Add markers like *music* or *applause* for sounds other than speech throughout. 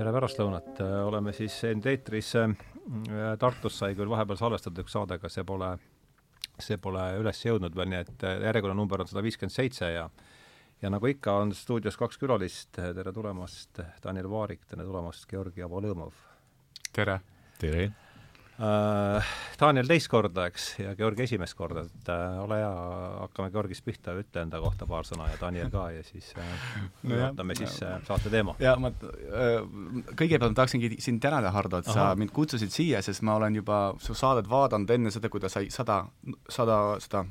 tere pärastlõunat, oleme siis end eetris, Tartus sai küll vahepeal salvestatud üks saade, aga see pole, see pole üles jõudnud veel, nii et järjekorranumber on sada viiskümmend seitse ja ja nagu ikka, on stuudios kaks külalist, tere tulemast, Daniel Vaarik, tere tulemast, Georgi Avolõmov! tere! tere! Äh, Daniel teist korda, eks, ja Georgi esimest korda, et äh, ole hea, hakkame Georgist pihta, ütle enda kohta paar sõna ja Daniel ka ja siis äh, no vaatame siis äh, saate teema. ja ma äh, kõigepealt ma tahaksingi sind tänada, Hardo, et Aha. sa mind kutsusid siia, sest ma olen juba su saadet vaadanud enne seda, kui ta sai sada, sada seda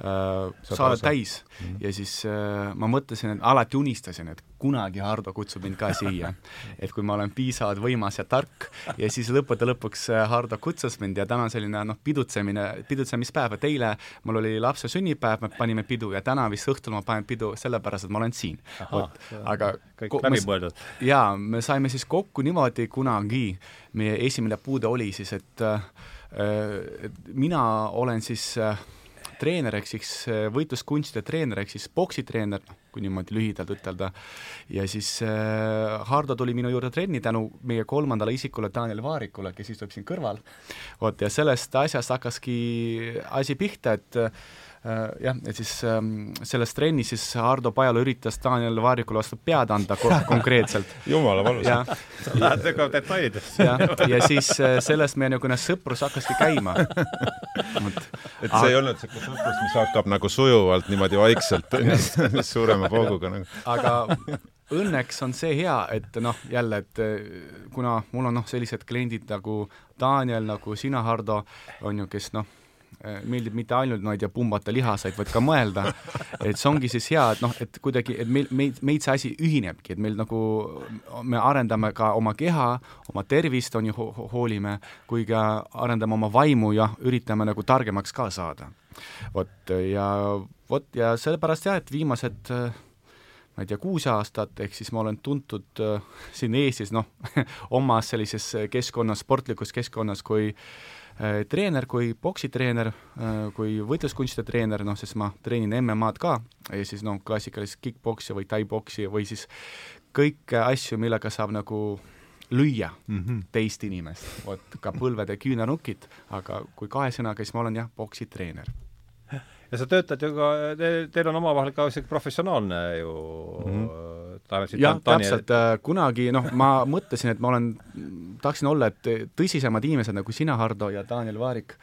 äh, saadet täis mm -hmm. ja siis äh, ma mõtlesin, et alati unistasin, et kunagi Hardo kutsub mind ka siia. *laughs* et kui ma olen piisavalt võimas ja tark ja siis lõppude lõpuks äh, Hardo kutsus mind ja täna on selline noh, pidutsemine, pidutsemispäev, et eile mul oli lapse sünnipäev, me panime pidu ja täna vist õhtul ma panen pidu sellepärast, et ma olen siin. aga kõik läbi mõeldud. jaa, me saime siis kokku niimoodi kunagi, meie esimene puude oli siis, et äh, mina olen siis äh, treener ehk siis äh, võitluskunstide treener ehk siis poksitreener, noh, kui niimoodi lühidalt ütelda, ja siis äh, Hardo tuli minu juurde trenni tänu meie kolmandale isikule Daniel Vaarikule, kes istub siin kõrval, vot, ja sellest asjast hakkaski asi pihta, et Äh, jah, et siis ähm, selles trennis siis Hardo Pajala üritas Daniel Vaarikule vastu pead anda ko *laughs* konkreetselt. jumala valus. sa lähed *laughs* väga detailidesse. jah, ja siis äh, sellest meie niisugune sõprus hakkaski käima. et see ei olnud niisugune sõprus, mis hakkab nagu sujuvalt niimoodi vaikselt *laughs* suurema pauguga nagu. aga õnneks on see hea, et noh, jälle, et äh, kuna mul on noh, sellised kliendid nagu Daniel, nagu sina, Hardo, on ju, kes noh, Äh, meeldib mitte ainult, ma ei tea, pumbata lihaseid, vaid ka mõelda, et see ongi siis hea, et noh, et kuidagi, et meil, meid, meid see asi ühinebki, et meil nagu, me arendame ka oma keha, oma tervist, on ju ho, hoolime, kui ka arendame oma vaimu ja üritame nagu targemaks ka saada. vot ja vot ja sellepärast jah, et viimased ma ei tea, kuus aastat, ehk siis ma olen tuntud äh, siin Eestis noh *laughs* omas sellises keskkonnas, sportlikus keskkonnas kui äh, Äh, treener kui poksitreener, äh, kui võitluskunstide treener, noh, sest ma treenin MM-ad ka. Ja siis noh, klassikalist kick-poksi või tai-poksi või siis kõiki asju, millega saab nagu lüüa mm -hmm. teist inimest, vot ka põlved ja küünarnukid, aga kui kahe sõnaga, siis ma olen jah, poksitreener ja sa töötad ju ka, te, teil on omavahel ka isegi professionaalne ju mm -hmm jah, täpselt, äh, kunagi noh, ma mõtlesin, et ma olen, tahaksin olla, et tõsisemad inimesed nagu sina, Hardo, ja Daniel Vaarik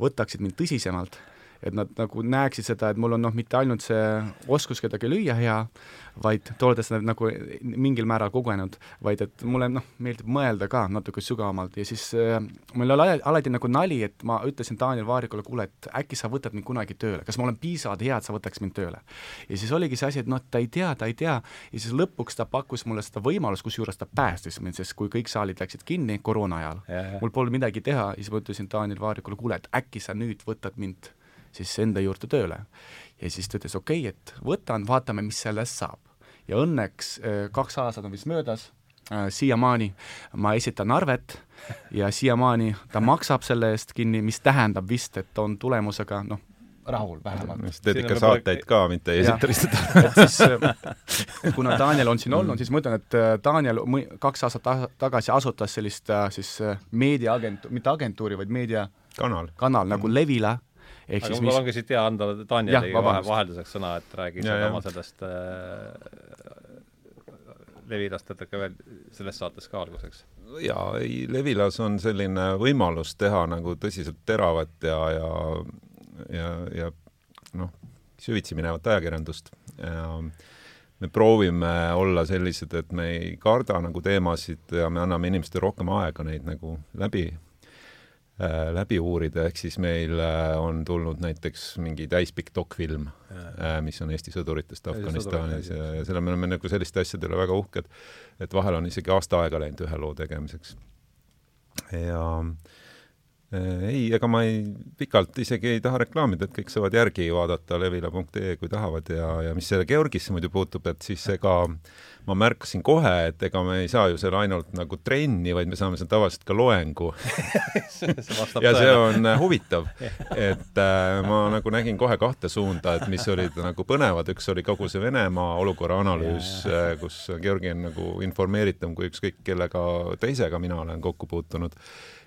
võtaksid mind tõsisemalt et nad nagu näeksid seda, et mul on noh, mitte ainult see oskus kedagi lüüa hea, vaid te olete seda nagu mingil määral kogenud, vaid et mulle noh, meeldib mõelda ka natuke sügavamalt. Ja siis äh, mul oli alati nagu nali, et ma ütlesin Daniel Vaarikule, kuule, et äkki sa võtad mind kunagi tööle, kas ma olen piisavalt hea, et sa võtaks mind tööle. ja siis oligi see asi, et noh, ta ei tea, ta ei tea, ja siis lõpuks ta pakkus mulle seda võimalust, kusjuures ta päästis mind, sest kui kõik saalid läksid kinni koroona ajal, mul polnud midagi teha, siis ma ütlesin Daniel Vaarikule, kuule, et äkki sa nüüd võtad mind siis enda juurde tööle. ja siis ta ütles, okei okay,, et võtan, vaatame, mis sellest saab. ja õnneks äh, kaks aastat on vist möödas, äh, siiamaani ma esitan arvet ja siiamaani ta maksab selle eest kinni, mis tähendab vist, et on tulemusega noh, rahul vähemalt. sa teed ikka saateid ka, mitte ei esita lihtsalt äh, kuna Daniel on siin olnud, siis ma ütlen, et Daniel kaks aastat tagasi asutas sellist siis meediaagentuuri, mitte agentuuri, vaid meedia kanal, kanal nagu Levila ehk aga siis mul mis... ongi siit hea anda Danieli vahe, vahelduseks sõna, et räägi seda oma sellest äh, Levilast natuke veel selles saates ka alguseks. jaa, ei, Levilas on selline võimalus teha nagu tõsiselt teravat ja, ja ja, ja noh, süvitsi minevat ajakirjandust. Ja me proovime olla sellised, et me ei karda nagu teemasid ja me anname inimestele rohkem aega neid nagu läbi läbi uurida, ehk siis meil äh, on tulnud näiteks mingi täispikk dokfilm, äh, mis on Eesti sõduritest Afganistanis ja, ja selle me oleme nagu selliste asjade üle väga uhked, et vahel on isegi aasta aega läinud ühe loo tegemiseks. ja Äh, ei, ega ma ei, pikalt isegi ei taha reklaamida, et kõik saavad järgi vaadata levila.ee, kui tahavad ja, ja mis selle Georgisse muidu puutub, et siis ega ma märkasin kohe, et ega me ei saa ju seal ainult nagu trenni, vaid me saame seal tavaliselt ka loengu. *laughs* *laughs* Ja see on äh, huvitav, *laughs* et äh, ma nagu nägin kohe kahte suunda, et mis olid nagu põnevad, üks oli kogu see Venemaa olukorra analüüs, äh, kus Georgi on nagu informeeritum kui ükskõik kellega teisega mina olen kokku puutunud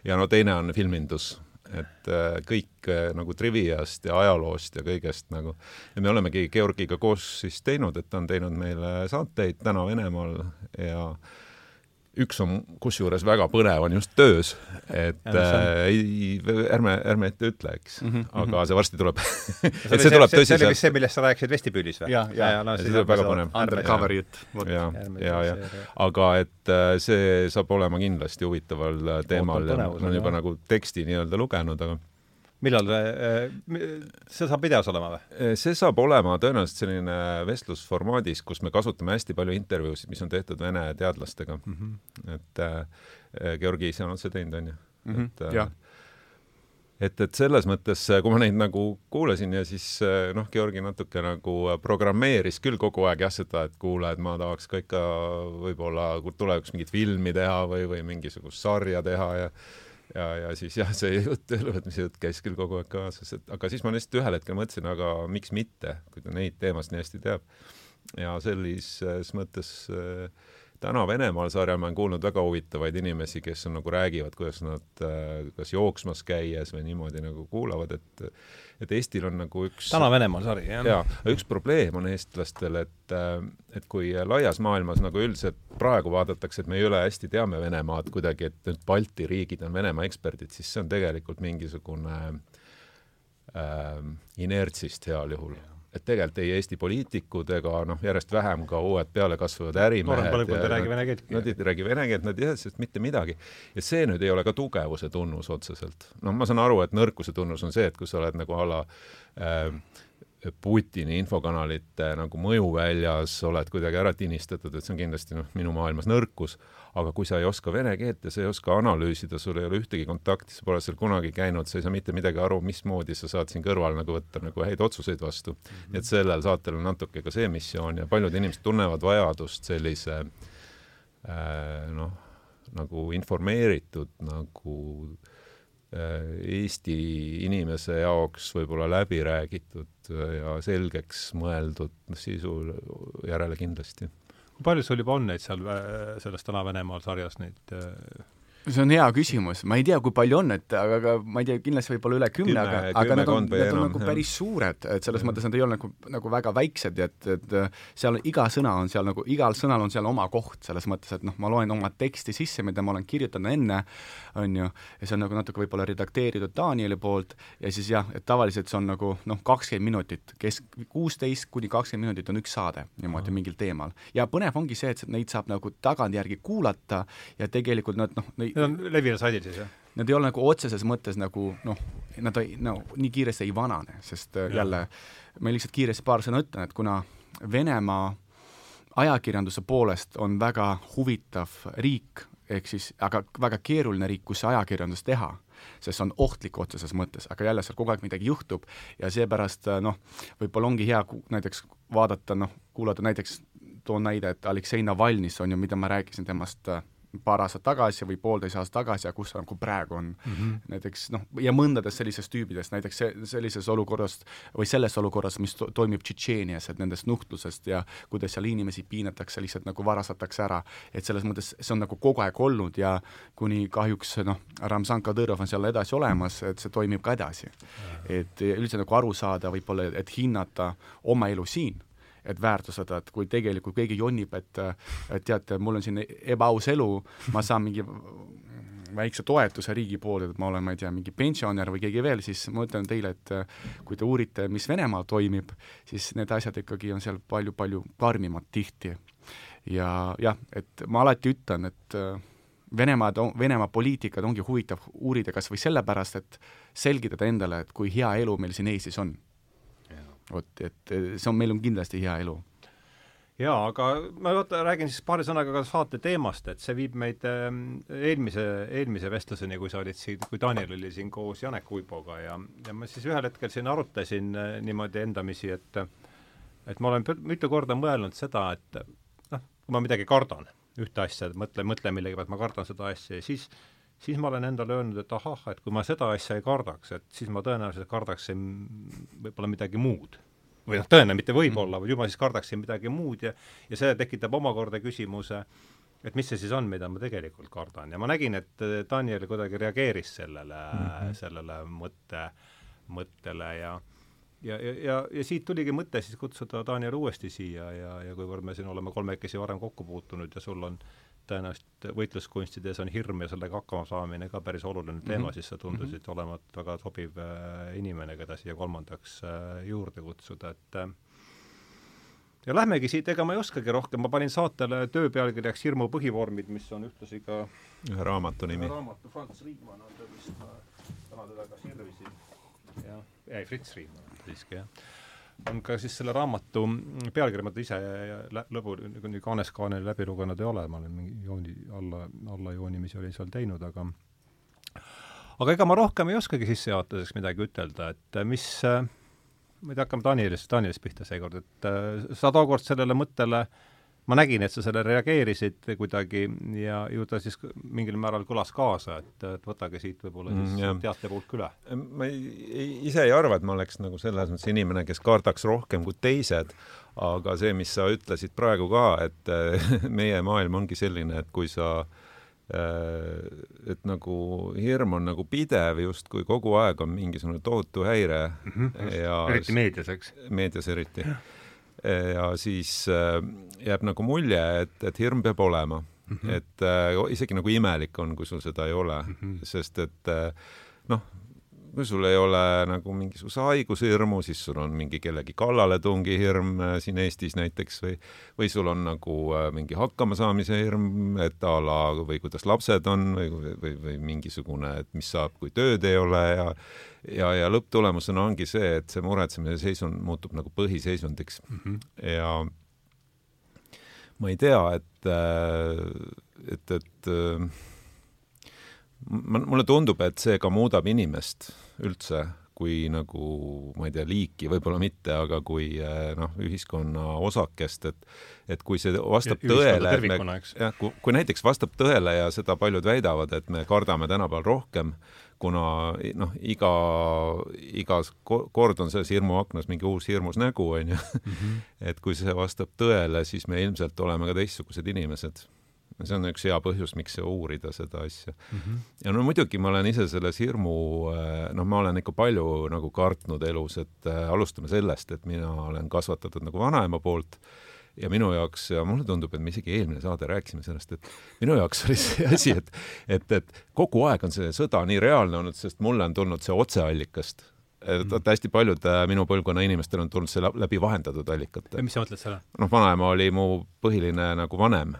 ja no teine on filmindus, et äh, kõik äh, nagu triviast ja ajaloost ja kõigest nagu. Ja me olemegi Georgiga koos siis teinud, et ta on teinud meile saateid Täna Venemaal ja äh, üks on kusjuures väga põnev, on just töös, et äh, ei, ärme, ärme ette ütle, eks mm, -hmm. aga see varsti tuleb *laughs* et see tuleb tõsiselt. see oli vist see, millest sa rääkisid vestibüülis või? ja, ja, ja no, see tuleb väga põnev. Undercover jutt. ja, ja, ja, aga et äh, see saab olema kindlasti huvitaval äh, teemal ja ma olen juba nagu teksti nii-öelda lugenud, aga millal see, see saab videos olema või? see saab olema tõenäoliselt selline vestlusformaadis, kus me kasutame hästi palju intervjuusid, mis on tehtud Vene teadlastega mm. -hmm. et äh, Georgi ise on otse teinud, on ju mm. -hmm. et äh, et, et selles mõttes, kui ma neid nagu kuulasin ja siis noh, Georgi natuke nagu programmeeris küll kogu aeg jah, seda, et kuule, et ma tahaks ka ikka võib-olla tulevikus mingit filmi teha või, või mingisugust sarja teha ja ja, ja siis jah, see jutt, ülevõtmise jutt käis küll kogu aeg kaasas, et aga siis ma lihtsalt ühel hetkel mõtlesin, aga miks mitte, kui ta neid teemasid nii hästi teab. ja sellises mõttes äh, täna Venemaal sarjal ma olen kuulnud väga huvitavaid inimesi, kes on nagu räägivad, kuidas nad äh, kas jooksmas käies või niimoodi nagu kuulavad, et et Eestil on nagu üks täna Venemaal sari, jah? jaa, üks probleem on eestlastel, et äh, et kui laias maailmas nagu üldiselt praegu vaadatakse, et me üle hästi teame Venemaad kuidagi, et nüüd Balti riigid on Venemaa eksperdid, siis see on tegelikult mingisugune äh, inertsist heal juhul et tegelikult ei Eesti poliitikud ega noh, järjest vähem ka uued pealekasvavad ärimehed. Nad. Nad ei räägi vene keelt, nad ei tea sellest mitte midagi. ja see nüüd ei ole ka tugevuse tunnus otseselt. noh, ma saan aru, et nõrkuse tunnus on see, et kui sa oled nagu a la äh, Putini infokanalite nagu mõjuväljas oled kuidagi ära tinistatud, et see on kindlasti noh, minu maailmas nõrkus, aga kui sa ei oska vene keelt ja sa ei oska analüüsida, sul ei ole ühtegi kontakti, sa pole seal kunagi käinud, sa ei saa mitte midagi aru, mismoodi sa saad siin kõrval nagu võtta nagu häid otsuseid vastu mm. -hmm. et sellel saatel on natuke ka see missioon ja paljud inimesed tunnevad vajadust sellise äh, noh, nagu informeeritud nagu äh, Äh, Eesti inimese jaoks võib-olla läbi räägitud ja selgeks mõeldud sisu järele kindlasti. kui palju sul juba on neid seal äh, selles Täna Venemaal sarjas neid äh, see on hea küsimus, ma ei tea, kui palju on, et aga, aga ma ei tea, kindlasti võib-olla üle kümne, aga, aga nad on, nad on enam, nagu jah. päris suured, et selles mõttes nad ei ole nagu, nagu väga väiksed ja et, et seal iga sõna on seal nagu, igal sõnal on seal oma koht, selles mõttes, et noh, ma loen oma teksti sisse, mida ma olen kirjutanud enne, on ju, ja see on nagu natuke võib-olla redakteeritud Danieli poolt ja siis jah, et tavaliselt see on nagu noh, kakskümmend minutit, kes, kuusteist kuni kakskümmend minutit on üks saade niimoodi mingil teemal. ja põnev ongi see, et neid saab nagu tagantjärgi kuulata ja tegelikult nad noh, Need on levinud saidid siis, jah? Nad ei ole nagu otseses mõttes nagu noh, nad ei, no nii kiiresti ei vanane, sest äh, ja. jälle ma lihtsalt kiiresti paar sõna ütlen, et kuna Venemaa ajakirjanduse poolest on väga huvitav riik, ehk siis aga väga keeruline riik, kus ajakirjandust teha, sest see on ohtlik otseses mõttes, aga jälle seal kogu aeg midagi juhtub ja seepärast äh, noh, võib-olla ongi hea näiteks vaadata, noh, kuulata näiteks, toon näide, et Aleksei Navalnõis on ju, mida ma rääkisin temast äh, paar aastat tagasi või poolteist aastat tagasi ja kus ta nagu praegu on mm. -hmm. näiteks noh, ja mõndadest sellisest tüübidest, näiteks see, sellises olukorras või selles olukorras, mis to toimub Tšetšeenias, et nendest nuhtlusest ja kuidas seal inimesi piinatakse, lihtsalt nagu varastatakse ära, et selles mõttes see on nagu kogu aeg olnud ja kuni kahjuks noh, Ramzan Kadõrov on seal edasi olemas, et see toimib ka edasi. et üldse nagu aru saada võib-olla, et hinnata oma elu siin et väärtustada, et kui tegelikult keegi jonnib, et et teate, mul on siin ebaaus elu, ma saan mingi väikse toetuse riigi poolt, et ma olen, ma ei tea, mingi pensionär või keegi veel, siis ma ütlen teile, et kui te uurite, mis Venemaal toimib, siis need asjad ikkagi on seal palju-palju karmimad tihti. ja jah, et ma alati ütlen, et Venemaad, Venemaa poliitikat ongi huvitav uurida kas või sellepärast, et selgitada endale, et kui hea elu meil siin Eestis on vot, et see on, meil on kindlasti hea elu. jaa, aga ma vaata, räägin siis paari sõnaga ka saate teemast, et see viib meid ähm, eelmise, eelmise vestluseni, kui sa olid siin, kui Daniel oli siin koos Janek Uiboga ja, ja ma siis ühel hetkel siin arutasin äh, niimoodi endamisi, et et ma olen mitu korda mõelnud seda, et noh, kui ma midagi kardan, ühte asja, mõtlen, mõtlen millegi pealt, ma kardan seda asja ja siis siis ma olen endale öelnud, et ahah, et kui ma seda asja ei kardaks, et siis ma tõenäoliselt kardaksin võib-olla midagi muud. või noh, tõenäoliselt mitte võib-olla, vaid juba siis kardaksin midagi muud ja ja see tekitab omakorda küsimuse, et mis see siis on, mida ma tegelikult kardan. Ja ma nägin, et Daniel kuidagi reageeris sellele mm, -hmm. sellele mõtte, mõttele ja ja, ja, ja, ja siit tuligi mõte siis kutsuda Daniel uuesti siia ja, ja kuivõrd me siin oleme kolmekesi varem kokku puutunud ja sul on tõenäoliselt võitluskunstides on hirm ja sellega hakkama saamine ka päris oluline teema mm, -hmm. siis sa tundusid mm -hmm. olevat väga sobiv äh, inimene, keda siia kolmandaks äh, juurde kutsuda, et äh, ja lähmegi siit, ega ma ei oskagi rohkem, ma panin saatele töö pealkirjaks Hirmu põhivormid, mis on ühtlasi ka ühe raamatu nimi. raamatu, Franz Riidmann on ta vist, ma täna teda ka sirvisin. jah, ei, Fritz Riidmann siiski, jah on ka siis selle raamatu pealkiri, ma ise lõbu nii kaaneskaanel läbi lugenud ei ole, ma olen mingi jooni, alla, allajoonimisi olin seal teinud, aga aga ega ma rohkem ei oskagi sissejuhatuseks midagi ütelda, et mis ma ei tea, hakkame Danielist, Danielist pihta seekord, et sa tookord sellele mõttele äh, ma nägin, et sa sellele reageerisid kuidagi ja ju ta siis mingil määral kõlas kaasa, et, et võtage siit võib-olla siis mm, teatepulk üle. ma ei, ei, ise ei arva, et ma oleks nagu selles mõttes inimene, kes kardaks rohkem kui teised, aga see, mis sa ütlesid praegu ka, et *laughs* meie maailm ongi selline, et kui sa äh, et nagu hirm on nagu pidev, justkui kogu aeg on mingisugune tohutu häire mm. -hmm, ja eriti meedias, eks? meedias eriti ja siis äh, jääb nagu mulje, et, et hirm peab olema mm. -hmm. et äh, isegi nagu imelik on, kui sul seda ei ole mm, -hmm. sest et äh, noh, kui sul ei ole nagu mingisuguse haiguse hirmu, siis sul on mingi kellegi kallaletungi hirm äh, siin Eestis näiteks või, või sul on nagu äh, mingi hakkamasaamise hirm, et a la või kuidas lapsed on või, või, või, mingisugune, et mis saab, kui tööd ei ole ja ja, ja lõpptulemusena ongi see, et see muretsemise seisund muutub nagu põhiseisundiks mm. -hmm. ja ma ei tea, et, äh, et, et mulle tundub, et see ka muudab inimest üldse kui nagu, ma ei tea, liiki võib-olla mitte, aga kui eh, noh, ühiskonna osakest, et et kui see vastab ja, tõele, et me, jah, kui, kui näiteks vastab tõele ja seda paljud väidavad, et me kardame tänapäeval rohkem, kuna noh, iga, igas kord on selles hirmuaknas mingi uus hirmus nägu, onju. Mhm. *laughs* et kui see vastab tõele, siis me ilmselt oleme ka teistsugused inimesed see on üks hea põhjus, miks uurida seda asja mm. -hmm. ja no muidugi ma olen ise selles hirmu, äh, noh, ma olen ikka palju nagu kartnud elus, et äh, alustame sellest, et mina olen kasvatatud nagu vanaema poolt ja minu jaoks, ja mulle tundub, et me isegi eelmine saade rääkisime sellest, et minu jaoks oli see asi, et, et, et kogu aeg on see sõda nii reaalne olnud, sest mulle on tulnud see otseallikast et mm. hästi paljud äh, minu põlvkonna inimestel on tulnud see läbi vahendatud allikate. mis sa mõtled selle? noh, vanaema oli mu põhiline nagu vanem.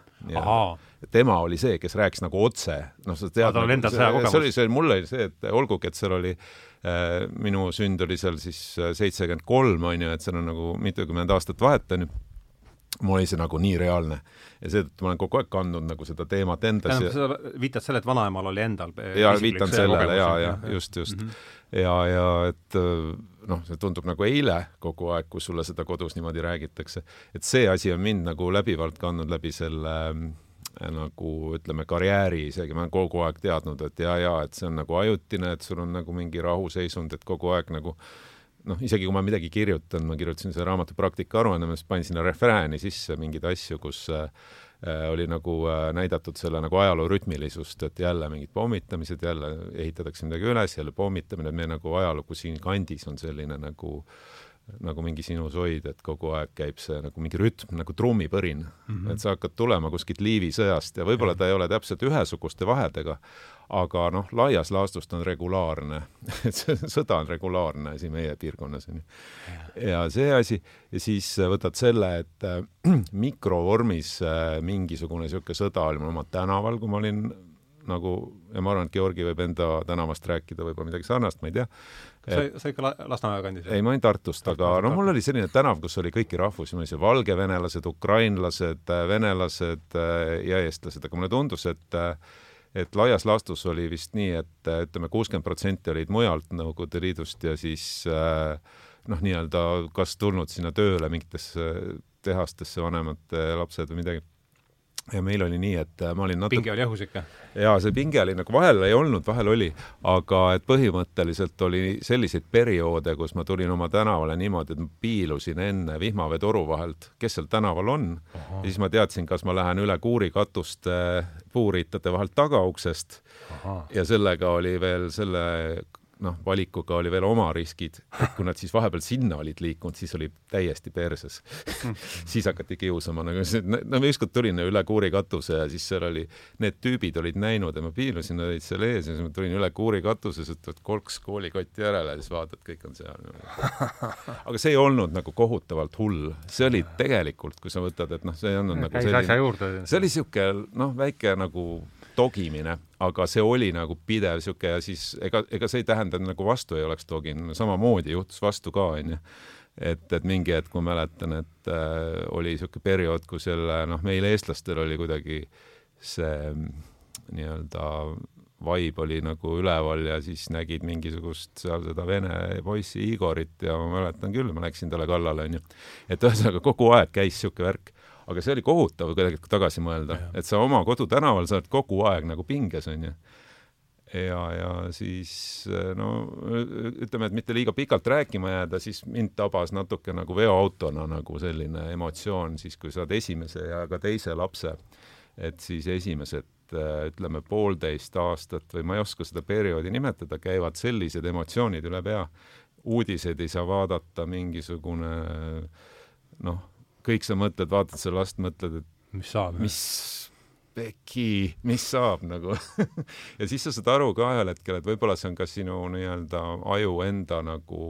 tema oli see, kes rääkis nagu otse, noh, sa tead. tal oli endal sõjakogemus. see oli, see mul oli see, et olgugi, et seal oli äh, minu sünd oli seal siis äh, seitsekümmend kolm, on ju, et seal on nagu mitukümmend aastat vahet, on ju mul oli see nagu nii reaalne ja seetõttu ma olen kogu aeg kandnud nagu seda teemat endas. tähendab, sa viitad sellele, et vanaemal oli endal jaa, viitan sellele ja, ja just, just mm. -hmm. ja, ja et noh, see tundub nagu eile kogu aeg, kui sulle seda kodus niimoodi räägitakse, et see asi on mind nagu läbivalt kandnud läbi selle äh, nagu ütleme, karjääri isegi, ma olen kogu aeg teadnud, et ja, ja et see on nagu ajutine, et sul on nagu mingi rahuseisund, et kogu aeg nagu noh, isegi kui ma midagi kirjutan, ma kirjutasin selle raamatu praktika aruanne, ma siis panin sinna refrääni sisse mingeid asju, kus äh, oli nagu äh, näidatud selle nagu ajaloo rütmilisust, et jälle mingid pommitamised, jälle ehitatakse midagi üles, jälle pommitamine, et meie nagu ajalugu siin kandis on selline nagu nagu mingi sinusoid, et kogu aeg käib see nagu mingi rütm, nagu trummipõrin mm. -hmm. et sa hakkad tulema kuskilt Liivi sõjast ja võib-olla ta ei ole täpselt ühesuguste vahedega, aga noh, laias laastus ta on regulaarne *laughs* sõda on regulaarne asi meie piirkonnas onju. ja see asi siis võtad selle, et äh, *clears throat* mikrovormis äh, mingisugune sihuke sõda oli mul oma tänaval, kui ma olin nagu, ja ma arvan, et Georgi võib enda tänavast rääkida võib-olla midagi sarnast, ma ei tea. sa, sa ikka Lasnamäe kandis? ei, ma olin Tartust, aga noh, mul oli selline tänav, kus oli kõiki rahvusi, mul oli seal valgevenelased, ukrainlased, venelased ja eestlased, aga mulle tundus, et et laias laastus oli vist nii, et ütleme, kuuskümmend protsenti olid mujalt Nõukogude Liidust ja siis noh, nii-öelda kas tulnud sinna tööle mingitesse tehastesse vanemate lapsed või midagi ja meil oli nii, et äh, ma olin natuke pinge oli õhus ikka? jaa, see pinge oli nagu vahel ei olnud, vahel oli, aga et põhimõtteliselt oli selliseid perioode, kus ma tulin oma tänavale niimoodi, et ma piilusin enne vihmaveetoru vahelt, kes seal tänaval on, ja siis ma teadsin, kas ma lähen üle kuurikatuste puuriitade vahelt tagauksest Aha. ja sellega oli veel selle noh, valikuga oli veel oma riskid, et kui nad siis vahepeal sinna olid liikunud, siis oli täiesti perses. Siis hakati kiusama, nagu no ma ükskord tulin üle kuuri katuse ja siis seal oli, need tüübid olid näinud ja ma piilusin, nad olid seal ees ja siis ma tulin üle kuuri katuse, siis võtad kolks koolikotti järele ja siis vaatad, kõik on seal. aga see ei olnud nagu kohutavalt hull, see oli tegelikult, kui sa võtad, et noh, see ei olnud nagu selline, see oli niisugune noh, väike nagu togimine, aga see oli nagu pidev sihuke ja siis ega, ega see ei tähenda, et nagu vastu ei oleks toginud, samamoodi juhtus vastu ka, onju. et, et mingi hetk ma mäletan, et äh, oli sihuke periood, kus jälle noh, meil eestlastel oli kuidagi see nii-öelda vibe oli nagu üleval ja siis nägid mingisugust seal seda vene poissi Igorit ja ma mäletan küll, ma läksin talle kallale, onju. et ühesõnaga kogu aeg käis sihuke värk aga see oli kohutav kuidagi tagasi mõelda, et sa oma kodutänaval sa oled kogu aeg nagu pinges, onju. ja, ja siis no ütleme, et mitte liiga pikalt rääkima jääda, siis mind tabas natuke nagu veoautona nagu selline emotsioon siis, kui saad esimese ja ka teise lapse, et siis esimesed ütleme poolteist aastat või ma ei oska seda perioodi nimetada, käivad sellised emotsioonid üle pea. uudiseid ei saa vaadata, mingisugune noh kõik sa mõtled, vaatad seda last, mõtled, et mis saab, mis peki, mis saab nagu *laughs* ja siis sa saad aru ka ühel hetkel, et võib-olla see on ka sinu nii-öelda aju enda nagu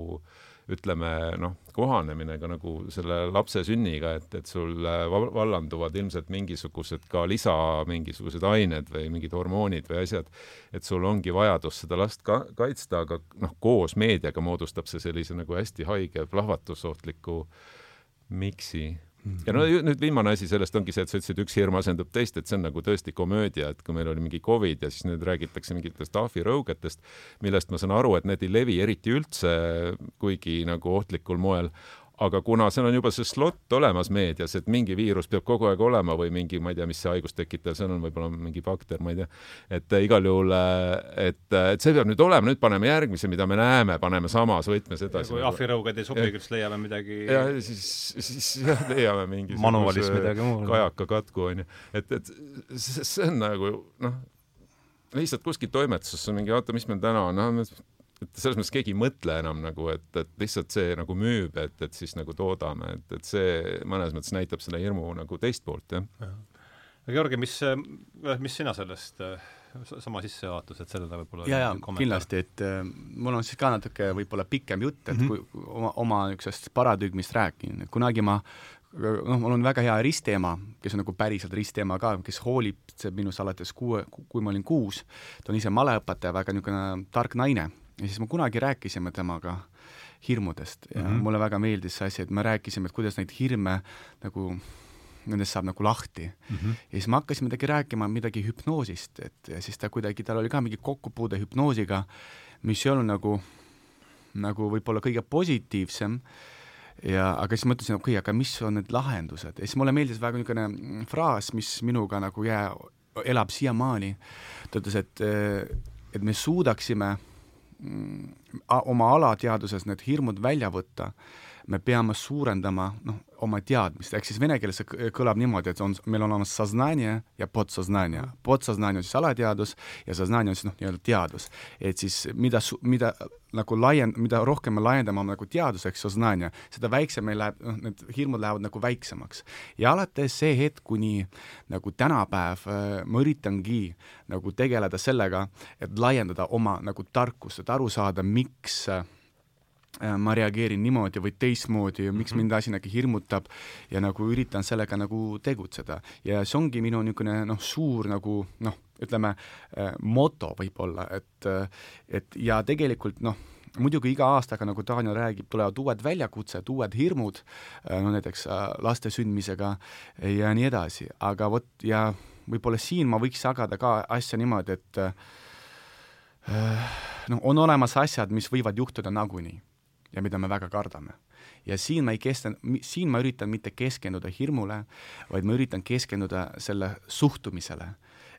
ütleme noh, kohanemine ka nagu selle lapse sünniga, et, et sul vallanduvad ilmselt mingisugused ka lisa mingisugused ained või mingid hormoonid või asjad, et sul ongi vajadus seda last ka kaitsta, aga noh, koos meediaga moodustab see sellise nagu hästi haige plahvatusohtliku äh, miksi? Ja no nüüd viimane asi sellest ongi see, et sa ütlesid, üks hirm asendub teist, et see on nagu tõesti komöödia, et kui meil oli mingi Covid ja siis nüüd räägitakse mingitest ahvirõugetest, millest ma saan aru, et need ei levi eriti üldse, kuigi nagu ohtlikul moel, aga kuna seal on juba see slot olemas meedias, et mingi viirus peab kogu aeg olema või mingi, ma ei tea, mis see haigus tekitab, seal on võib-olla mingi bakter, ma ei tea, et igal juhul, et, et see peab nüüd olema, nüüd paneme järgmise, mida me näeme, paneme samas võtmes edasi. kui nagu. ahvirõugad ei sobi, kas leiame midagi ja siis, siis jah, leiame mingi *laughs* manualis midagi muud. kajaka katku, onju. et, et see on nagu noh, lihtsalt kuskil toimetuses on mingi, oota, mis meil täna on, noh, et selles mõttes keegi ei mõtle enam nagu, et, et lihtsalt see nagu müüb, et, et siis nagu toodame, et, et see mõnes mõttes näitab selle hirmu nagu teist poolt, jah. Ja.. Georgi, mis, mis sina sellest sama sissejuhatus, et sellele võib-olla ja, ja kindlasti, et äh, mul on siis ka natuke võib-olla pikem jutt, et mm -hmm. kui oma, oma niisugusest paradigmist räägin, kunagi ma noh, mul on väga hea ristteema, kes on nagu päriselt ristteema ka, kes hoolitseb minust alates kuue, kui ma olin kuus, ta on ise maleõpetaja, väga niisugune tark naine ja siis me kunagi rääkisime temaga hirmudest ja mm -hmm. mulle väga meeldis see asi, et me rääkisime, et kuidas neid hirme nagu nendest saab nagu lahti mm. -hmm. ja siis me hakkasime midagi rääkima, midagi hüpnoosist, et ja siis ta kuidagi, tal oli ka mingi kokkupuude hüpnoosiga, mis ei olnud nagu, nagu võib-olla kõige positiivsem ja aga siis mõtlesin, okei okay,, aga mis on need lahendused ja siis mulle meeldis väga niisugune fraas, mis minuga nagu jää, elab siiamaani. ta ütles, et, et me suudaksime oma alateadvuses need hirmud välja võtta, me peame suurendama noh, oma teadmist, ehk siis vene keeles see kõlab niimoodi, et on, meil on olemas saznanje ja podsaznanje. podsaznanje on siis alateadus ja saznanje on siis noh, nii-öelda teadus. et siis mida, mida nagu laien-, mida rohkem me laiendame nagu teaduseks saznanje, seda väiksem meil läheb, noh, need hirmud lähevad nagu väiksemaks. ja alates see hetk, kuni nagu tänapäev äh, ma üritangi nagu tegeleda sellega, et laiendada oma nagu tarkust, et aru saada, miks äh, ma reageerin niimoodi või teistmoodi ja miks mm -hmm. mind asi nagu hirmutab ja nagu üritan sellega nagu tegutseda. ja see ongi minu niisugune noh, suur nagu noh, ütleme, moto võib-olla, et et ja tegelikult noh, muidugi iga aastaga, nagu Daniel räägib, tulevad uued väljakutsed, uued hirmud, no näiteks laste sündmisega ja nii edasi, aga vot ja võib-olla siin ma võiks jagada ka asja niimoodi, et noh, on olemas asjad, mis võivad juhtuda nagunii ja mida me väga kardame. ja siin ma ei kesta-, siin ma üritan mitte keskenduda hirmule, vaid ma üritan keskenduda selle suhtumisele.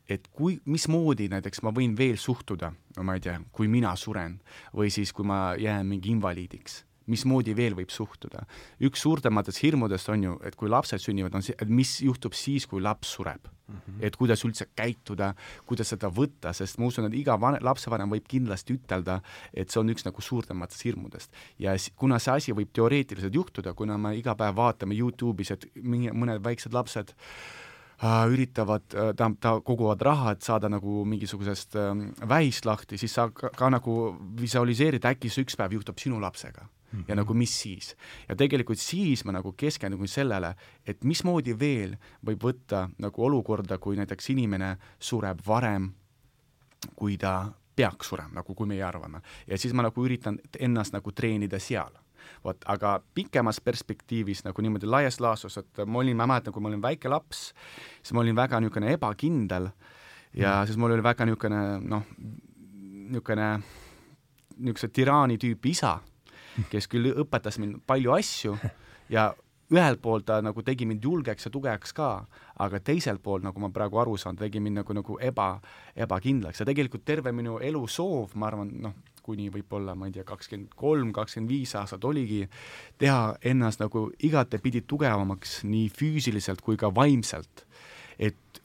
et kui, mismoodi näiteks ma võin veel suhtuda, no ma ei tea, kui mina suren või siis, kui ma jään mingi invaliidiks mismoodi veel võib suhtuda. üks suurtematest hirmudest on ju, et kui lapsed sünnivad, on see, et mis juhtub siis, kui laps sureb mm. -hmm. et kuidas üldse käituda, kuidas seda võtta, sest ma usun, et iga van-, lapsevanem võib kindlasti ütelda, et see on üks nagu suurtematest hirmudest. ja kuna see asi võib teoreetiliselt juhtuda, kuna me iga päev vaatame Youtube'is, et mingi, mõned väiksed lapsed äh, üritavad, äh, ta, koguvad raha, et saada nagu mingisugusest äh, vähist lahti, siis sa ka, ka nagu visualiseerid, äkki see üks päev juhtub sinu lapsega mm -hmm. ja nagu mis siis. ja tegelikult siis ma nagu keskendun sellele, et mismoodi veel võib võtta nagu olukorda, kui näiteks inimene sureb varem, kui ta peaks surema, nagu kui meie arvame. ja siis ma nagu üritan ennast nagu treenida seal vot, aga pikemas perspektiivis nagu niimoodi laias laastus, et ma olin, ma mäletan, kui ma olin väike laps, siis ma olin väga niisugune ebakindel ja mm. siis mul oli väga niisugune noh, niisugune niisuguse tiraani tüüpi isa kes küll õpetas mind palju asju ja ühelt poolt ta nagu tegi mind julgeks ja tugevaks ka, aga teiselt poolt, nagu ma praegu aru saan, tegi mind nagu, nagu eba, ebakindlaks. Ja tegelikult terve minu elu soov, ma arvan, noh, kuni võib-olla, ma ei tea, kakskümmend kolm, kakskümmend viis aastat oligi teha ennast nagu igatepidi tugevamaks nii füüsiliselt kui ka vaimselt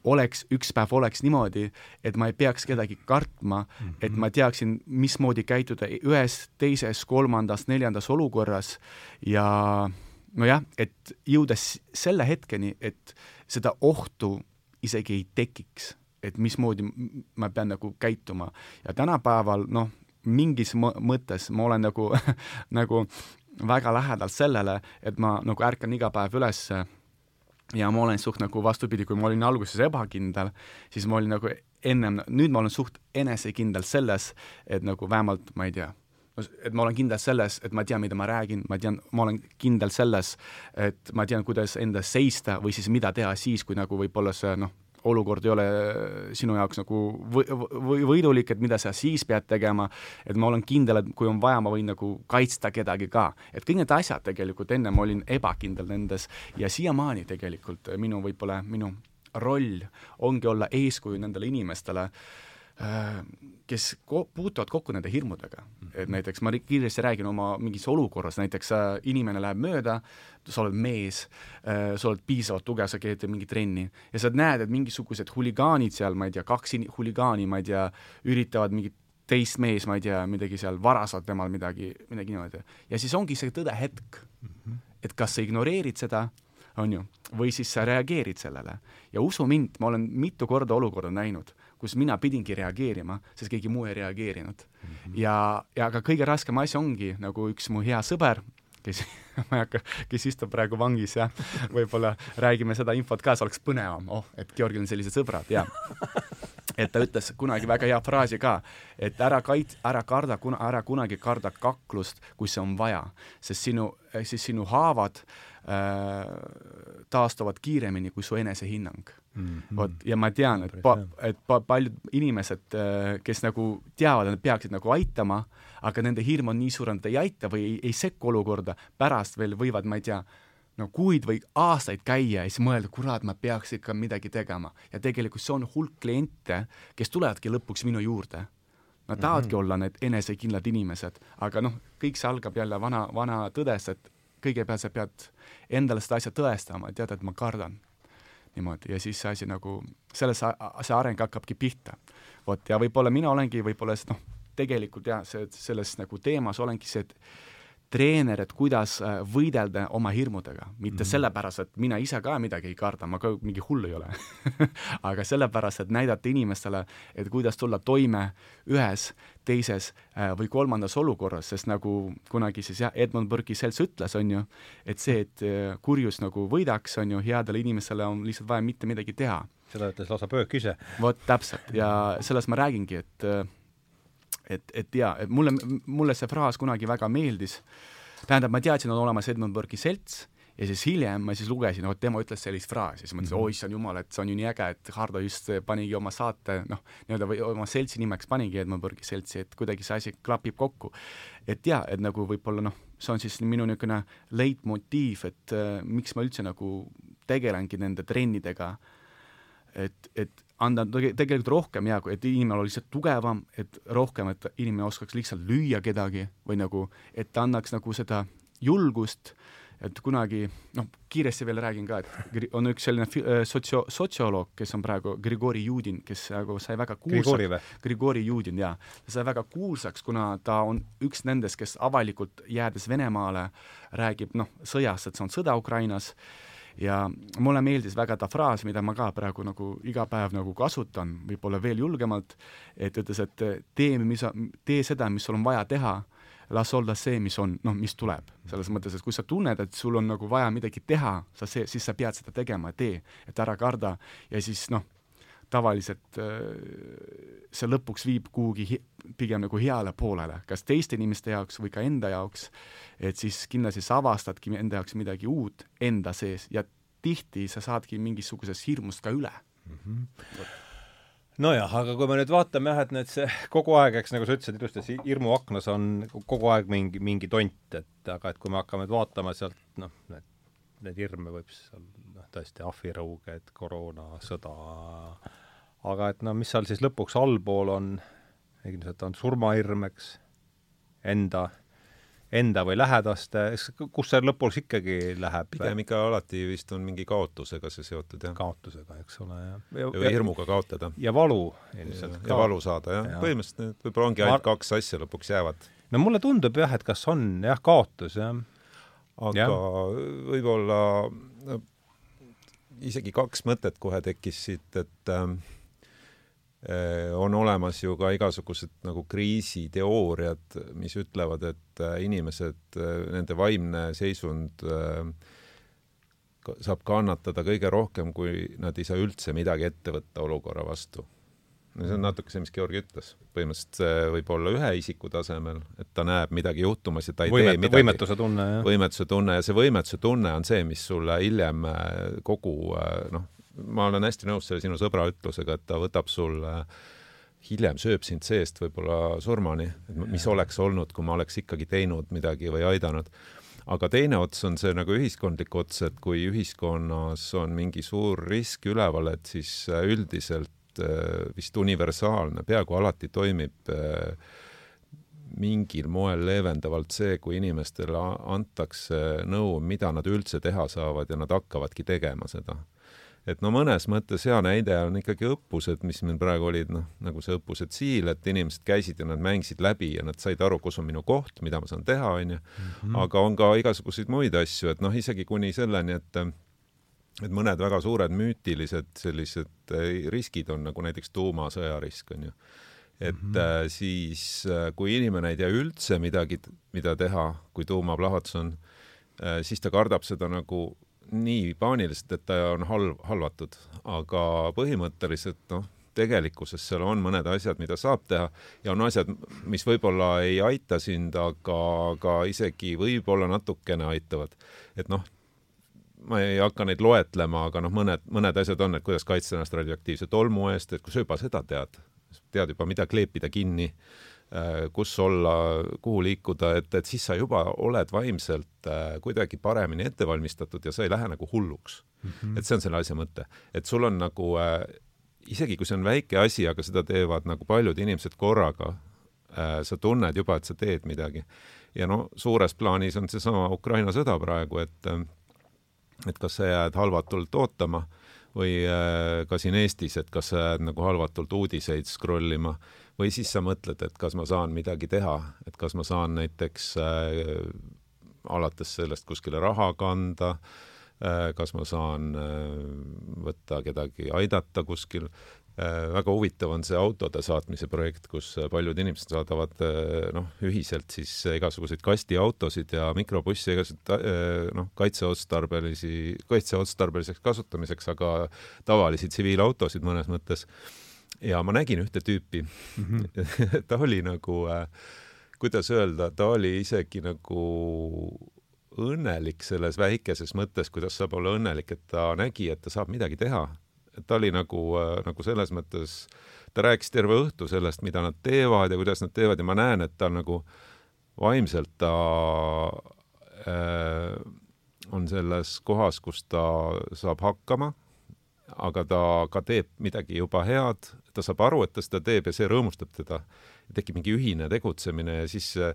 oleks, üks päev oleks niimoodi, et ma ei peaks kedagi kartma mm, -hmm. et ma teaksin, mismoodi käituda ühes, teises, kolmandas, neljandas olukorras ja nojah, et jõudes selle hetkeni, et seda ohtu isegi ei tekiks, et mismoodi ma pean nagu käituma ja tänapäeval noh, mingis mõttes ma olen nagu *laughs* nagu väga lähedal sellele, et ma nagu ärkan iga päev üles ja ma olen suht nagu vastupidi, kui ma olin alguses ebakindel, siis ma olin nagu ennem, nüüd ma olen suht enesekindel selles, et nagu vähemalt ma ei tea, et ma olen kindel selles, et ma tean, mida ma räägin, ma tean, ma olen kindel selles, et ma tean, kuidas enda seista või siis mida teha siis, kui nagu võib-olla see noh, olukord ei ole sinu jaoks nagu või, või võidulik, et mida sa siis pead tegema, et ma olen kindel, et kui on vaja, ma võin nagu kaitsta kedagi ka. et kõik need asjad tegelikult, enne ma olin ebakindel nendes ja siiamaani tegelikult minu võib-olla, minu roll ongi olla eeskuju nendele inimestele äh, Äh, kes ko-, puutuvad kokku nende hirmudega. et mhm. näiteks ma kiiresti räägin oma mingis olukorras, näiteks äh, inimene läheb mööda, sa oled mees äh,, sa oled piisavalt tugev, sa käid mingi trenni ja sa näed, et mingisugused huligaanid seal, ma ei tea, kaks huligaani, ma ei tea, üritavad mingit teist mees, ma ei tea, midagi seal varasavad temal midagi, midagi niimoodi. ja siis ongi see tõdehetk mm, -hmm. et kas sa ignoreerid seda, on ju, või siis sa reageerid sellele. ja usu mind, ma olen mitu korda olukorda näinud kus mina pidingi reageerima, sest keegi muu ei reageerinud mm. -hmm. ja, ja aga kõige raskem asi ongi nagu üks mu hea sõber, kes *laughs* ma ei hakka, kes istub praegu vangis ja võib-olla räägime seda infot ka, see oleks põnevam, oh, et Georgil on sellised sõbrad ja et ta ütles kunagi väga hea fraasi ka, et ära kait-, ära karda, ära kunagi karda kaklust, kui see on vaja, sest sinu, siis sinu haavad äh, taastuvad kiiremini kui su enesehinnang mm. -hmm. vot, ja ma tean, et pa-, et pa-, paljud inimesed, äh, kes nagu teavad, et nad peaksid nagu aitama, aga nende hirm on nii suur, et nad ei aita või ei, ei sekku olukorda, pärast veel võivad, ma ei tea, no kuid või aastaid käia ja siis mõelda, kurat, ma peaks ikka midagi tegema. ja tegelikult see on hulk kliente, kes tulevadki lõpuks minu juurde. Nad mhm. tahavadki mm -hmm. olla need enesekindlad inimesed, aga noh, kõik see algab jälle vana, vana tõdest, et kõigepealt sa pead endale seda asja tõestama, tead, et ma kardan niimoodi ja siis see asi nagu, selles see areng hakkabki pihta. vot, ja võib-olla mina olengi võib-olla noh, tegelikult jah, see, selles nagu teemas olengi see, et treener, et kuidas äh, võidelda oma hirmudega, mitte mm -hmm. sellepärast, et mina ise ka midagi ei karda, ma ka mingi hull ei ole *laughs* aga sellepärast, et näidata inimestele, et kuidas tulla toime ühes, teises äh, või kolmandas olukorras, sest nagu kunagi siis jah, Edmund Burke'i selts ütles, on ju, et see, et äh, kurjus nagu võidaks, on ju, headele inimestele on lihtsalt vaja mitte midagi teha. seda ütles lausa Pöök ise. vot täpselt ja sellest ma räägingi, et et, et jaa, et mulle, mulle see fraas kunagi väga meeldis, tähendab, ma teadsin, on olemas Edmund Burke'i selts ja siis hiljem ma siis lugesin, vot tema ütles sellist fraasi, siis mõtlesin mm, -hmm. oi issand jumal, et see on ju nii äge, et Hardo just panigi oma saate noh, nii-öelda või oma seltsi nimeks panigi Edmund Burke'i seltsi, et kuidagi see asi klapib kokku. et jaa, et nagu võib-olla noh, see on siis minu niisugune leitmotiiv, et äh, miks ma üldse nagu tegelengi nende trennidega, et, et anda tegelikult rohkem ja et inimene oleks lihtsalt tugevam, et rohkem, et inimene oskaks lihtsalt lüüa kedagi või nagu, et ta annaks nagu seda julgust, et kunagi, noh, kiiresti veel räägin ka, et on üks selline äh, sotsio-, sotsioloog, kes on praegu Grigori Judin, kes nagu sai väga kuulsaks, Grigori Judin, jaa. ta sai väga kuulsaks, kuna ta on üks nendest, kes avalikult jäädes Venemaale räägib noh, sõjast, et see on sõda Ukrainas, ja mulle meeldis väga ta fraas, mida ma ka praegu nagu iga päev nagu kasutan, võib-olla veel julgemalt, et ütles, et tee, mis, tee seda, mis sul on vaja teha, las olla see, mis on, noh, mis tuleb. selles mõttes, et kui sa tunned, et sul on nagu vaja midagi teha, sa see, siis sa pead seda tegema, tee, et ära karda ja siis noh, tavaliselt äh, see lõpuks viib kuhugi pigem nagu heale poolele, kas teiste inimeste jaoks või ka enda jaoks, et siis kindlasti sa avastadki enda jaoks midagi uut enda sees ja tihti sa saadki mingisugusest hirmust ka üle mm. -hmm nojah, aga kui me nüüd vaatame jah, et need see kogu aeg, eks nagu sa ütlesid ilusti, hirmuaknas on kogu aeg mingi, mingi tont, et aga et kui me hakkame vaatama sealt noh, need, need hirme võib seal noh, tõesti ahvirõuged, koroona, sõda, aga et no mis seal siis lõpuks allpool on, ilmselt on surmahirm, eks, enda enda või lähedaste, kus see lõpuks ikkagi läheb? pigem ikka alati vist on mingi kaotusega see seotud, jah. kaotusega, eks ole, jah. või hirmuga kaotada. ja valu ilmselt ja valu saada, jah ja.. põhimõtteliselt võib-olla ongi ainult Ma... kaks asja lõpuks jäävad. no mulle tundub jah, et kas on jah, kaotus, jah. aga võib-olla no, isegi kaks mõtet kohe tekkis siit, et Äh, on olemas ju ka igasugused nagu kriisiteooriad, mis ütlevad, et äh, inimesed, äh, nende vaimne seisund saab kannatada kõige rohkem, kui nad ei saa üldse midagi ette võtta olukorra vastu. no see on natuke see, mis Georgi ütles, põhimõtteliselt see võib olla ühe isiku tasemel, et ta näeb midagi juhtumas ja ta ei Võimet, tee midagi. võimetuse tunne, jah. võimetuse tunne ja see võimetuse tunne on see, mis sulle hiljem kogu noh, ma olen hästi nõus selle sinu sõbra ütlusega, et ta võtab sul hiljem sööb sind seest võib-olla surmani, mis oleks olnud, kui ma oleks ikkagi teinud midagi või aidanud. aga teine ots on see nagu ühiskondlik ots, et kui ühiskonnas on mingi suur risk üleval, et siis äh, üldiselt äh, vist universaalne, peaaegu alati toimib äh, mingil moel leevendavalt see, kui inimestele antakse nõu, mida nad üldse teha saavad ja nad hakkavadki tegema seda et no mõnes mõttes hea näide on ikkagi õppused, mis meil praegu olid, noh, nagu see õppused Siil, et inimesed käisid ja nad mängisid läbi ja nad said aru, kus on minu koht, mida ma saan teha, onju. Mhm. aga on ka igasuguseid muid asju, et noh, isegi kuni selleni, et et mõned väga suured müütilised sellised eh, riskid on nagu näiteks tuumasõjarisk, onju et mm -hmm. siis, äh, kui inimene ei tea üldse midagi, mida teha, kui tuumaplahvatus on, äh, siis ta kardab seda nagu nii paaniliselt, et ta on halb, halvatud, aga põhimõtteliselt noh, tegelikkuses seal on mõned asjad, mida saab teha ja on asjad, mis võib-olla ei aita sind, aga, aga isegi võib-olla natukene aitavad. et noh, ma ei hakka neid loetlema, aga noh, mõned, mõned asjad on, et kuidas kaitsta ennast radioaktiivse tolmu eest, et kui sa juba seda tead, tead juba, mida kleepida kinni kus olla, kuhu liikuda, et, et siis sa juba oled vaimselt äh, kuidagi paremini ette valmistatud ja sa ei lähe nagu hulluks mm. -hmm. et see on selle asja mõte, et sul on nagu äh, isegi kui see on väike asi, aga seda teevad nagu paljud inimesed korraga äh,, sa tunned juba, et sa teed midagi. ja no suures plaanis on seesama Ukraina sõda praegu, et äh, et kas sa jääd halvatult ootama või äh, ka siin Eestis, et kas sa jääd nagu halvatult uudiseid scroll ima või siis sa mõtled, et kas ma saan midagi teha, et kas ma saan näiteks äh, alates sellest kuskile raha kanda, kas ma saan võtta kedagi aidata kuskil Äh, väga huvitav on see autode saatmise projekt, kus äh, paljud inimesed saadavad äh, noh, ühiselt siis igasuguseid kastiautosid ja mikrobusse, igasuguseid noh, kaitseotstarbelisi, kaitseotstarbeliseks kasutamiseks, aga tavalisi tsiviilautosid mõnes mõttes. Ja ma nägin ühte tüüpi mm, -hmm. *laughs* ta oli nagu kuidas öelda, ta oli isegi nagu õnnelik selles väikeses mõttes, kuidas saab olla õnnelik, et ta nägi, et ta saab midagi teha ta oli nagu, äh, nagu selles mõttes, ta rääkis terve õhtu sellest, mida nad teevad ja kuidas nad teevad ja ma näen, et ta nagu vaimselt ta äh, on selles kohas, kus ta saab hakkama, aga ta ka teeb midagi juba head, ta saab aru, et ta seda teeb ja see rõõmustab teda tekib mingi ühine tegutsemine ja siis äh,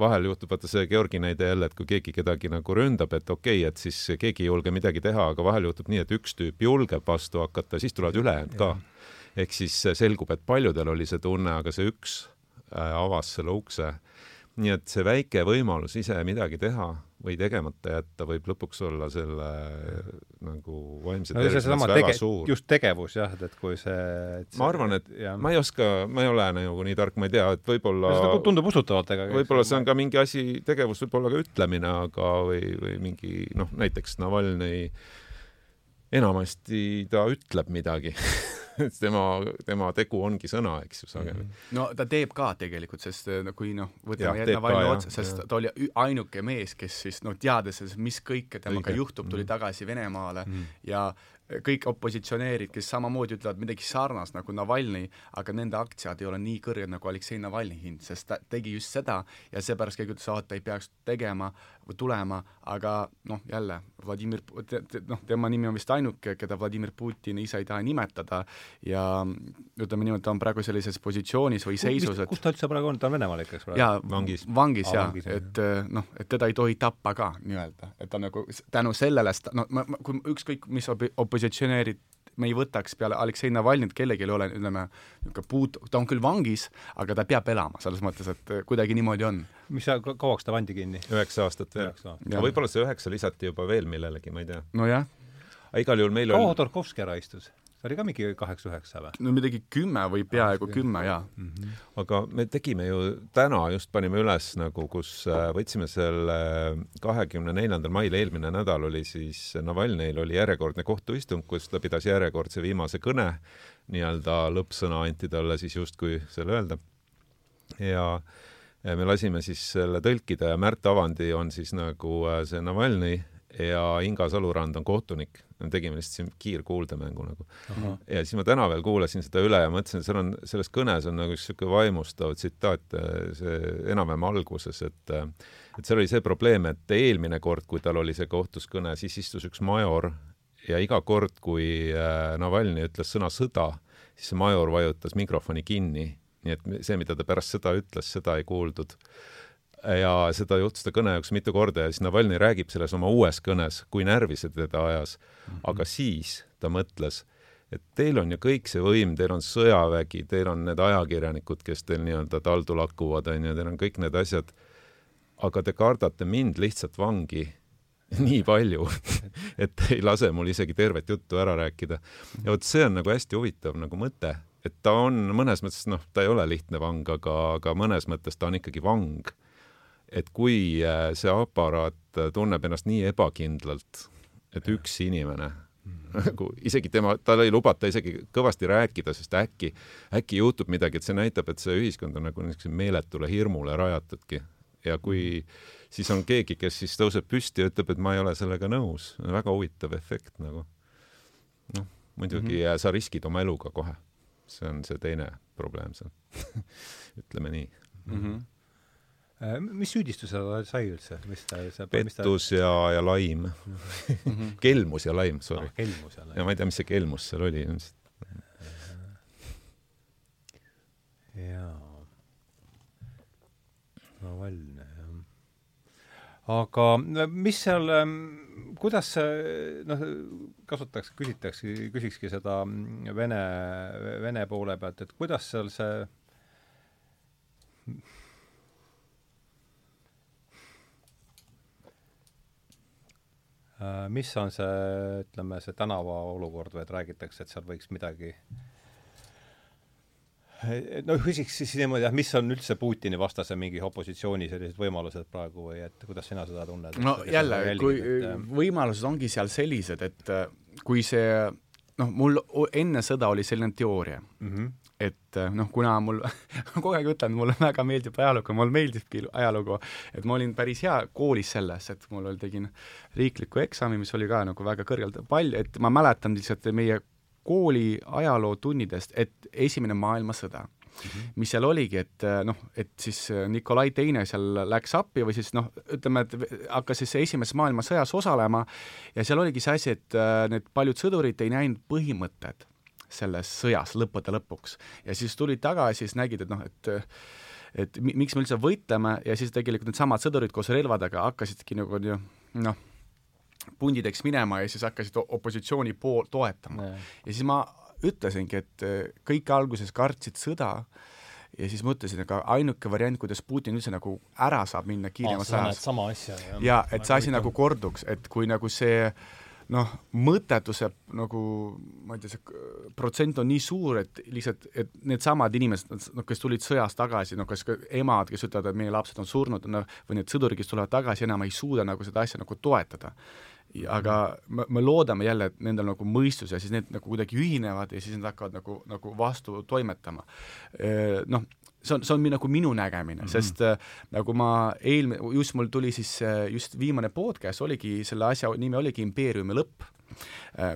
vahel juhtub, vaata see Georgi näide jälle, et kui keegi kedagi nagu ründab, et okei okay,, et siis keegi ei julge midagi teha, aga vahel juhtub nii, et üks tüüp julgeb vastu hakata, siis tulevad ülejäänud ka. ehk siis selgub, et paljudel oli see tunne, aga see üks äh, avas selle ukse. nii et see väike võimalus ise midagi teha või tegemata jätta võib lõpuks olla selle nagu vaimse no, tervise mõttes väga tege, suur. just tegevus jah, et, et kui see et see, ma arvan, et ja. ma ei oska, ma ei ole nagu nii tark, ma ei tea, et võib-olla seda tundub usutavalt, ega võib-olla see on ka mingi asi, tegevus võib olla ka ütlemine, aga või, või mingi noh, näiteks Navalnõi enamasti ta ütleb midagi *laughs* *laughs* tema, tema tegu ongi sõna, eks ju, sageli. Mhm. no ta teeb ka tegelikult, sest no kui noh, võtame Navalnõi otsa, sest ja. ta oli ainuke mees, kes siis noh, teades, mis kõike temaga juhtub, tuli mm. tagasi Venemaale mm. ja kõik opositsionäärid, kes samamoodi ütlevad midagi sarnast nagu Navalnõi, aga nende aktsiad ei ole nii kõrged nagu Aleksei Navalnõi hind, sest ta tegi just seda ja seepärast keegi ütles, et ta ei peaks tegema või tulema, aga noh, jälle, Vladimir, noh, tema nimi on vist ainuke, keda Vladimir Putin ise ei taha nimetada ja ütleme niimoodi, ta on praegu sellises positsioonis või seisus, et kus ta üldse praegu on, ta on Venemaal ikka, eks ole? jaa, vangis, vangis jaa, et noh, et teda ei tohi tappa ka nii-öelda, et ta nagu tänu sellele, no ma, ma, kui ükskõik mis opositsioon opositsionäärid me ei võtaks peale Aleksei Navalnõit, kellelgi ei ole, ütleme, niisugune puut-, ta on küll vangis, aga ta peab elama, selles mõttes, et kuidagi niimoodi on. mis sa, kauaks ta pandi kinni? üheksa aastat veel. aga võib-olla see üheksa lisati juba veel millelegi, ma ei tea. nojah. aga igal juhul meil kaua oli... Hodorkovski ära istus? See oli ka mingi kaheksa-üheksa või? no midagi kümme või peaaegu ah, kümme, jaa mm. -hmm. aga me tegime ju täna, just panime üles nagu, kus äh, võtsime selle kahekümne neljandal mail, eelmine nädal oli siis Navalnõil oli järjekordne kohtuistung, kus ta pidas järjekordse viimase kõne, nii-öelda lõppsõna anti talle siis justkui selle öelda. ja me lasime siis selle tõlkida ja Märt Avandi on siis nagu äh, see Navalnõi ja Inga Salurand on kohtunik me tegime lihtsalt siin kiirkuuldemängu nagu. ja siis ma täna veel kuulasin seda üle ja mõtlesin, seal on, selles kõnes on nagu üks niisugune vaimustav tsitaat, see enam-vähem alguses, et et seal oli see probleem, et eelmine kord, kui tal oli see kohtuskõne, siis istus üks major ja iga kord, kui äh, Navalnõi ütles sõna sõda, siis see major vajutas mikrofoni kinni, nii et see, mida ta pärast sõda ütles, seda ei kuuldud ja seda juhtus ta kõne jooksul mitu korda ja siis Navalnõi räägib selles oma uues kõnes, kui närvi see teda ajas mm. -hmm. aga siis ta mõtles, et teil on ju kõik see võim, teil on sõjavägi, teil on need ajakirjanikud, kes teil nii-öelda taldu lakuvad, onju, teil on kõik need asjad, aga te kardate mind lihtsalt vangi *laughs* nii palju *laughs* et ei lase mul isegi tervet juttu ära rääkida. ja vot see on nagu hästi huvitav nagu mõte, et ta on mõnes mõttes, noh, ta ei ole lihtne vang, aga, aga mõnes mõttes ta on ikkagi vang et kui äh, see aparaat äh, tunneb ennast nii ebakindlalt, et üks inimene mhm. *laughs* nagu isegi tema, tal ei lubata isegi kõvasti rääkida, sest äkki, äkki juhtub midagi, et see näitab, et see ühiskond on nagu niisuguse meeletule hirmule rajatudki. ja kui siis on keegi, kes siis tõuseb püsti ja ütleb, et ma ei ole sellega nõus, väga huvitav efekt nagu. noh, muidugi mm -hmm. sa riskid oma eluga kohe. see on see teine probleem seal *laughs* ütleme nii mm. -hmm mis süüdistuse ta sai üldse, mis ta, see pettus ta... ja, ja laim mm. -hmm. *laughs* kelmus ja laim, sorry ah,. kelmus ja laim. ja ma ei tea, mis see kelmus seal oli ilmselt. jaa. Navalnõi, jah. aga mis seal, ähm, kuidas noh, kasutaks, küsitaks, küsikski seda Vene, Vene poole pealt, et kuidas seal see mis on see, ütleme, see tänava olukord või et räägitakse, et seal võiks midagi no küsiks siis niimoodi, et mis on üldse Putini vastase mingi opositsiooni sellised võimalused praegu või et kuidas sina seda tunned? no jälle, kui et... võimalused ongi seal sellised, et kui see noh, mul enne sõda oli selline teooria mm, -hmm et eh, noh, kuna mul *laughs* kogu aeg ütlen, mulle väga meeldib ajalugu, mulle meeldibki ajalugu, et ma olin päris hea koolis selles, et mul oli, tegin riikliku eksami, mis oli ka nagu väga kõrgelt, palju, et ma mäletan lihtsalt meie kooli ajalootunnidest, et Esimene maailmasõda. Mis seal oligi, et eh, noh, et siis Nikolai Teine seal läks appi või siis noh, ütleme, et hakkas siis Esimeses maailmasõjas osalema ja seal oligi see asi, et eh, need paljud sõdurid ei näinud põhimõtted selles sõjas lõppude lõpuks. ja siis tulid tagasi, siis nägid, et noh, et et miks me üldse võitleme ja siis tegelikult needsamad sõdurid koos relvadega hakkasidki nagu noh, pundideks minema ja siis hakkasid opositsiooni pool toetama. ja siis ma ütlesingi, et kõik alguses kartsid sõda ja siis mõtlesin, aga ainuke variant, kuidas Putin üldse nagu ära saab minna kiiremas ajas. sama asja. ja et see asi nagu korduks, et kui nagu see noh, mõttetuse nagu ma ei tea, see protsent on nii suur, et lihtsalt, et needsamad inimesed, noh, kes tulid sõjast tagasi, no kas ka emad, kes ütlevad, et meie lapsed on surnud, noh, või need sõdurid, kes tulevad tagasi, enam ei suuda nagu seda asja nagu toetada. Aga me, me loodame jälle, et nendel nagu mõistus ja siis need nagu kuidagi ühinevad ja siis nad hakkavad nagu, nagu vastu toimetama. Noh, see on, see on nagu minu nägemine mm, -hmm. sest äh, nagu ma eelmine, just mul tuli siis äh, just viimane podcast oligi, selle asja nimi oligi Impeeriumi lõpp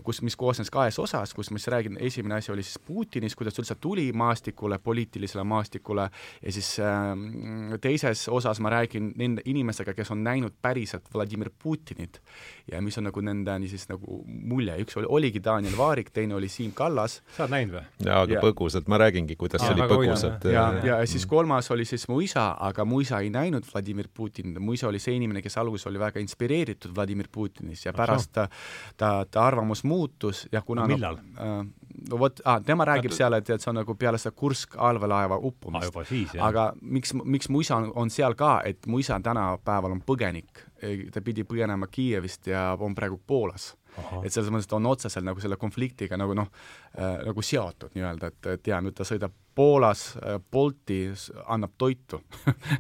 kus, mis koosnes kahes osas, kus ma siis räägin, esimene asi oli siis Putinist, kuidas ta üldse tuli maastikule, poliitilisele maastikule, ja siis äh, teises osas ma räägin nende inimestega, kes on näinud päriselt Vladimir Putinit ja mis on nagu nende niisiis nagu mulje, üks oli, oligi Daniel Vaarik, teine oli Siim Kallas. sa oled näinud või? jaa, aga ja. põgusalt, ma räägingi, kuidas see oli põgusalt. ja, ja, ja siis kolmas oli siis mu isa, aga mu isa ei näinud Vladimir Putinit, mu isa oli see inimene, kes alguses oli väga inspireeritud Vladimir Putinist ja pärast ta, ta, ta arvamus muutus ja kuna no, millal? no, äh, no vot ah,, tema räägib Ätu... seal, et, et see on nagu peale seda Kursk allveelaeva uppumist. Ah,. aga miks, miks mu isa on, on seal ka, et mu isa tänapäeval on põgenik, ta pidi põgenema Kiievist ja on praegu Poolas et selles mõttes ta on otseselt nagu selle konfliktiga nagu noh äh,, nagu seotud nii-öelda, et, et jaa, nüüd ta sõidab Poolas äh, Bolti, annab toitu.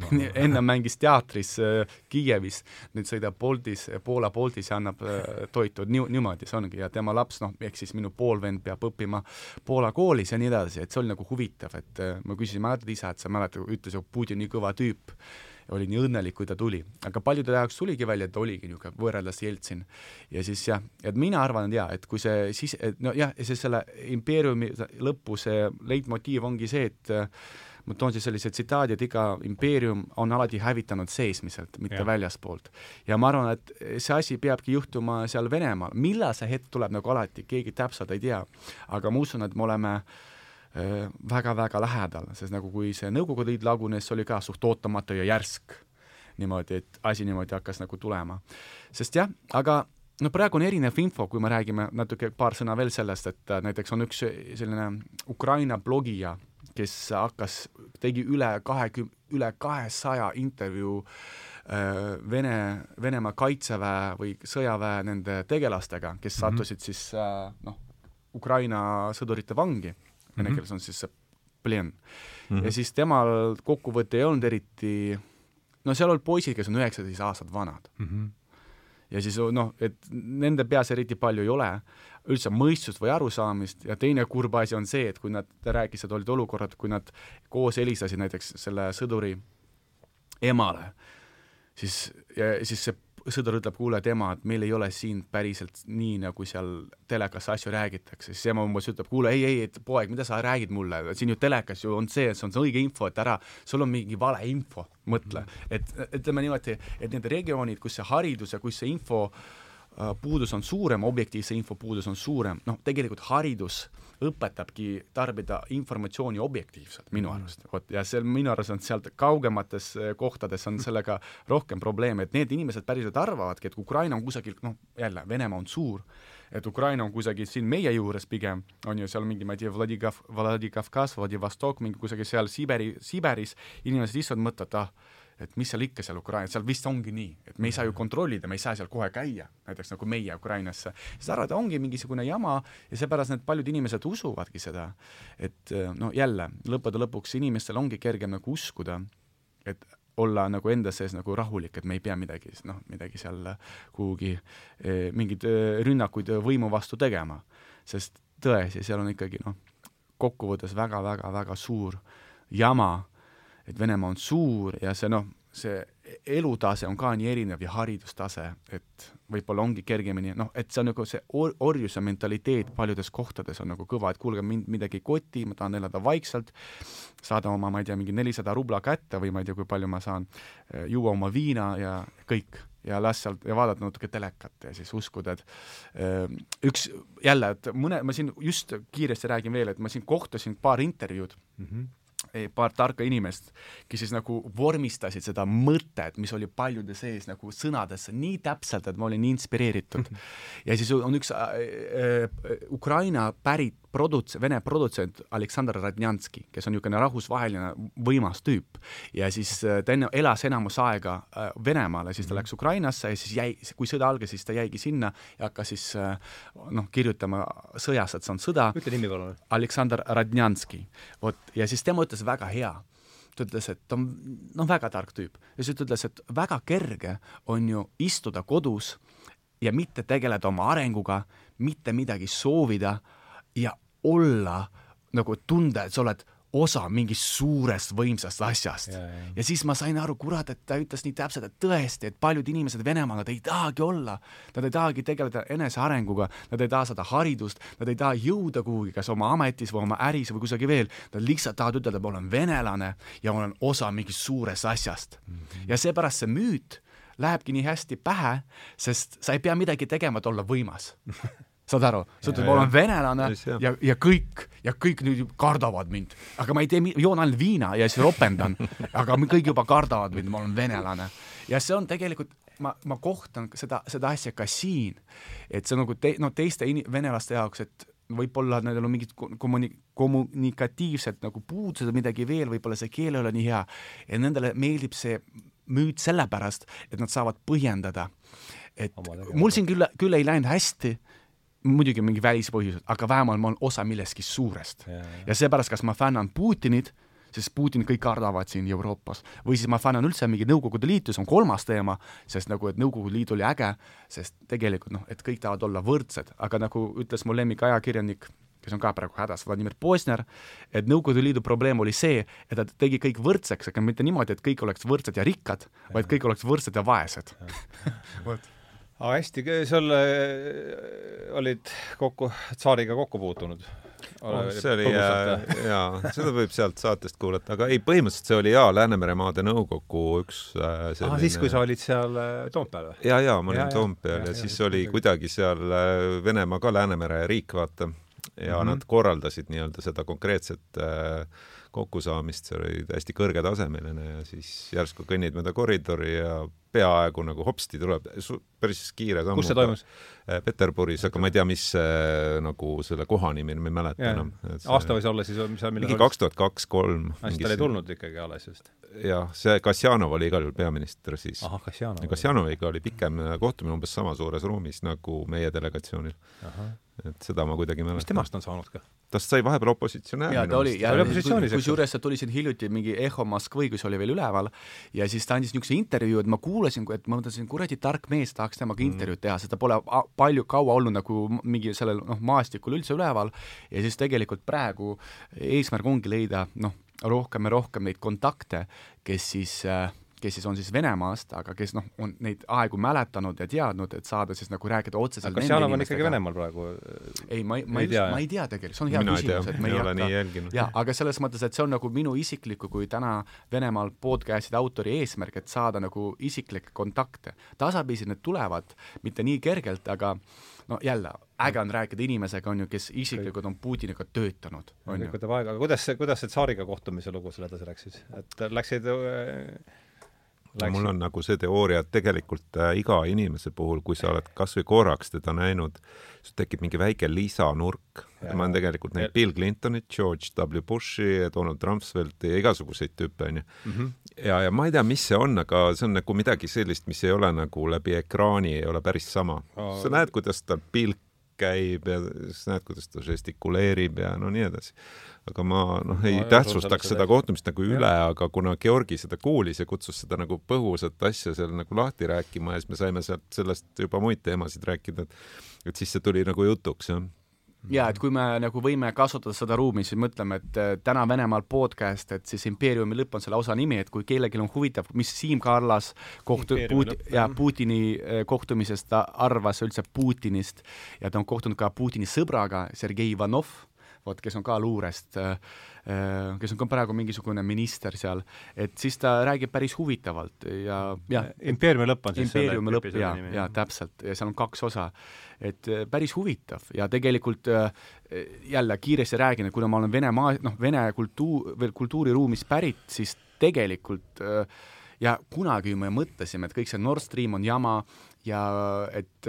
No. *laughs* enne mängis teatris äh, Kiievis, nüüd sõidab Boltis, Poola Boltis ja annab äh, toitu, nii, niimoodi see ongi. Ja tema laps, noh, ehk siis minu poolvend peab õppima Poola koolis ja nii edasi, et see oli nagu huvitav, et äh, ma küsisin, mäletad isa, et sa mäletad, ütles, et Putin nii kõva tüüp oli nii õnnelik, kui ta tuli. aga paljude jaoks tuligi välja, et oligi niisugune võrreldes Jeltsin. ja siis jah, et mina arvan, et jaa, et kui see siis, nojah, see selle impeeriumi lõpu see leitmotiiv ongi see, et ma toon siis sellise tsitaadi, et iga impeerium on alati hävitanud seesmiselt, mitte ja. väljaspoolt. ja ma arvan, et see asi peabki juhtuma seal Venemaal, millal see hetk tuleb, nagu alati, keegi täpselt ei tea. aga ma usun, et me oleme äh, väga-väga lähedal, sest nagu kui see Nõukogude Liit lagunes, see oli ka suht ootamatu ja järsk. niimoodi, et asi niimoodi hakkas nagu tulema. sest jah, aga no praegu on erinev info, kui me räägime natuke paar sõna veel sellest, et äh, näiteks on üks selline Ukraina blogija, kes hakkas, tegi üle kahekümne, üle kahesaja intervjuu äh, Vene, Venemaa kaitseväe või sõjaväe nende tegelastega, kes mhm. sattusid mm -hmm. siis äh, noh, Ukraina sõdurite vangi vene mhm. keeles on siis see plen mm. -hmm. ja siis temal kokkuvõte ei olnud eriti, no seal olid poisid, kes on üheksateist aastat vanad mm. -hmm. ja siis noh, et nende peas eriti palju ei ole üldse mõistust või arusaamist ja teine kurb asi on see, et kui nad, ta rääkis, et olid olukorrad, kui nad koos helistasid näiteks selle sõduri emale, siis, ja siis see sõdur ütleb, kuule, et ema, et meil ei ole siin päriselt nii, nagu seal telekas asju räägitakse, siis ema umbes ütleb, kuule, ei, ei, et poeg, mida sa räägid mulle, siin ju telekas ju on see, see on see õige info, et ära, sul on mingi valeinfo, mõtle. et ütleme niimoodi, et need regioonid, kus see haridus ja kus see info äh, puudus on suurem, objektiivse info puudus on suurem, noh, tegelikult haridus äh, õpetabki tarbida informatsiooni objektiivselt minu mm. arust, vot, ja see minu arust on sealt kaugemates eh, kohtades on sellega rohkem probleeme, et need inimesed päriselt arvavadki, et Ukraina on kusagil, noh, jälle, Venemaa on suur, et Ukraina on kusagil siin meie juures pigem, on ju, seal mingi, ma ei tea, Vladikav-, Vladikavkaz, Vladivostok, mingi kusagil seal Siberi, Siberis, inimesed lihtsalt mõtlevad, ah, et mis seal ikka seal Ukrainas, seal vist ongi nii, et me ei saa ju kontrollida, me ei saa seal kohe käia, näiteks nagu meie Ukrainasse. siis et ongi mingisugune jama ja seepärast need paljud inimesed usuvadki seda. et no jälle, lõppude lõpuks inimestel ongi kergem nagu uskuda, et olla nagu enda sees nagu rahulik, et me ei pea midagi, noh, midagi seal kuhugi eh, mingeid eh, rünnakuid võimu vastu tegema. sest tõesti, seal on ikkagi noh, kokkuvõttes väga-väga-väga suur jama, et Venemaa on suur ja see noh, see elutase on ka nii erinev ja haridustase, et võib-olla ongi kergemini, noh, et see on nagu see or-, orjuse mentaliteet paljudes kohtades on nagu kõva, et kuulge, mind midagi ei koti, ma tahan elada vaikselt, saada oma, ma ei tea, mingi nelisada rubla kätte või ma ei tea, kui palju ma saan, eh, juua oma viina ja kõik. ja las sealt ja vaadata natuke telekat ja siis uskuda, et eh, üks jälle, et mõne, ma siin just kiiresti räägin veel, et ma siin kohtasin paar intervjuud mm, -hmm paar tarka inimest, kes siis nagu vormistasid seda mõtet, mis oli paljude sees nagu sõnadesse nii täpselt, et ma olin nii inspireeritud. ja siis on üks äh, äh, Ukraina pärit produts-, vene produtsent Aleksandr Radnjanski, kes on niisugune rahvusvaheline võimas tüüp. ja siis äh, ta enne elas enamus aega äh, Venemaal ja siis ta mhm. läks Ukrainasse ja siis jäi, kui sõda algas, siis ta jäigi sinna ja hakkas siis äh, noh, kirjutama sõjas, et see on sõda. ütle nimi palun. Aleksandr Radnjanski. vot, ja siis tema ütles väga hea ta ütles, et ta on noh, väga tark tüüp ja siis ta ütles, et väga kerge on ju istuda kodus ja mitte tegeleda oma arenguga, mitte midagi soovida ja olla nagu tunda, et sa oled osa mingist suurest võimsast asjast. Ja, siis ma sain aru, kurat, et ta ütles nii täpselt, et tõesti, et paljud inimesed Venemaal, nad ei tahagi olla, nad ei tahagi tegeleda enesearenguga, nad ei taha saada haridust, nad ei taha jõuda kuhugi, kas oma ametis või oma äris või kusagil veel, nad lihtsalt tahavad ütelda, et ma olen venelane ja olen osa mingist suurest asjast mm. -hmm. ja seepärast see müüt lähebki nii hästi pähe, sest sa ei pea midagi tegema, et olla võimas *laughs* saad aru, sa ütled, ma olen venelane ja, ja, ja kõik ja kõik nüüd kardavad mind, aga ma ei tee, joon ainult viina ja siis ropendan, *laughs* aga kõik juba kardavad mind, ma olen venelane. ja see on tegelikult, ma, ma kohtan seda, seda asja ka siin, et see on nagu te, no teiste in, venelaste jaoks, et võib-olla nendel on mingid kommuni-, kommunikatiivsed nagu puudused või midagi veel, võib-olla see keel ei ole nii hea. Ja nendele meeldib see müüt sellepärast, et nad saavad põhjendada. et mul siin küll, küll ei läinud hästi muidugi mingi välispõhjused, aga vähemalt ma olen osa millestki suurest. ja, ja. seepärast, kas ma fännan Putinit, sest Putinit kõik kardavad siin Euroopas, või siis ma fännan üldse mingi Nõukogude Liitu, see on kolmas teema, sest nagu, et Nõukogude Liit oli äge, sest tegelikult noh, et kõik tahavad olla võrdsed, aga nagu ütles mu lemmikajakirjanik, kes on ka praegu hädas, Vladimir Posner, et Nõukogude Liidu probleem oli see, et ta tegi kõik võrdseks, aga mitte niimoodi, et kõik oleks võrdsed ja rikkad, vaid kõik oleks võrdsed ja vaesed *laughs* vot aga hästi, sul olid kokku, tsaariga kokku puutunud? Oh, see oli jaa, *laughs* jaa, seda võib sealt saatest kuulata, aga ei, põhimõtteliselt see oli jaa, Läänemere maade nõukogu üks äh, selline... ah, siis, kui sa olid seal äh, Toompeal või? jaa, jaa, ma olin Toompeal ja, ja, ja siis ja, oli kuidagi seal äh, Venemaa ka Läänemere riik, vaata, ja mm -hmm. nad korraldasid nii-öelda seda konkreetset äh, kokkusaamist, see oli hästi kõrgetasemeline ja siis järsku kõnnid mööda koridori ja peaaegu nagu hopsti tuleb päris kiire sammuga. kus see toimus? Äh, Peterburis, aga ma ei tea, mis see nagu selle koha nimi ma ei mäleta yeah. enam. aasta võis olla siis, mis seal mingi kaks tuhat kaks, kolm. siis tal ei tulnud ikkagi alles just? jah, see Kasjanov oli igal juhul peaminister siis. ahah, Kasjanov. Kasjanoviga oli pikem kohtumine umbes sama suures ruumis nagu meie delegatsioonil. et seda ma kuidagi mäletan. mis temast on saanud ka? Tast sai vahepeal opositsionäär. jaa, ta oli, kusjuures ta tuli siin hiljuti mingi Eho Moskvõi, kui see oli veel üleval, ja siis ta andis niisuguse intervjuu, et ma kuulasin, et ma mõtlesin, kuradi tark mees, tahaks temaga mm. intervjuud teha, sest ta pole palju kaua olnud nagu mingi sellel noh, maastikul üldse üleval ja siis tegelikult praegu eesmärk ongi leida noh, rohkem ja rohkem neid kontakte, kes siis äh, kes siis on siis Venemaast, aga kes noh, on neid aegu mäletanud ja teadnud, et saada siis nagu rääkida otseselt kas Janov on ikkagi Venemaal praegu? ei, ma ei, ma ei, ma ei tea tegelikult, see on hea Mina küsimus, et me ei hakka, jaa, aga selles mõttes, et see on nagu minu isikliku kui täna Venemaal podcast'ide autori eesmärk, et saada nagu isiklikke kontakte. tasapisi need tulevad, mitte nii kergelt, aga no jälle, äge on rääkida inimesega, on ju, kes isiklikult on Putiniga töötanud, on ju. võtab aega, aga kuidas see, kuidas see tsaariga kohtumise lugu seal edasi läks siis, et läksid äh, ja mul on nagu see teooria, et tegelikult äh, iga inimese puhul, kui sa oled kas või korraks teda näinud, sul tekib mingi väike lisanurk. ma olen tegelikult näinud Bill Clintonit, George W Bushi, Donald Rumsfeldti ja igasuguseid tüüpe, onju. Mhm. ja, ja ma ei tea, mis see on, aga see on nagu midagi sellist, mis ei ole nagu läbi ekraani, ei ole päris sama oh.. sa näed, kuidas ta pilk käib ja siis näed, kuidas ta žestikuleerib ja no nii edasi aga ma noh, ei ma tähtsustaks seda kohtumist nagu üle, aga kuna Georgi seda kuulis ja kutsus seda nagu põgusat asja seal nagu lahti rääkima ja siis me saime sealt sellest juba muid teemasid rääkida, et et siis see tuli nagu jutuks, jah. Ja et kui me nagu võime kasutada seda ruumi, siis mõtleme, et äh, täna Venemaal podcast, et siis impeeriumi lõpp on selle osa nimi, et kui kellelgi on huvitav, mis Siim Kallas kohtu-, Puti-, ja Putini äh, kohtumisest ta arvas üldse Putinist ja ta on kohtunud ka Putini sõbraga, Sergei Ivanov vot kes on ka luurest, äh, äh, kes on ka praegu mingisugune minister seal, et siis ta räägib päris huvitavalt ja, ja impeeriumi lõpp on siis impeeriumi lõpp, jaa, jaa, täpselt, ja seal on kaks osa. et äh, päris huvitav. Ja tegelikult jälle kiiresti räägin, et kuna ma olen Vene maa, noh, Vene kultuur, veel kultuuriruumist pärit, siis tegelikult ja kunagi me mõtlesime, et kõik see Nord Stream on jama ja et,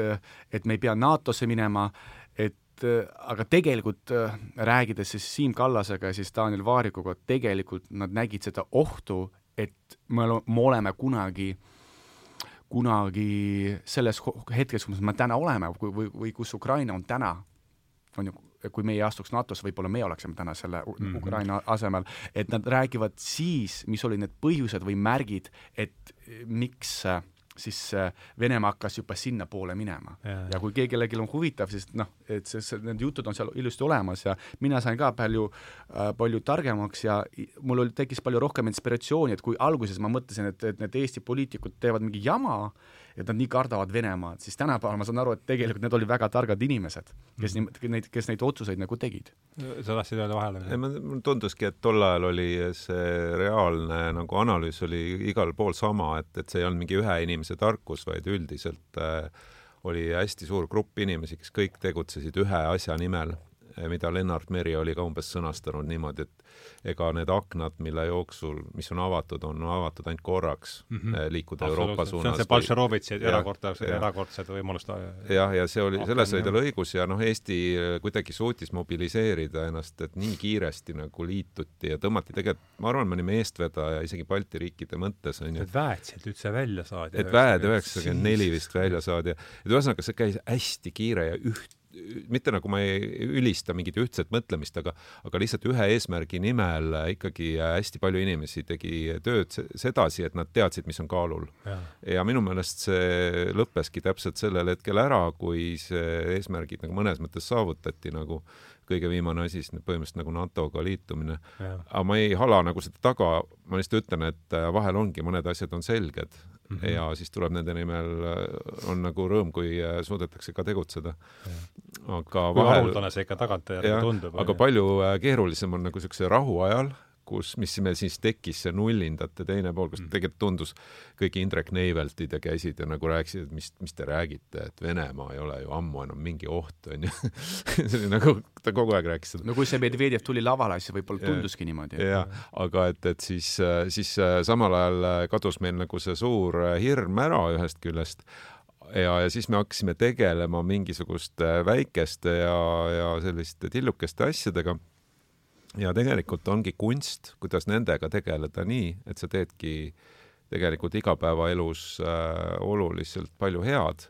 et me ei pea NATO-sse minema, et aga tegelikult äh, rääkides siis Siim Kallasega ja siis Daniel Vaarikuga, tegelikult nad nägid seda ohtu, et me oleme kunagi kunagi selles hetkes, kus me täna oleme või, või, või kus Ukraina on täna, on ju, kui meie astuks NATO-sse, võib-olla meie oleksime täna selle mm -hmm. Ukraina asemel, et nad räägivad siis, mis olid need põhjused või märgid, et miks äh, siis äh, Venemaa hakkas juba sinnapoole minema. ja kui kellelgi on huvitav, siis noh, et see, see, need jutud on seal ilusti olemas ja mina sain ka palju äh,, palju targemaks ja mul oli, tekkis palju rohkem inspiratsiooni, et kui alguses ma mõtlesin, et, et need Eesti poliitikud teevad mingi jama, et nad nii kardavad Venemaad, siis tänapäeval ma saan aru, et tegelikult need olid väga targad inimesed, kes mm. neid, kes neid otsuseid nagu tegid. sa tahtsid öelda vahele? ei, mulle tunduski, et tol ajal oli see reaalne nagu analüüs oli igal pool sama, et, et see ei olnud mingi ühe inimese tarkus, vaid üldiselt äh, oli hästi suur grupp inimesi, kes kõik tegutsesid ühe asja nimel mida Lennart Meri oli ka umbes sõnastanud niimoodi, et ega need aknad, mille jooksul, mis on avatud, on avatud ainult korraks mm -hmm. liikuda Euroopa suunas. see on see Bolšerovitši erakordsed, erakordsed võimalused. jah, ja see oli, selles oli tal õigus ja noh, Eesti eh, kuidagi suutis mobiliseerida ennast, et nii kiiresti nagu liituti ja tõmmati tegelikult, ma arvan, me olime eestvedaja isegi Balti riikide mõttes, on ju. et väed sealt üldse välja saadi. et väed üheksakümmend neli vist välja saadi et ühesõnaga, see käis hästi kiire ja üht mitte nagu ma ei ülista mingit ühtset mõtlemist, aga, aga lihtsalt ühe eesmärgi nimel ikkagi hästi palju inimesi tegi tööd sedasi, et nad teadsid, mis on kaalul. ja minu meelest see lõppeski täpselt sellel hetkel ära, kui see eesmärgid nagu mõnes mõttes saavutati nagu kõige viimane asi, siis põhimõtteliselt nagu NATO-ga liitumine. aga ma ei hala nagu seda taga, ma lihtsalt ütlen, et vahel ongi, mõned asjad on selged mm -hmm. ja siis tuleb nende nimel, on nagu rõõm, kui äh, suudetakse ka tegutseda. aga kui vahel haruldane see ikka tagantjärele tundub. aga palju äh, keerulisem on nagu niisuguse rahu ajal kus, mis meil siis tekkis, see nullindate teine pool, kus mm. tegelikult tundus kõik Indrek Neiveltid ja käisid ja nagu rääkisid, et mis, mis te räägite, et Venemaa ei ole ju ammu enam mingi oht, onju. *laughs* see oli nagu, ta kogu aeg rääkis seda. no kui see Medvedjev tuli lavale, siis võib-olla tunduski niimoodi. jah, aga et, et siis, siis samal ajal kadus meil nagu see suur hirm ära ühest küljest, ja, ja siis me hakkasime tegelema mingisuguste väikeste ja, ja selliste tillukeste asjadega ja tegelikult ongi kunst, kuidas nendega tegeleda nii, et sa teedki tegelikult igapäevaelus äh, oluliselt palju head,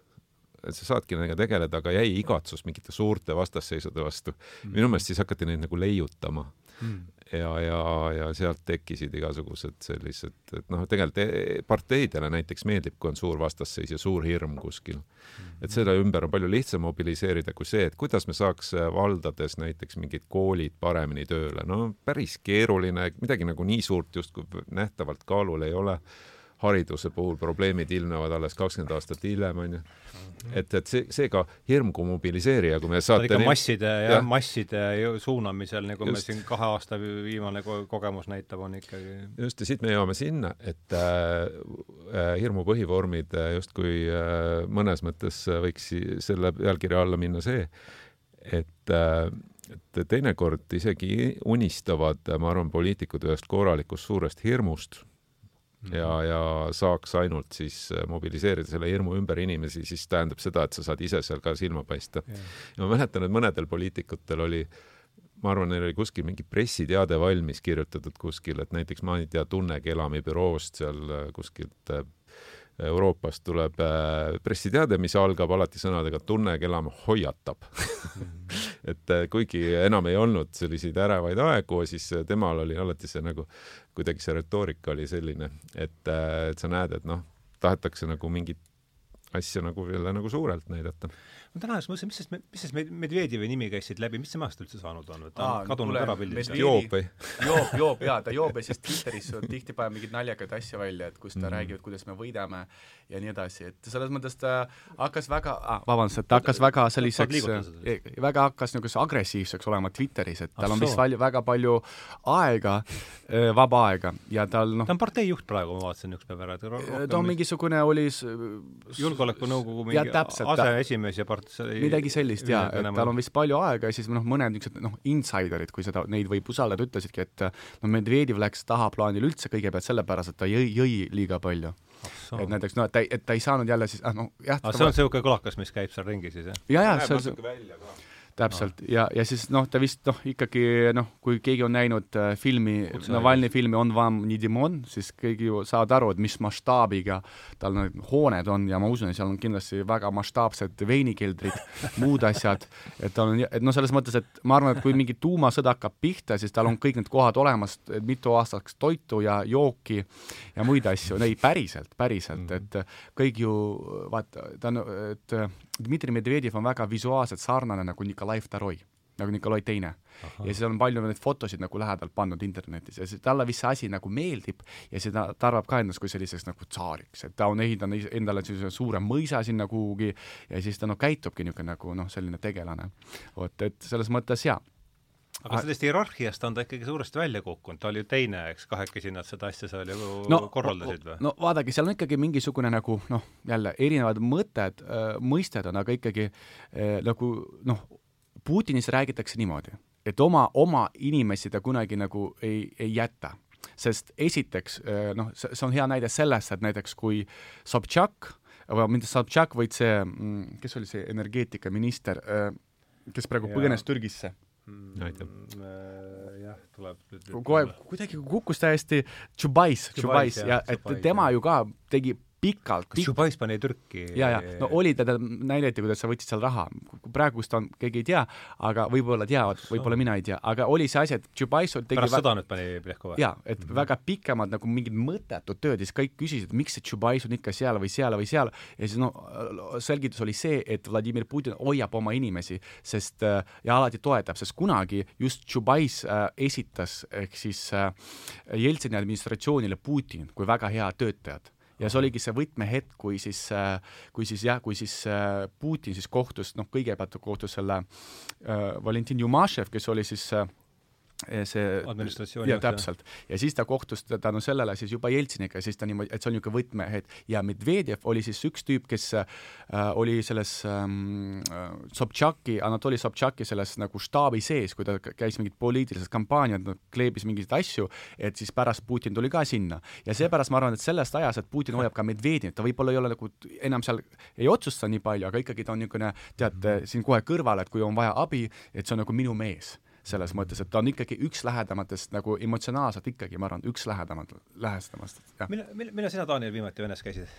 et sa saadki nendega tegeleda, aga jäi igatsus mingite suurte vastasseisude vastu. Mm.. minu meelest siis hakati neid nagu leiutama. Mm ja, ja, ja sealt tekkisid igasugused sellised, et noh, tegelikult e-, parteidele näiteks meeldib, kui on suur vastasseis ja suur hirm kuskil. et selle ümber on palju lihtsam mobiliseerida kui see, et kuidas me saaks valdades näiteks mingid koolid paremini tööle, no päris keeruline, midagi nagu nii suurt justkui nähtavalt kaalul ei ole hariduse puhul probleemid ilmnevad alles kakskümmend aastat hiljem, onju. et, et see, seega hirm kui mobiliseerija, kui me saate ikka masside ja, ja masside suunamisel, nagu just. me siin kahe aasta viimane ko kogemus näitab, on ikkagi just, ja siit me jõuame sinna, et äh, äh, hirmu põhivormid äh, justkui äh, mõnes mõttes võiks selle pealkirja alla minna see, et äh, et teinekord isegi unistavad, ma arvan, poliitikud ühest korralikust suurest hirmust ja, ja saaks ainult siis mobiliseerida selle hirmu ümber inimesi, siis tähendab seda, et sa saad ise seal ka silma paista. ja ma mäletan, et mõnedel poliitikutel oli ma arvan, neil oli kuskil mingi pressiteade valmis kirjutatud kuskil, et näiteks ma ei tea, Tunne Kelami büroost seal kuskilt Euroopast tuleb äh, pressiteade, mis algab alati sõnadega tunne, kelam hoiatab *laughs* et äh, kuigi enam ei olnud selliseid ärevaid aegu, siis äh, temal oli alati see nagu, kuidagi see retoorika oli selline, et, et sa näed, et noh, tahetakse nagu mingit asja nagu jälle nagu suurelt näidata ma täna just mõtlesin, mis sest, mis sest Medvedjevi nimi käis siit läbi, mis temast üldse saanud on, ta on Aa, kadunud ära pildilt? joob või? joob, joob jaa, ta joob ja siis *laughs* Twitteris tihti paneb mingeid naljakaid asju välja, et kus ta mm. räägib, kuidas me võidame ja nii edasi, et selles mõttes ta hakkas väga ah,, vabandust, et ta hakkas väga selliseks, e, väga hakkas nagu agressiivseks olema Twitteris, et tal on vist väga palju aega, e, vaba aega ja tal noh ta on partei juht praegu, ma vaatasin üks päev ära, et ta on mingisugune, oli julgeolekunõukogu mingi aseesimees ja part-, midagi sellist jaa, et tal on vist palju aega ja siis noh, mõned niisugused noh, insiderid, kui seda, neid võib usaldada, ütlesidki, et no Medvedjev läks tahaplaanile üldse kõigepealt sellepärast, et ta jõi, jõi liiga palju et näiteks noh, et ta ei, et ta ei saanud jälle siis, ah noh, jah. see on niisugune kolakas, mis käib seal ringi siis, jah? ja, ja see on see täpselt. No., ja, ja siis noh, ta vist noh, ikkagi noh, kui keegi on näinud äh, filmi, Navalnõi filmi On vam Nidimon, siis keegi ju saavad aru, et mis mastaabiga tal need hooned on ja ma usun, et seal on kindlasti väga mastaapsed veinikeldrid muud *laughs* asjad, et tal on, et noh, selles mõttes, et ma arvan, et kui mingi tuumasõda hakkab pihta, siis tal on kõik need kohad olemas, mitu aastaks toitu ja jooki ja muid asju, ei päriselt, päriselt, mhm. et kõik ju vaata, ta on, et Dmitri Medvedjev on väga visuaalselt sarnane nagu Nikolai Vtoroi, nagu Nikolai Teine. ja siis on palju neid fotosid nagu lähedalt pannud internetis ja see, talle vist see asi nagu meeldib ja seda, ta arvab ka ennast kui selliseks nagu tsaariks, et ta on ehitanud endale sellise suure mõisa sinna kuhugi ja siis ta noh, käitubki niisugune nagu noh, selline tegelane. vot, et selles mõttes jaa aga sellest hierarhiast on ta ikkagi suuresti välja kukkunud, ta oli ju teine, eks, kahekesi nad seda asja seal ju no, korraldasid või? no vaadake, seal on ikkagi mingisugune nagu noh, jälle erinevad mõtted äh,, mõisted on, aga ikkagi äh, nagu noh, Putinis räägitakse niimoodi, et oma, oma inimesi ta kunagi nagu ei, ei jäta. Sest esiteks äh, noh, see on hea näide sellest, et näiteks kui Sobtšak, või mitte Sobtšak, vaid see, mm, kes oli see energeetikaminister, äh, kes praegu põgenes Türgisse jah, tuleb aeg kuidagi kukkus täiesti Tšubais, Tšubais ja et Chubais, tema ju ka tegi pikalt kas Tšubais pani Türki? ja, ja no oli teda, näidati, kuidas sa võtsid seal raha. praegu vist on, keegi ei tea, aga võib-olla teavad, võib-olla mina ei tea, aga oli see asi, et Tšubais tegi pärast sõda nüüd pani Plehko või? jaa, et mm -hmm. väga pikemad nagu mingid mõttetud tööd ja siis kõik küsisid, miks see Tšubais on ikka seal või seal või seal ja siis no selgitus oli see, et Vladimir Putin hoiab oma inimesi, sest ja alati toetab, sest kunagi just Tšubais äh, esitas ehk siis äh, Jeltsini administratsioonile Putin kui väga hea töötajat ja see oligi see võtmehetk, kui siis, äh, kui siis jah, kui siis äh, Putin siis kohtus, noh, kõigepealt kohtus selle äh, Valentin Jumašev, kes oli siis äh, see administratsiooni ja täpselt. ja siis ta kohtus tänu sellele siis juba Jeltsiniga siis ta niimoodi, et see on niisugune võtmehetk ja Medvedjev oli siis üks tüüp, kes äh, oli selles ähm, äh, Sobtšaki, Anatoli Sobtšaki selles nagu štaabi sees, kui ta käis mingid poliitilised kampaaniad, kleebis mingeid asju, et siis pärast Putin tuli ka sinna. ja seepärast ma arvan, et sellest ajast, et Putin hoiab ka Medvedjevit, ta võib-olla ei ole nagu enam seal, ei otsusta nii palju, aga ikkagi ta on niisugune, tead, siin kohe kõrval, et kui on vaja abi, et see on nagu minu mees selles mõttes, et ta on ikkagi üks lähedamatest nagu emotsionaalselt ikkagi, ma arvan, üks lähedamat, lähestamast. millal, millal sina, Daniel, viimati Venes käisid?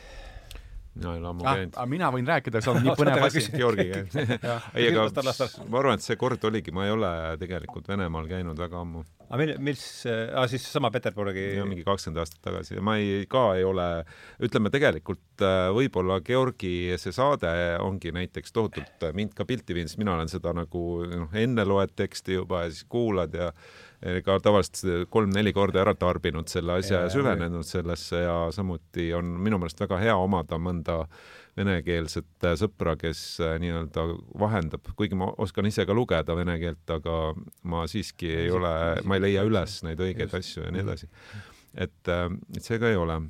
Mina ei ole ammu käinud ah,. mina võin rääkida, see on *laughs* nii põnev asi. Georgiga *laughs* ei, aga ma arvan, et see kord oligi, ma ei ole tegelikult Venemaal käinud väga ammu. aga mil-, mis ah,, siis sama Peterburgi ja mingi kakskümmend aastat tagasi ja ma ei, ka ei ole, ütleme tegelikult äh, võib-olla Georgi see saade ongi näiteks tohutult mind ka pilti viinud, sest mina olen seda nagu noh, enne loed teksti juba ja siis kuulad ja ka tavaliselt kolm-neli korda ära tarbinud selle asja ja, ja süvenenud sellesse ja samuti on minu meelest väga hea omada mõnda venekeelset sõpra, kes äh, nii-öelda vahendab, kuigi ma oskan ise ka lugeda vene keelt, aga ma siiski ei ole, ma ei leia üles neid õigeid Just. asju ja nii edasi. et, äh, et see ka ei ole.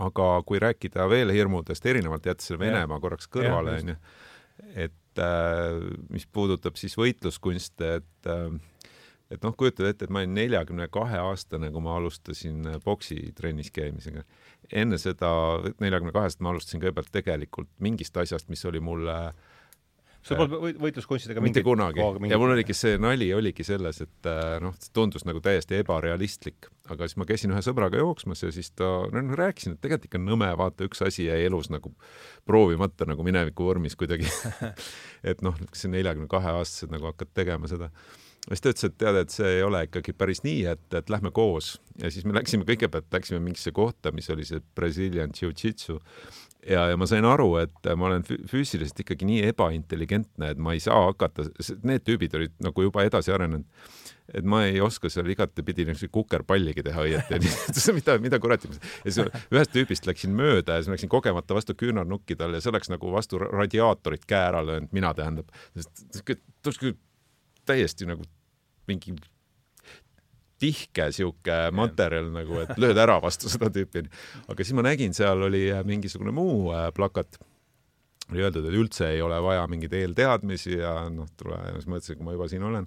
Aga kui rääkida veel hirmudest erinevalt, jättes selle Venemaa korraks kõrvale, onju, et äh, mis puudutab siis võitluskunste, et äh, et noh, kujutad ette, et ma olin neljakümne kahe aastane, kui ma alustasin poksitrennis käimisega. enne seda neljakümne kahest ma alustasin kõigepealt tegelikult mingist asjast, mis oli mulle äh, sul pole võitluskunstidega mitte kunagi. ja mul oligi see nali oligi selles, et äh, noh, tundus nagu täiesti ebarealistlik, aga siis ma käisin ühe sõbraga jooksmas ja siis ta, no rääkisin, et tegelikult ikka nõme, vaata, üks asi jäi elus nagu proovimata nagu mineviku vormis kuidagi. *laughs* Et noh, see neljakümne kahe aastased nagu hakkad tegema seda. Ja siis ta ütles, et tead, et see ei ole ikkagi päris nii, et, et lähme koos. Ja siis me läksime kõigepealt läksime mingisse kohta, mis oli see Brazilian Jiu-Jitsu ja, ja ma sain aru, et ma olen füüsiliselt ikkagi nii ebaintelligentne, et ma ei saa hakata, need tüübid olid nagu juba edasi arenenud, et ma ei oska seal igatepidi niisuguse kukerpalligi teha õieti *laughs* mida, mida kuradi. ja siis ühest tüübist läksin mööda ja siis ma läksin kogemata vastu küünarnukki talle ja see oleks nagu vastu radiaatorit käe ära löönud, mina tähendab. täiesti nagu mingi tihke sihuke materjal nagu, et lööd ära vastu seda tüüpi. aga siis ma nägin, seal oli äh, mingisugune muu äh, plakat. Oli öeldud, et üldse ei ole vaja mingeid eelteadmisi ja noh, tule, siis mõtlesin, kui ma juba siin olen,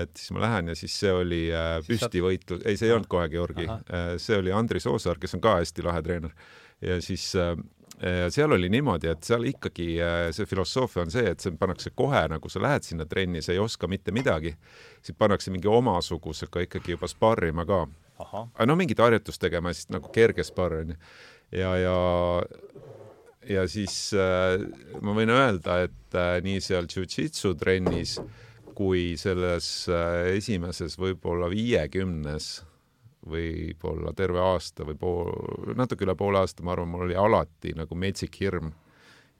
et siis ma lähen ja siis see oli äh, püstivõitlus, ei, see ei olnud kohe Georgi, see oli Andris Oosaar, kes on ka hästi lahe treener. Ja siis seal oli niimoodi, et seal ikkagi see filosoofia on see, et see pannakse kohe, nagu sa lähed sinna trenni, sa ei oska mitte midagi siis pannakse mingi omasugusega ikkagi juba sparrima ka. aga no mingit harjutust tegema, siis nagu kerge sparr onju. ja, ja, ja siis äh, ma võin öelda, et äh, nii seal jujitsu trennis kui selles äh, esimeses võib-olla viiekümnes võib-olla terve aasta või pool, natuke üle poole aasta, ma arvan, mul oli alati nagu metsik hirm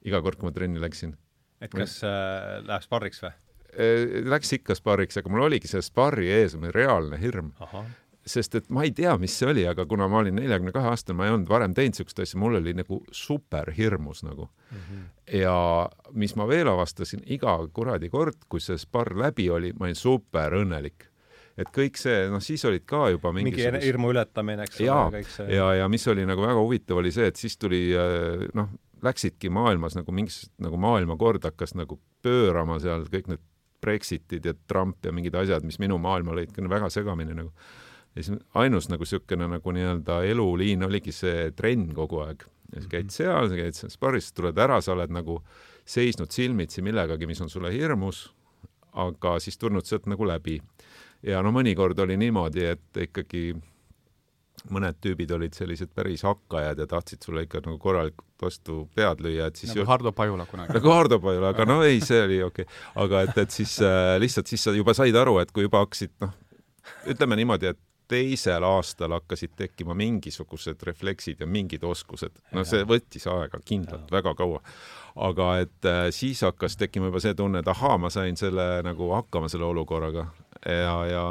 iga kord, kui ma trenni läksin. et kas äh, läheb sparriks või? Äh, läks ikka sparriks, aga mul oligi see sparri ees reaalne hirm. sest et ma ei tea, mis see oli, aga kuna ma olin neljakümne kahe aastane, ma ei olnud varem teinud siukest asja, mul oli nagu super hirmus nagu mm. -hmm. ja mis ma veel avastasin, iga kuradi kord, kui see sparr läbi oli, ma olin super õnnelik et kõik see, noh, siis olid ka juba mingisugust... mingi hirmu ületamine, eks ole, kõik see. ja, ja mis oli nagu väga huvitav, oli see, et siis tuli äh, noh, läksidki maailmas nagu mingis nagu maailmakord hakkas nagu pöörama seal kõik need Brexitid ja Trump ja mingid asjad, mis minu maailma lõid väga segamini nagu. ja siis ainus nagu niisugune nagu nii-öelda eluliin oligi see trenn kogu aeg. ja siis käid mhm. seal, sa käid seal sparris, tuled ära, sa oled nagu seisnud silmitsi millegagi, mis on sulle hirmus, aga siis tulnud sealt nagu läbi. Ja no mõnikord oli niimoodi, et ikkagi mõned tüübid olid sellised päris hakkajad ja tahtsid sulle ikka nagu korralikult vastu pead lüüa, et siis nagu ju... Hardo Pajula kunagi. nagu Hardo Pajula, aga no ei, see oli okei okay.. aga et, et siis äh, lihtsalt siis sa juba said aru, et kui juba hakkasid noh, ütleme niimoodi, et teisel aastal hakkasid tekkima mingisugused refleksid ja mingid oskused. no see võttis aega kindlalt väga kaua. aga et äh, siis hakkas tekkima juba see tunne, et ahaa, ma sain selle nagu hakkama selle olukorraga ja, ja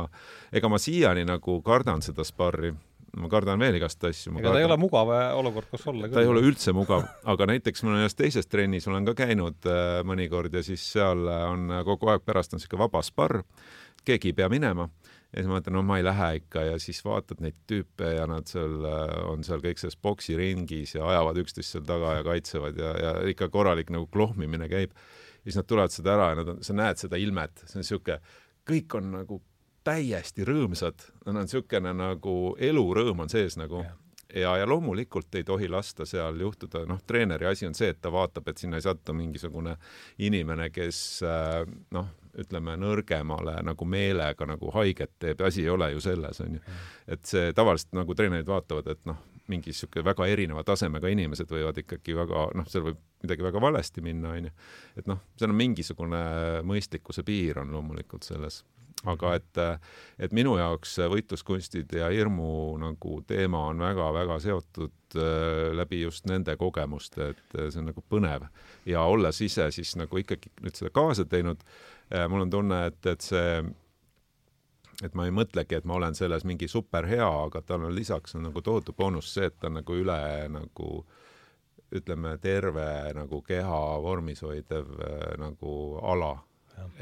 ega ma siiani nagu kardan seda sparri ma kardan veel igast asju. ega ta ei ole mugav äh, olukord, kus olla. ta ei ole üldse mugav, aga näiteks ma olen ühes teises trennis olen ka käinud äh, mõnikord ja siis seal äh, on äh, kogu aeg pärast on niisugune vaba sparr, keegi ei pea minema ja siis ma mõtlen, no ma ei lähe ikka ja siis vaatad neid tüüpe ja nad seal on seal kõik selles boksiringis ja ajavad üksteist seal taga ja kaitsevad ja, ja ikka korralik nagu klohmimine käib. ja siis nad tulevad seda ära ja nad on, sa näed seda ilmet, see on niisugune, kõik on nagu täiesti rõõmsad, nad on niisugune nagu elurõõm on sees nagu. Ja ja, ja loomulikult ei tohi lasta seal juhtuda, noh, treeneri asi on see, et ta vaatab, et sinna ei satu mingisugune inimene, kes äh, noh, ütleme nõrgemale nagu meelega nagu haiget teeb, asi ei ole ju selles, on ju. et see tavaliselt nagu treenerid vaatavad, et noh, mingi niisugune väga erineva tasemega inimesed võivad ikkagi väga, noh, seal võib midagi väga valesti minna, on ju. et noh, seal on mingisugune mõistlikkuse piir on loomulikult selles. Aga et, et minu jaoks võitluskunstid ja hirmu nagu teema on väga-väga seotud äh, läbi just nende kogemuste, et see on nagu põnev. Ja olles ise siis nagu ikkagi nüüd seda kaasa teinud äh,, mul on tunne, et, et see et ma ei mõtlegi, et ma olen selles mingi superhea, aga tal on lisaks on nagu tohutu boonus see, et ta on nagu üle nagu ütleme, terve nagu keha vormis hoidev äh, nagu ala.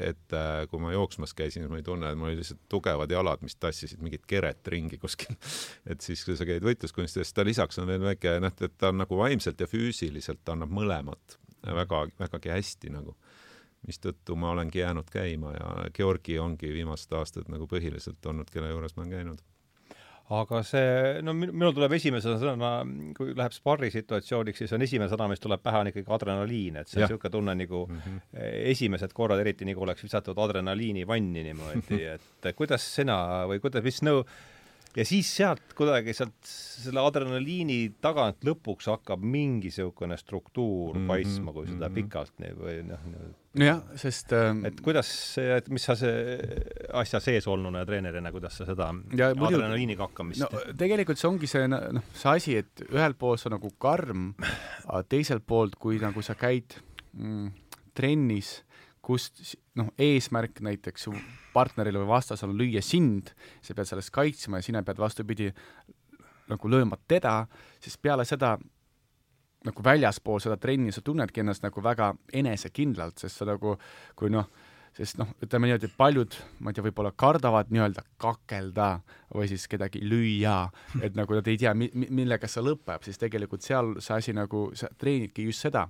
Et äh, kui ma jooksmas käisin, siis ma ei tunne, et mul olid lihtsalt tugevad jalad, mis tassisid mingit keret ringi kuskil. *laughs* Et siis, kui sa käid võitluskunstides, ta lisaks on veel väike, noh, et ta on nagu vaimselt ja füüsiliselt annab mõlemat väga, vägagi hästi nagu. Mistõttu ma olengi jäänud käima ja Georgi ongi viimased aastad nagu põhiliselt olnud, kelle juures ma olen käinud aga see, no minul tuleb esimese sõna, kui läheb sparri situatsiooniks, siis on esimene sõna, mis tuleb pähe, on ikkagi adrenaliin, et see on niisugune tunne nagu mm -hmm. esimesed korrad, eriti nagu oleks visatud adrenaliini vanni niimoodi, *laughs* et kuidas sina või kuidas, mis nõu no, ja siis sealt kuidagi sealt selle adrenaliini tagant lõpuks hakkab mingi niisugune struktuur mm -hmm. paistma, kui seda mm -hmm. pikalt nii või noh, nojah, sest ähm, et kuidas et mis sa see asja sees olnuna ja treenerina, kuidas sa seda ja, adrenaliiniga hakkamist no tegelikult see ongi see noh, see asi, et ühelt poolt on nagu karm, aga teiselt poolt, kui nagu sa käid mm, trennis kust noh, eesmärk näiteks su partneril või vastasel on lüüa sind, sa pead sellest kaitsma ja sina pead vastupidi nagu lööma teda, siis peale seda nagu väljaspool seda trenni sa tunnedki ennast nagu väga enesekindlalt, sest sa nagu, kui noh, sest noh, ütleme niimoodi, et paljud, ma ei tea, võib-olla kardavad nii-öelda kakelda või siis kedagi lüüa, et nagu nad ei tea mi-, millega see lõpeb, siis tegelikult seal see asi nagu, sa treenidki just seda.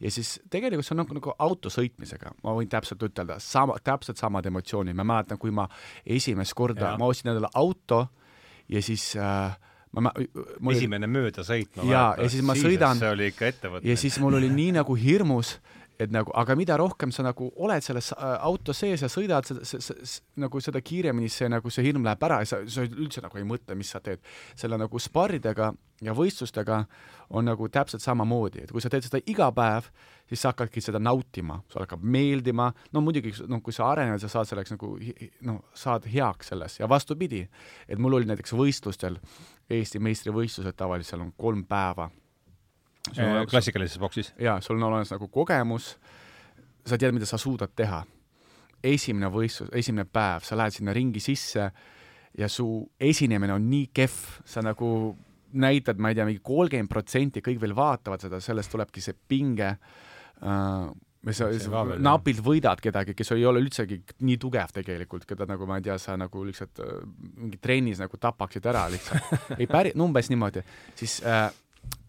ja siis tegelikult see on nagu, nagu auto sõitmisega, ma võin täpselt ütelda, sama, täpselt samad emotsioonid, ma mäletan, kui ma esimest korda, ma ostsin endale auto ja siis äh, ma, ma mul esimene möödasõit, ma mäletan. ja siis ma sõidan see oli ikka ettevõtmine. ja siis mul oli nii nagu hirmus et nagu, aga mida rohkem sa nagu oled selles äh, auto sees ja sõidad, nagu seda kiiremini see nagu see hirm läheb ära ja sa, sa üldse nagu ei mõtle, mis sa teed. selle nagu sparridega ja võistlustega on nagu täpselt samamoodi, et kui sa teed seda iga päev, siis sa hakkadki seda nautima, sulle hakkab meeldima, no muidugi noh, kui sa arened, sa saad selleks nagu noh, saad heaks selles. Ja vastupidi, et mul oli näiteks võistlustel, Eesti meistrivõistlused tavaliselt on kolm päeva klassikalises boksis? jaa, sul on olemas nagu kogemus, sa tead, mida sa suudad teha. esimene võistlus, esimene päev, sa lähed sinna ringi sisse ja su esinemine on nii kehv, sa nagu näitad, ma ei tea, mingi kolmkümmend protsenti, kõik veel vaatavad seda, sellest tulebki see pinge. Uh, või sa, sa napilt võidad kedagi, kes ei ole üldsegi nii tugev tegelikult, keda nagu ma ei tea, sa nagu lihtsalt uh, mingi trennis nagu tapaksid ära lihtsalt. *laughs* Ei päri-, umbes niimoodi, siis uh,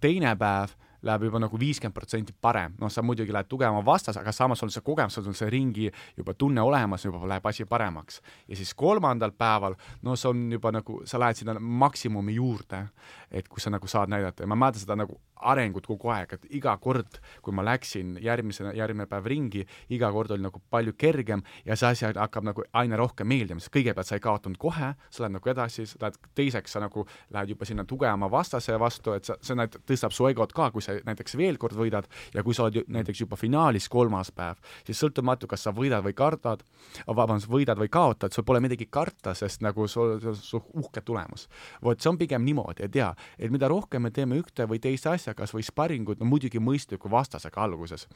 teine päev läheb juba nagu viiskümmend protsenti parem, noh, sa muidugi lähed tugevama vastase, aga samas on see kogemus, sul on see ringi juba tunne olemas, juba läheb asi paremaks. ja siis kolmandal päeval, no see on juba nagu, sa lähed sinna maksimumi juurde, et kus sa nagu saad näidata ja ma mäletan seda nagu arengut kogu aeg, et iga kord, kui ma läksin järgmise, järgmine päev ringi, iga kord oli nagu palju kergem ja see asi hakkab nagu aina rohkem meeldima, sest kõigepealt sa ei kaotanud kohe, sa lähed nagu edasi, sa lähed teiseks, sa nagu lähed juba sinna tugevama vastase vastu, et sa, see näit-, tõstab su egot ka, kui sa näiteks veel kord võidad ja kui sa oled näiteks juba finaalis kolmas päev, siis sõltumatu, kas sa võidad või kardad, vabandust, võidad või kaotad, sul pole midagi karta, sest nagu sul, sul on su uhke tulemus. vot see on pigem niimoodi, et jaa, et mida rohkem me teeme ühte või teist asja, kas või sparingut, no muidugi mõistliku vastasega alguses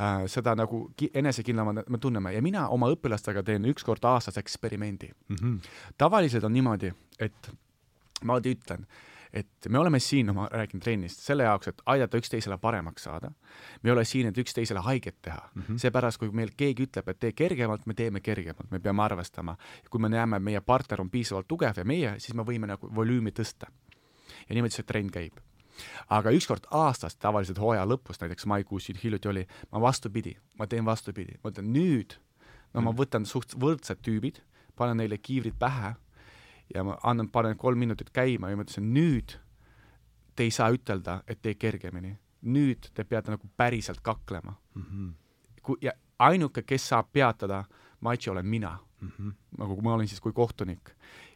äh,, seda nagu enesekindlamalt me tunneme ja mina oma õpilastega teen üks kord aastas eksperimendi mm. -hmm. tavaliselt on niimoodi, et ma ütlen, et me oleme siin, no ma räägin trennist, selle jaoks, et aidata üksteisele paremaks saada. me ei ole siin, et üksteisele haiget teha mm -hmm.. seepärast, kui meil keegi ütleb, et tee kergemalt, me teeme kergemalt, me peame arvestama. kui me näeme, et meie partner on piisavalt tugev ja meie, siis me võime nagu volüümi tõsta. Ja niimoodi see trend käib aga ükskord aastas, tavaliselt hooaja lõpus, näiteks maikuus siin hiljuti oli, ma vastupidi, ma teen vastupidi, ma ütlen nüüd, no ma mhm. võtan suht võrdsed tüübid, panen neile kiivrid pähe ja ma annan, panen kolm minutit käima ja ma ütlesin, nüüd te ei saa ütelda, et tee kergemini. nüüd te peate nagu päriselt kaklema mm. -hmm. kui, ja ainuke, kes saab peatada matši, olen mina mm. -hmm. nagu ma olin siis kui kohtunik.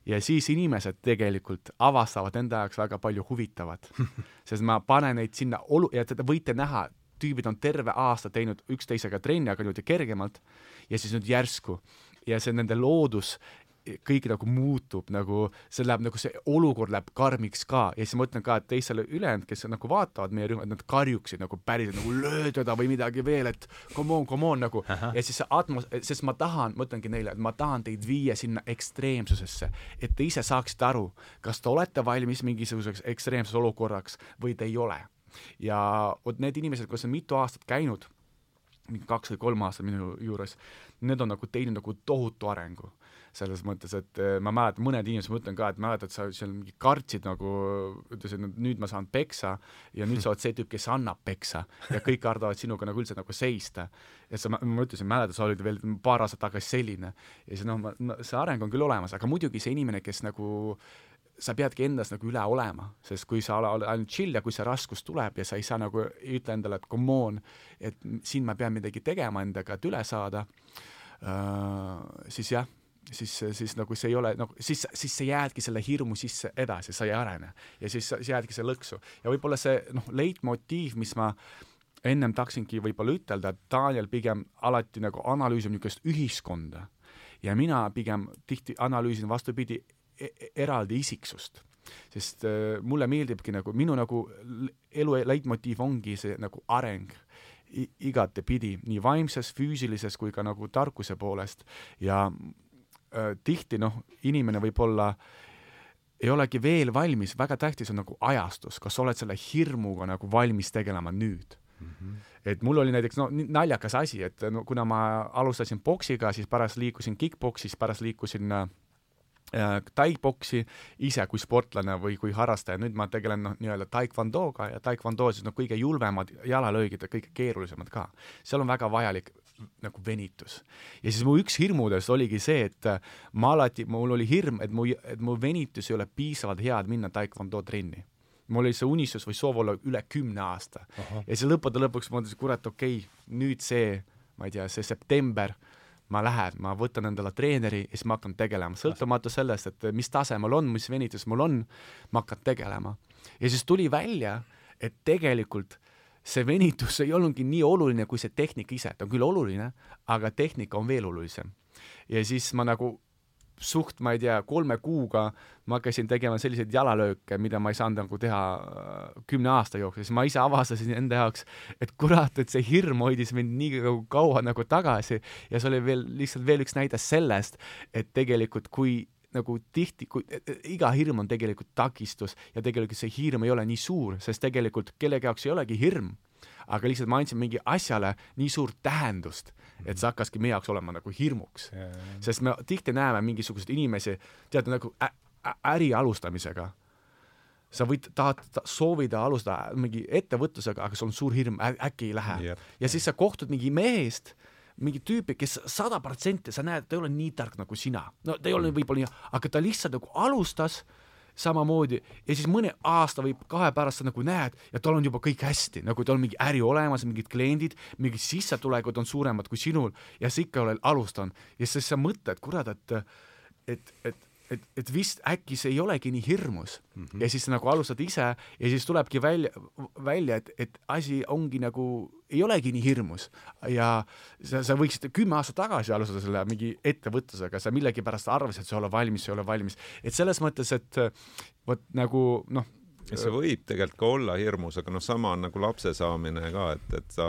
Ja siis inimesed tegelikult avastavad enda jaoks väga palju huvitavat. *laughs* Sest ma panen neid sinna olu-, ja te võite näha, tüübid on terve aasta teinud üksteisega trenni, aga niimoodi kergemalt, ja siis nüüd järsku. Ja see nende loodus kõik nagu muutub nagu, see läheb nagu see olukord läheb karmiks ka ja siis ma ütlen ka, et teistele ülejäänud, kes nagu vaatavad meie rühma, et nad karjuksid nagu päriselt nagu löö teda või midagi veel, et come on, come on nagu Aha. ja siis see atmos-, sest ma tahan, ma ütlengi neile, et ma tahan teid viia sinna ekstreemsusesse, et te ise saaksite aru, kas te olete valmis mingisuguseks ekstreemseks olukorraks või te ei ole. ja vot need inimesed, kes on mitu aastat käinud, mingi kaks või kolm aastat minu juures, need on nagu teinud nagu tohutu arengu selles mõttes, et äh, ma mäletan, mõned inimesed, ma ütlen ka, et mäletad, sa seal mingi kartsid nagu, ütlesid, et nüüd ma saan peksa ja nüüd sa oled see tüüp, kes annab peksa ja kõik kardavad sinuga nagu üldse nagu seista. ja sa, ma ütlesin, mäletad, sa olid veel paar aastat tagasi selline ja siis noh, see areng on küll olemas, aga muidugi see inimene, kes nagu sa peadki endas nagu üle olema, sest kui sa oled ainult chill ja kui see raskus tuleb ja sa ei saa nagu, ei ütle endale, et come on, et siin ma pean midagi tegema endaga, et üle saada äh,, siis jah, siis, siis nagu see ei ole nagu, siis, siis sa jäädki selle hirmu sisse edasi, sa ei arene. ja siis sa jäädki selle lõksu. ja võib-olla see noh, leitmotiiv, mis ma ennem tahtsingi võib-olla ütelda, et Daniel pigem alati nagu analüüsib niisugust ühiskonda ja mina pigem tihti analüüsin vastupidi, E-, e-, eraldi isiksust sest äh, mulle meeldibki nagu, minu nagu elu leitmotiiv ongi see nagu areng igatepidi, nii vaimses, füüsilises kui ka nagu tarkuse poolest ja tihti noh, inimene võib-olla ei olegi veel valmis, väga tähtis on nagu ajastus, kas sa oled selle hirmuga nagu valmis tegelema nüüd mm. -hmm. et mul oli näiteks no naljakas asi, et no kuna ma alustasin poksiga, siis pärast liikusin kick-poksis, pärast liikusin äh, Äh, tai-boksi ise kui sportlane või kui harrastaja, nüüd ma tegelen noh, nii-öelda taekwondoga ja taekwondo siis noh, kõige julmemad jalalöögid ja kõige keerulisemad ka. seal on väga vajalik nagu venitus. ja siis mu üks hirmudest oligi see, et äh, ma alati, mul oli hirm, et mu, et mu venitus ei ole piisavalt hea, et minna taekwondo trenni mul oli see unistus või soov olla üle kümne aasta. ja siis lõppude lõpuks ma mõtlesin, kurat, okei okay,, nüüd see, ma ei tea, see september ma lähen, ma võtan endale treeneri ja siis ma hakkan tegelema, sõltumata sellest, et mis tase mul on, mis venitus mul on, ma hakkan tegelema. ja siis tuli välja, et tegelikult see venitus ei olnudki nii oluline kui see tehnika ise, ta on küll oluline, aga tehnika on veel olulisem. ja siis ma nagu suht, ma ei tea, kolme kuuga ma hakkasin tegema selliseid jalalööke, mida ma ei saanud nagu teha äh, kümne aasta jooksul, siis ma ise avastasin enda jaoks, et kurat, et see hirm hoidis mind nii kaua nagu tagasi ja see oli veel lihtsalt veel üks näide sellest, et tegelikult kui nagu tihti, kui iga hirm on tegelikult takistus ja tegelikult see hirm ei ole nii suur, sest tegelikult kellegi jaoks ei olegi hirm. Aga lihtsalt ma andsin mingi asjale nii suurt tähendust, et see hakkaski meie jaoks olema nagu hirmuks. sest me tihti näeme mingisuguseid inimesi, tead, nagu äri alustamisega. Sa võid, tahad ta, soovida alustada mingi ettevõtlusega, aga sul on suur hirm, äkki ei lähe. Yep.. ja siis sa kohtud mingi mehest, mingi tüüpi, kes sada protsenti, sa näed, ta ei ole nii tark nagu sina. no ta ei ole võib-olla nii, aga ta lihtsalt nagu alustas samamoodi ja siis mõne aasta või kahe pärast sa nagu näed ja tal on juba kõik hästi, nagu tal on mingi äri olemas, mingid kliendid, mingid sissetulekud on suuremad kui sinul ja sa ikka oled alustanud ja siis sa mõtled, kurat, et et, et et, et vist äkki see ei olegi nii hirmus mm. -hmm. ja siis nagu alustad ise ja siis tulebki välja, välja, et, et asi ongi nagu, ei olegi nii hirmus. ja sa, sa võiksid kümme aastat tagasi alustada selle mingi ettevõtlusega, sa millegipärast arvasid, et sa ei ole valmis, sa ei ole valmis. et selles mõttes, et vot nagu noh, see võib tegelikult ka olla hirmus, aga noh, sama on nagu lapse saamine ka, et, et sa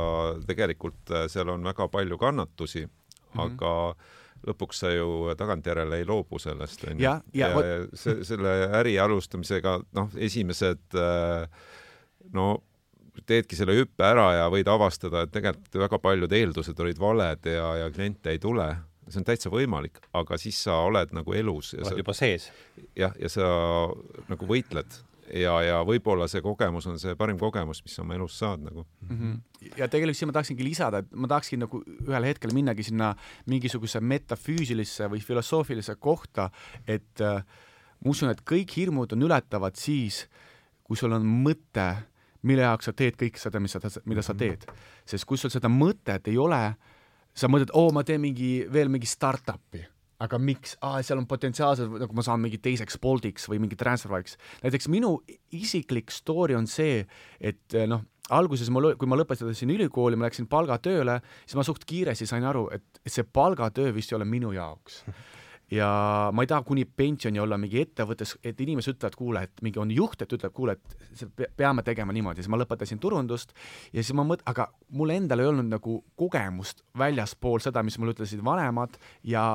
tegelikult seal on väga palju kannatusi mm, -hmm. aga lõpuks sa ju tagantjärele ei loobu sellest, onju. ja, ja, ja, ja see, selle äri alustamisega, noh, esimesed no teedki selle hüppe ära ja võid avastada, et tegelikult väga paljud eeldused olid valed ja, ja kliente ei tule. see on täitsa võimalik, aga siis sa oled nagu elus. oled juba sees. jah, ja sa nagu võitled ja, ja võib-olla see kogemus on see parim kogemus, mis sa oma elus saad nagu mm. -hmm. ja tegelikult siin ma tahaksingi lisada, et ma tahakski nagu ühel hetkel minnagi sinna mingisuguse metafüüsilisse või filosoofilisse kohta, et äh, ma usun, et kõik hirmud on ületavad siis, kui sul on mõte, mille jaoks sa teed kõike seda, mis sa, mida sa teed. sest kui sul seda mõtet ei ole, sa mõtled, oo, ma teen mingi, veel mingi startup'i aga miks, aa, seal on potentsiaalselt, nagu ma saan mingi teiseks Boltiks või mingi Transferwise'iks. näiteks minu isiklik story on see, et eh, noh, alguses mul, kui ma lõpetasin ülikooli, ma läksin palgatööle, siis ma suht kiiresti sain aru, et, et see palgatöö vist ei ole minu jaoks. *laughs* ja ma ei taha kuni pensioni olla mingi ettevõttes, et inimesed ütlevad, kuule, et mingi on juht, et ütleb, kuule, et peame tegema niimoodi, siis ma lõpetasin turundust ja siis ma mõt-, aga mul endal ei olnud nagu kogemust väljaspool seda, mis mulle ütlesid vanemad ja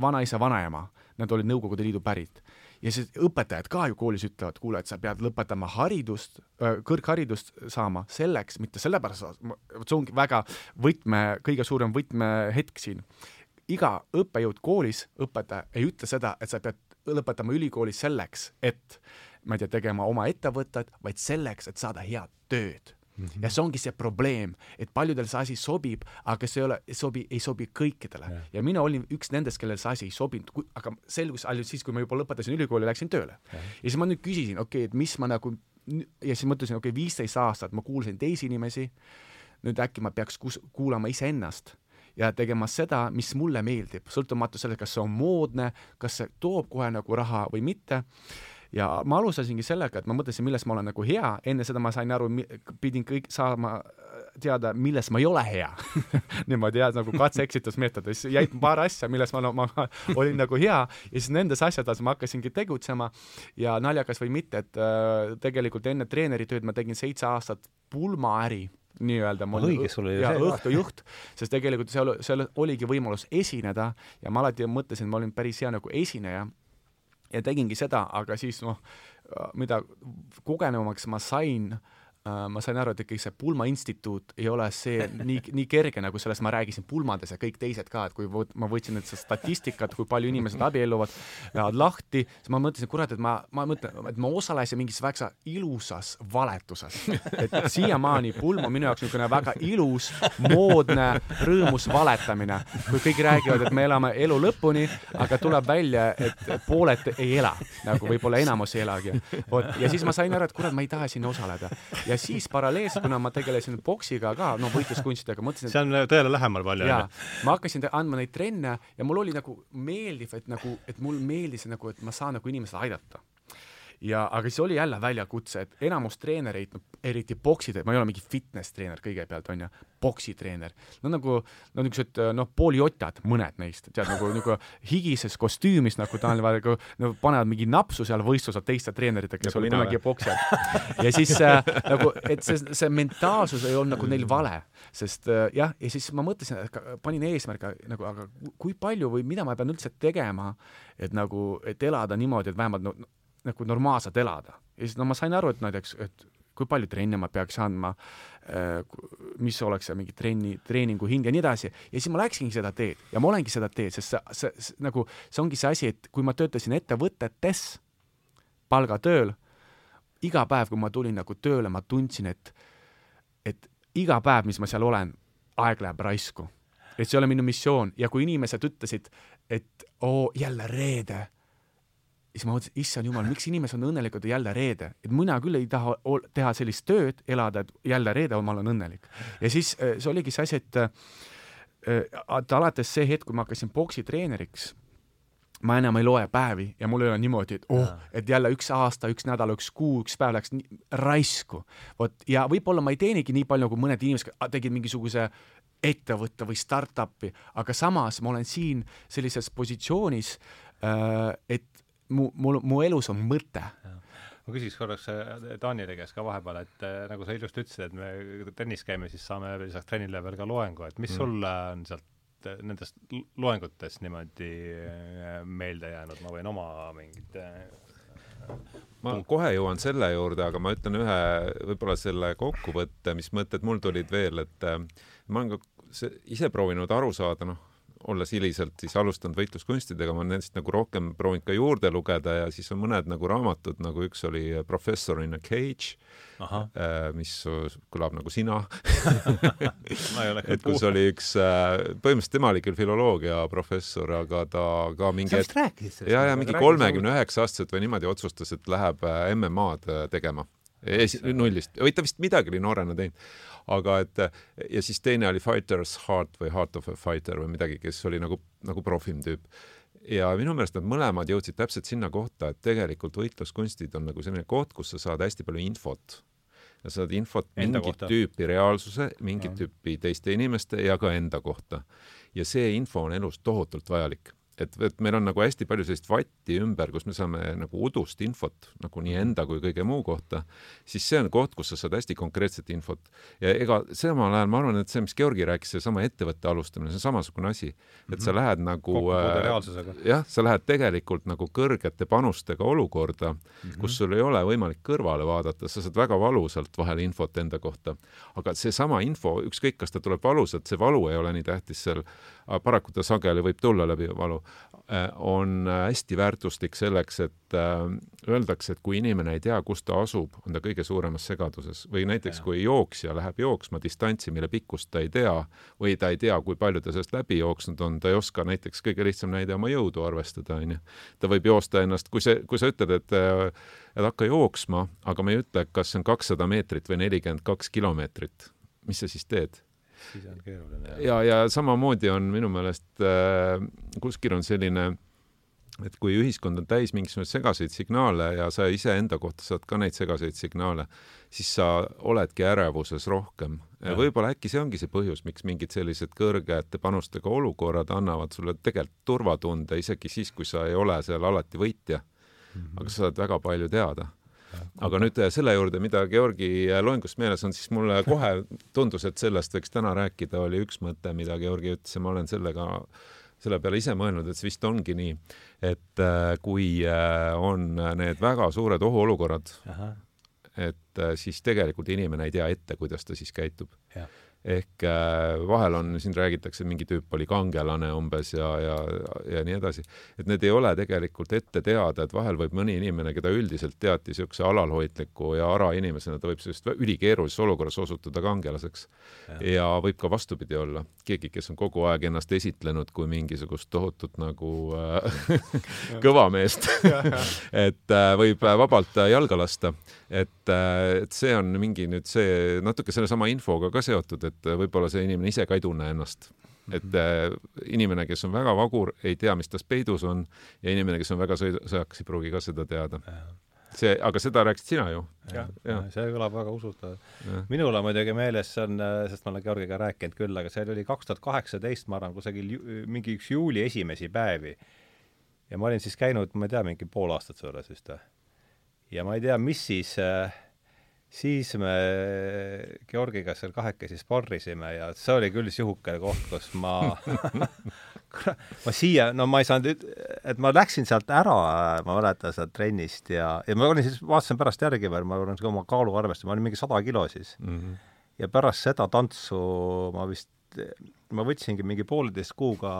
vanaisa, vanaema, nad olid Nõukogude Liidu pärit. ja siis õpetajad ka ju koolis ütlevad, kuule, et sa pead lõpetama haridust, äh, kõrgharidust saama selleks, mitte sellepärast, vot see ongi väga võtme, kõige suurem võtmehetk siin. iga õppejõud koolis, õpetaja, ei ütle seda, et sa pead lõpetama ülikooli selleks, et ma ei tea, tegema oma ettevõtet, vaid selleks, et saada head tööd Mm -hmm. ja see ongi see probleem, et paljudel see asi sobib, aga see ei ole, sobi, ei sobi kõikidele ja. ja mina olin üks nendest, kellel see asi ei sobinud, aga selgus ainult siis, kui ma juba lõpetasin ülikooli läksin tööle. ja siis ma nüüd küsisin, okei okay,, et mis ma nagu ja siis mõtlesin, okei okay,, viisteist aastat ma kuulsin teisi inimesi, nüüd äkki ma peaks kus, kuulama iseennast ja tegema seda, mis mulle meeldib, sõltumata sellest, kas see on moodne, kas see toob kohe nagu raha või mitte ja ma alustasingi sellega, et ma mõtlesin, milles ma olen nagu hea, enne seda ma sain aru, pidin kõik saama äh, teada, milles ma ei ole hea. *laughs* Niimoodi jah, nagu katse-eksitusmeetod, siis jäid paar asja, milles ma, no, ma *laughs* olin nagu hea. Ja siis nendes asjades ma hakkasingi tegutsema. Ja naljakas või mitte, et äh, tegelikult enne treeneritööd ma tegin seitse aastat pulmaäri nii-öelda. Olin õige, sul oli ja õhtujuht, sest tegelikult seal, seal oligi võimalus esineda. Ja ma alati mõtlesin, ma olin päris hea nagu esineja ja tegingi seda, aga siis noh, mida kogenumaks ma sain äh, ma sain aru, et ikkagi see Pulma instituut ei ole see nii, nii kerge, nagu sellest ma rääkisin pulmades ja kõik teised ka, et kui võt, ma võtsin nüüd seda statistikat, kui palju inimesed abielluvad, lähevad lahti, siis ma mõtlesin, kurat, et ma, ma mõtlen, et ma osalesin mingis väga ilusas valetuses. et siiamaani Pulm on minu jaoks niisugune väga ilus, moodne, rõõmus valetamine, kui kõik räägivad, et me elame elu lõpuni, aga tuleb välja, et pooled ei ela, nagu võib-olla enamus ei elagi. vot, ja siis ma sain aru, et kurat, ma ei taha sinna osaleda ja siis paralleelselt, kuna ma tegelesin poksiga ka, no võitluskunstidega, mõtlesin, et see on tõele lähemal palju. jaa, ma hakkasin andma neid trenne ja mul oli nagu meeldiv, et nagu, et mul meeldis nagu, et ma saan nagu inimesed aidata ja, aga siis oli jälle väljakutse, et enamus treenereid, no eriti pokside, ma ei ole mingi fitness treener kõigepealt, on ju, poksitreener, no nagu, no niisugused noh, poolijotad, mõned neist, tead, nagu, nagu higises kostüümis, nagu ta on, nagu no, panevad mingi napsu seal võistlusel teiste treeneritega, kes olid kunagi poksijad. *laughs* ja siis äh, nagu, et see, see mentaalsus ei olnud nagu neil vale, sest äh, jah, ja siis ma mõtlesin, panin eesmärgi nagu, aga kui palju või mida ma pean üldse tegema, et nagu, et elada niimoodi, et vähemalt no, nagu normaalselt elada. ja siis no ma sain aru, et näiteks, et kui palju trenne ma peaks andma, äh, mis oleks see mingi trenni, treeningu hind ja nii edasi. ja siis ma läksingi seda teed ja ma olengi seda teed, sest see, see, see, nagu see ongi see asi, et kui ma töötasin ettevõtetes palgatööl, iga päev, kui ma tulin nagu tööle, ma tundsin, et, et iga päev, mis ma seal olen, aeg läheb raisku. et see ei ole minu missioon ja kui inimesed ütlesid, et oo, jälle reede siis ma mõtlesin, issand jumal, miks inimesed on õnnelikud jälle reede, et mina küll ei taha teha sellist tööd, elada, et jälle reede ma olen õnnelik. ja siis äh, see oligi see asi, et äh, et alates see hetk, kui ma hakkasin poksitreeneriks, ma enam ei loe päevi ja mul ei ole niimoodi, et oh, et jälle üks aasta, üks nädal, üks kuu, üks päev läks raisku. vot, ja võib-olla ma ei teenigi nii palju, kui mõned inimesed tegid mingisuguse ettevõtte või startup'i, aga samas ma olen siin sellises positsioonis, äh, et mu, mul, mu elus on mõte. ma küsiks korraks Taanile käest ka vahepeal, et äh, nagu sa ilusti ütlesid, et me trennis käime, siis saame lisaks trennile veel ka loengu, et mis mm. sulle on sealt äh, nendest loengutest niimoodi äh, meelde jäänud, ma võin oma mingid ma kohe jõuan selle juurde, aga ma ütlen ühe võib-olla selle kokkuvõtte, mis mõtted mul tulid veel, et ma olen ka ise proovinud aru saada, noh, olles hiliselt siis alustanud võitluskunstidega, ma olen nendest nagu rohkem proovinud ka juurde lugeda ja siis on mõned nagu raamatud, nagu üks oli Professor in a cage, äh, mis kõlab nagu sina *laughs* *laughs* et kus oli üks, äh, põhimõtteliselt tema oli küll filoloogia professor, aga ta ka mingi sa vist rääkisid sellest? ja, ja mingi kolmekümne üheksa aastaselt või niimoodi otsustas, et läheb äh, MM-ad tegema. nullist, või ta vist midagi oli noorena teinud aga et ja siis teine oli Fighter's Heart või Heart of a Fighter või midagi, kes oli nagu, nagu profim tüüp. ja minu meelest nad mõlemad jõudsid täpselt sinna kohta, et tegelikult võitluskunstid on nagu selline koht, kus sa saad hästi palju infot ja saad infot enda mingit kohta. tüüpi reaalsuse, mingit ja. tüüpi teiste inimeste ja ka enda kohta. ja see info on elus tohutult vajalik et, et meil on nagu hästi palju sellist vatti ümber, kus me saame nagu udust infot nagu nii enda kui kõige muu kohta, siis see on koht, kus sa saad hästi konkreetset infot. ja ega samal ajal ma arvan, et see, mis Georgi rääkis, seesama ettevõtte alustamine, see on samasugune asi. et sa mhm. lähed nagu äh, jah, sa lähed tegelikult nagu kõrgete panustega olukorda mm, -hmm. kus sul ei ole võimalik kõrvale vaadata, sa saad väga valusalt vahel infot enda kohta. aga seesama info, ükskõik, kas ta tuleb valusalt, see valu ei ole nii tähtis seal, paraku ta sageli võib tulla läbi valu, on äh, hästi väärtuslik selleks, et äh, öeldakse, et kui inimene ei tea, kus ta asub, on ta kõige suuremas segaduses või näiteks kui jooksja läheb jooksma distantsi, mille pikkust ta ei tea või ta ei tea, kui palju ta sellest läbi jooksnud on, ta ei oska näiteks, kõige lihtsam näide, oma jõudu arvestada, onju. ta võib joosta ennast, kui see, kui sa ütled, et et hakka jooksma, aga me ei ütle, kas see on kakssada meetrit või nelikümmend kaks kilomeetrit, mis sa siis teed? Siis on keeruline. ja, ja samamoodi on minu meelest äh, kuskil on selline et kui ühiskond on täis mingisuguseid segaseid signaale ja sa iseenda kohta saad ka neid segaseid signaale, siis sa oledki ärevuses rohkem. võib-olla äkki see ongi see põhjus, miks mingid sellised kõrgete panustega olukorrad annavad sulle tegelikult turvatunde, isegi siis, kui sa ei ole seal alati võitja mm. -hmm. aga sa saad väga palju teada aga nüüd äh, selle juurde, mida Georgi äh, loengust meeles on, siis mulle kohe tundus, et sellest võiks täna rääkida, oli üks mõte, mida Georgi ütles ja ma olen sellega, selle peale ise mõelnud, et see vist ongi nii, et äh, kui on need väga suured ohuolukorrad, et siis tegelikult inimene ei tea ette, kuidas ta siis käitub ehk äh, vahel on, siin räägitakse, mingi tüüp oli kangelane umbes ja, ja, ja nii edasi. et need ei ole tegelikult ette teada, et vahel võib mõni inimene, keda üldiselt teati niisuguse alalhoidliku ja ara inimesena, ta võib sellest ülikeerulises olukorras osutuda kangelaseks. ja võib ka vastupidi olla, keegi, kes on kogu aeg ennast esitlenud kui mingisugust tohutut nagu äh, *laughs* kõva meest *laughs* et äh, võib vabalt jalga lasta. et, äh, et see on mingi nüüd see natuke sellesama infoga ka seotud, et võib-olla see inimene ise ka ei tunne ennast. et mhm. äh, inimene, kes on väga vagur, ei tea, mis tas peidus on ja inimene, kes on väga sõjakas, ei pruugi ka seda teada see, aga seda rääkisid sina ju. jah ja. ja., see kõlab väga usutavalt. minul on muidugi meeles, see on, sest ma olen Georgiga rääkinud küll, aga see oli kaks tuhat kaheksateist, ma arvan, kusagil mingi üks juuli esimesi päevi. ja ma olin siis käinud, ma ei tea, mingi pool aastat juures vist või. ja ma ei tea, mis siis äh, siis me Georgiga seal kahekesi sparrisime ja see oli küll niisugune koht, kus ma *laughs* ma siia, no ma ei saanud, et ma läksin sealt ära, ma mäletan sealt trennist ja, ja ma olin siis, vaatasin pärast järgi veel, ma olen oma kaalu arvestanud, ma olin mingi sada kilo siis mm. -hmm. ja pärast seda tantsu ma vist ma võtsingi mingi pooleteist kuuga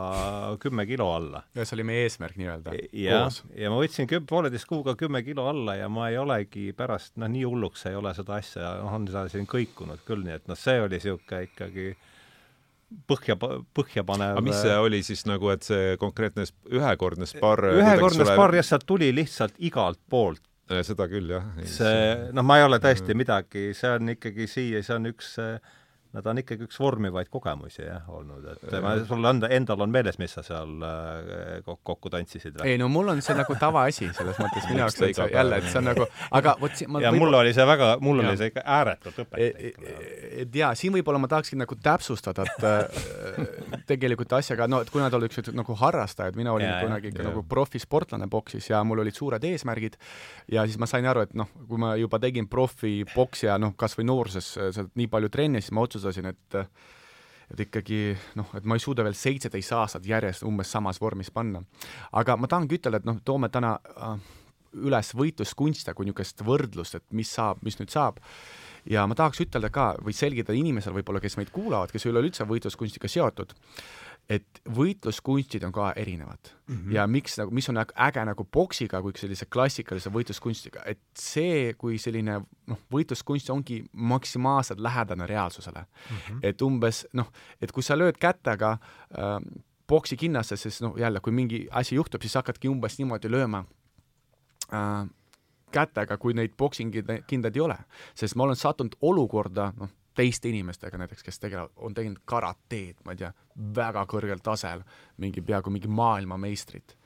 kümme kilo alla. ja see oli meie eesmärk nii-öelda? jah, ja ma võtsin küm-, pooleteist kuuga kümme kilo alla ja ma ei olegi pärast, noh, nii hulluks ei ole seda asja, noh, on seda siin kõikunud küll, nii et noh, see oli niisugune ikkagi põhja, põhjapanev aga mis see oli siis nagu, et see konkreetne ühekordne spar ühekordne spar jah, sealt tuli lihtsalt igalt poolt seda küll, jah. see, noh, ma ei ole tõesti midagi, see on ikkagi siia, see on üks äh, Nad on ikkagi üks vormivaid kogemusi jah, olnud, et ma, sul enda, endal on meeles, mis sa seal äh, kokku tantsisid või? ei no mul on see nagu tavaasi, selles mõttes minu *laughs* jaoks on see jälle, et see on nagu, aga vot siin ma ja mul oli see väga, mul ja. oli see ikka ääretult õpetlik. et jaa, siin võib-olla ma tahaksin nagu täpsustada, et äh, tegelikult asjaga, no et kuna te olete nagu harrastajad, mina olin kunagi ikka nagu profisportlane boksis ja mul olid suured eesmärgid ja siis ma sain aru, et noh, kui ma juba tegin profiboksi ja noh, kas või nooruses nii palju trenni, siis ma otsustasin, otsustasin, et et ikkagi noh, et ma ei suuda veel seitseteist aastat järjest umbes samas vormis panna. aga ma tahangi ütelda, et noh, toome täna äh, üles võitluskunste kui niisugust võrdlust, et mis saab, mis nüüd saab ja ma tahaks ütelda ka või selgitada inimesele võib-olla, kes meid kuulavad, kes ei ole üldse võitluskunstiga seotud, et võitluskunstid on ka erinevad mm. -hmm. ja miks nagu, mis on äge nagu poksiga kui sellise klassikalise võitluskunstiga, et see, kui selline noh, võitluskunst ongi maksimaalselt lähedane reaalsusele mm. -hmm. et umbes noh, et kui sa lööd kätega äh, poksi kinnasse, siis noh, jälle, kui mingi asi juhtub, siis hakkadki umbes niimoodi lööma äh, kätega, kui neid boksingkindaid ei ole. sest ma olen sattunud olukorda, noh, teiste inimestega näiteks, kes tegelevad, on teinud karateed, ma ei tea, väga kõrgel tasel, mingi peaaegu mingi maailmameistrid.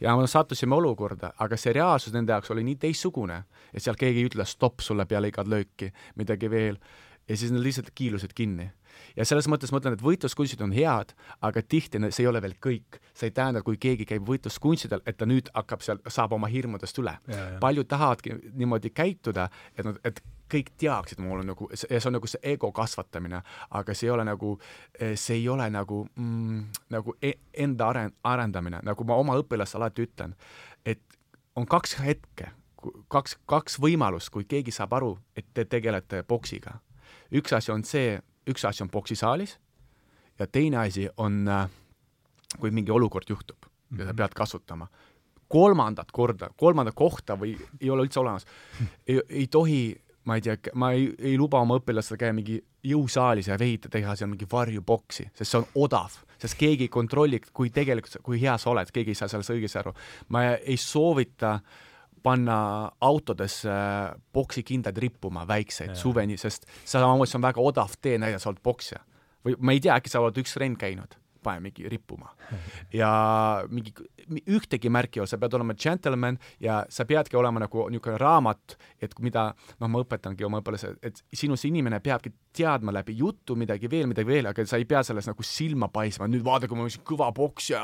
ja me sattusime olukorda, aga see reaalsus nende jaoks oli nii teistsugune, et seal keegi ei ütle stopp sulle peale igat lööki, midagi veel, ja siis nad lihtsalt kiilusid kinni ja selles mõttes ma ütlen, et võitluskunstid on head, aga tihti see ei ole veel kõik. see ei tähenda, kui keegi käib võitluskunstidel, et ta nüüd hakkab seal, saab oma hirmudest üle. paljud tahavadki niimoodi käituda, et nad, et kõik teaksid, mul on nagu, ja see on nagu see ego kasvatamine, aga see ei ole nagu, see ei ole nagu mm,, nagu e enda aren-, arendamine, nagu ma oma õpilastele alati ütlen, et on kaks hetke, kaks, kaks võimalust, kui keegi saab aru, et te tegelete poksiga. üks asi on see, üks asi on boksisaalis ja teine asi on, äh, kui mingi olukord juhtub mm -hmm. ja sa mhm. pead kasutama. kolmandat korda, kolmandat kohta või ei ole üldse olemas. ei, tohi, ma ei tea, ma ei, ei luba oma õpilastel käia mingi jõusaalis ja veita, teha seal mingi varjuboksi, sest see on odav, sest keegi ei kontrolli, kui tegelikult, kui hea sa oled, keegi ei saa sellest õigesti aru. ma ei soovita äh, panna autodesse poksikindad rippuma, väikseid, suveni, sest samamoodi see on väga odav tee näidata, sa oled poksja. või ma ei tea, äkki sa oled üks trenn käinud, pane mingi rippuma. *laughs* ja mingi, ühtegi märki ei ole, sa pead olema džentelmen ja sa peadki olema nagu niisugune raamat, et mida, noh, ma õpetangi oma õpilase, et sinust inimene peabki teadma läbi jutu midagi veel, midagi veel, aga sa ei pea selles nagu silma paisma, nüüd vaadake, ma olen kõva poksja,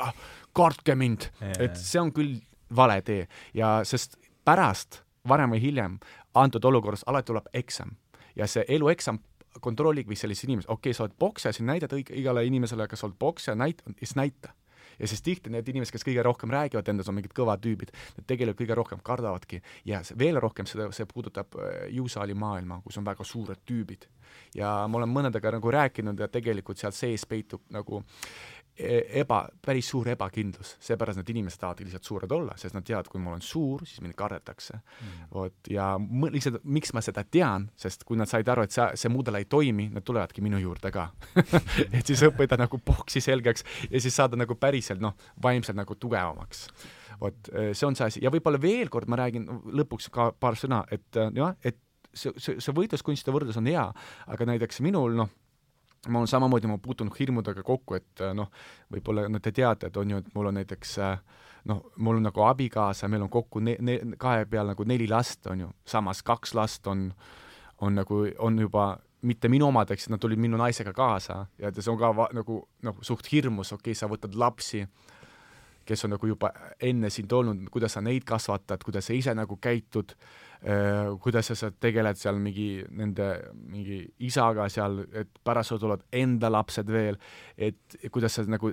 kartke mind. et see on küll vale tee ja sest pärast, varem või hiljem, antud olukorras alati tuleb eksam ja see elueksam kontrollib või sellist inimest, okei okay,, sa oled poksja, siis näidad õige, igale inimesele, kas sa oled poksja, näita, siis näita. ja siis tihti need inimesed, kes kõige rohkem räägivad endas, on mingid kõvad tüübid, need tegelikult kõige rohkem kardavadki ja veel rohkem seda, see puudutab äh, jõusaali maailma, kus on väga suured tüübid. ja ma olen mõnedega nagu rääkinud ja tegelikult seal sees peitub nagu E, eba, päris suur ebakindlus, seepärast need inimesed tahavad lihtsalt suured olla, sest nad teavad, kui ma olen suur, siis mind kardetakse. Mm.. vot, ja lihtsalt, miks ma seda tean, sest kui nad said aru, et see, see mudel ei toimi, nad tulevadki minu juurde ka. *laughs* Et siis õppida nagu boksi selgeks ja siis saada nagu päriselt noh, vaimselt nagu tugevamaks. vot, e, see on see asi. Ja võib-olla veel kord ma räägin lõpuks ka paar sõna, et jah, et see, see, see võitluskunstide võrdlus on hea, aga näiteks minul noh, ma olen samamoodi, ma puutunud hirmudega kokku, et äh, noh, võib-olla no te teate, et on ju, et mul on näiteks äh, noh, mul on nagu abikaasa, meil on kokku ne-, ne-, kahe peal nagu neli last, on ju, samas kaks last on, on nagu, on juba mitte minu omad, eks nad tulid minu naisega kaasa ja see on ka va, nagu, nagu suht hirmus, okei okay,, sa võtad lapsi, kes on nagu juba enne sind olnud, kuidas sa neid kasvatad, kuidas sa ise nagu käitud Äh, kuidas sa seal tegeled seal mingi nende mingi isaga seal, et pärast sul tulevad enda lapsed veel, et kuidas sa nagu,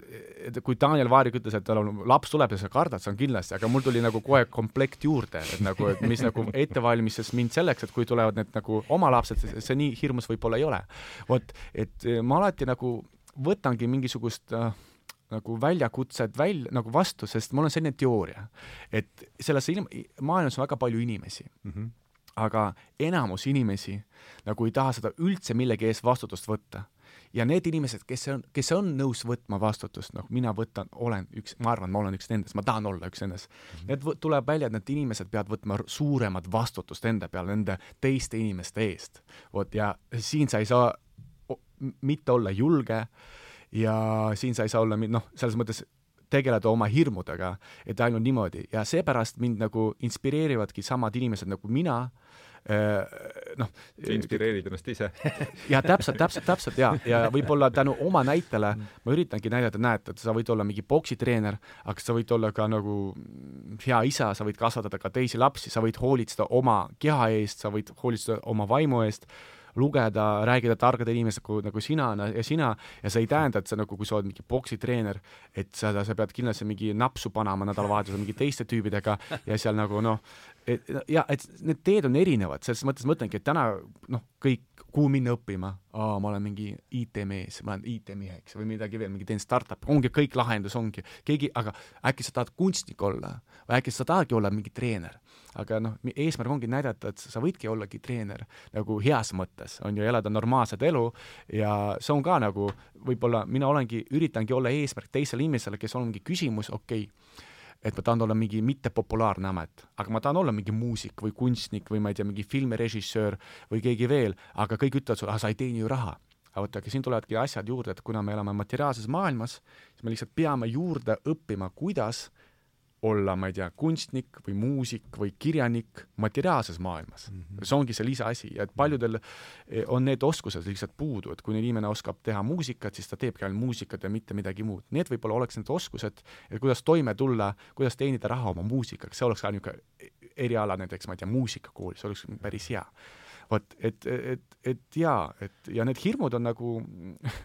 kui Daniel Vaarik ütles, et tal on, laps tuleb ja sa kardad, see on kindlasti, aga mul tuli nagu kohe komplekt juurde, et nagu, et mis nagu ette valmistas mind selleks, et kui tulevad need nagu oma lapsed, see nii hirmus võib-olla ei ole. vot, et ma alati nagu võtangi mingisugust äh, nagu väljakutsed välja, nagu vastu, sest mul on selline teooria, et selles ilm-, maailmas on väga palju inimesi mm, -hmm. aga enamus inimesi nagu ei taha seda üldse millegi eest vastutust võtta. ja need inimesed, kes on, kes on nõus võtma vastutust, noh, mina võtan, olen üks, ma arvan, ma olen üks nendest, ma tahan olla üks nendest mm. -hmm. Need tuleb välja, et need inimesed peavad võtma suuremat vastutust enda peale, nende teiste inimeste eest. vot, ja siin sa ei saa mitte olla julge ja siin sa ei saa olla noh, selles mõttes tegeleda oma hirmudega, et ainult niimoodi. Ja seepärast mind nagu inspireerivadki samad inimesed nagu mina äh, noh. inspireerid ennast ise. *laughs* Ja täpselt, täpselt, täpselt ja, ja võib-olla tänu oma näitele ma üritangi näidata, näed, et sa võid olla mingi poksitreener, aga sa võid olla ka nagu hea isa, sa võid kasvatada ka teisi lapsi, sa võid hoolitseda oma keha eest, sa võid hoolitseda oma vaimu eest lugeda, rääkida targade inimestega nagu sina ja sina ja see ei tähenda, et sa nagu, kui sa oled mingi poksitreener, et sa, sa pead kindlasti mingi napsu panema nädalavahetusel mingi teiste tüübidega ja seal nagu noh, et ja et need teed on erinevad, selles mõttes ma ütlengi, et täna noh, kõik, kuhu minna õppima, aa, ma olen mingi IT-mees, ma olen IT-meheks või midagi veel, mingi teen startup'i, ongi kõik lahendus ongi, keegi, aga äkki sa tahad kunstnik olla? Või äkki sa tahadki olla mingi treener? Aga noh, eesmärk ongi näidata, et sa võidki ollagi treener nagu heas mõttes, on ju, elada normaalset elu ja see on ka nagu võib-olla mina olengi, üritangi olla eesmärk teisele inimesele, kes on mingi küsimus, okei okay,, et ma tahan olla mingi mittepopulaarne amet, aga ma tahan olla mingi muusik või kunstnik või ma ei tea, mingi filmirežissöör või keegi veel, aga kõik ütlevad sulle, ah sa ei teeni ju raha. Aga vot, aga siin tulevadki asjad juurde, et kuna me elame materiaalses maailmas, siis me lihtsalt peame juurde õppima, kuidas olla, ma ei tea, kunstnik või muusik või kirjanik materiaalses maailmas mm. -hmm. see ongi see lisaasi et paljudel eh, on need oskused lihtsalt puudu, et kui inimene oskab teha muusikat, siis ta teebki ainult muusikat ja mitte midagi muud. Need võib-olla oleks need oskused, et kuidas toime tulla, kuidas teenida raha oma muusikaga, see oleks ka niisugune eriala näiteks, ma ei tea, muusikakoolis, see oleks päris hea. vot, et, et, et jaa, et ja need hirmud on nagu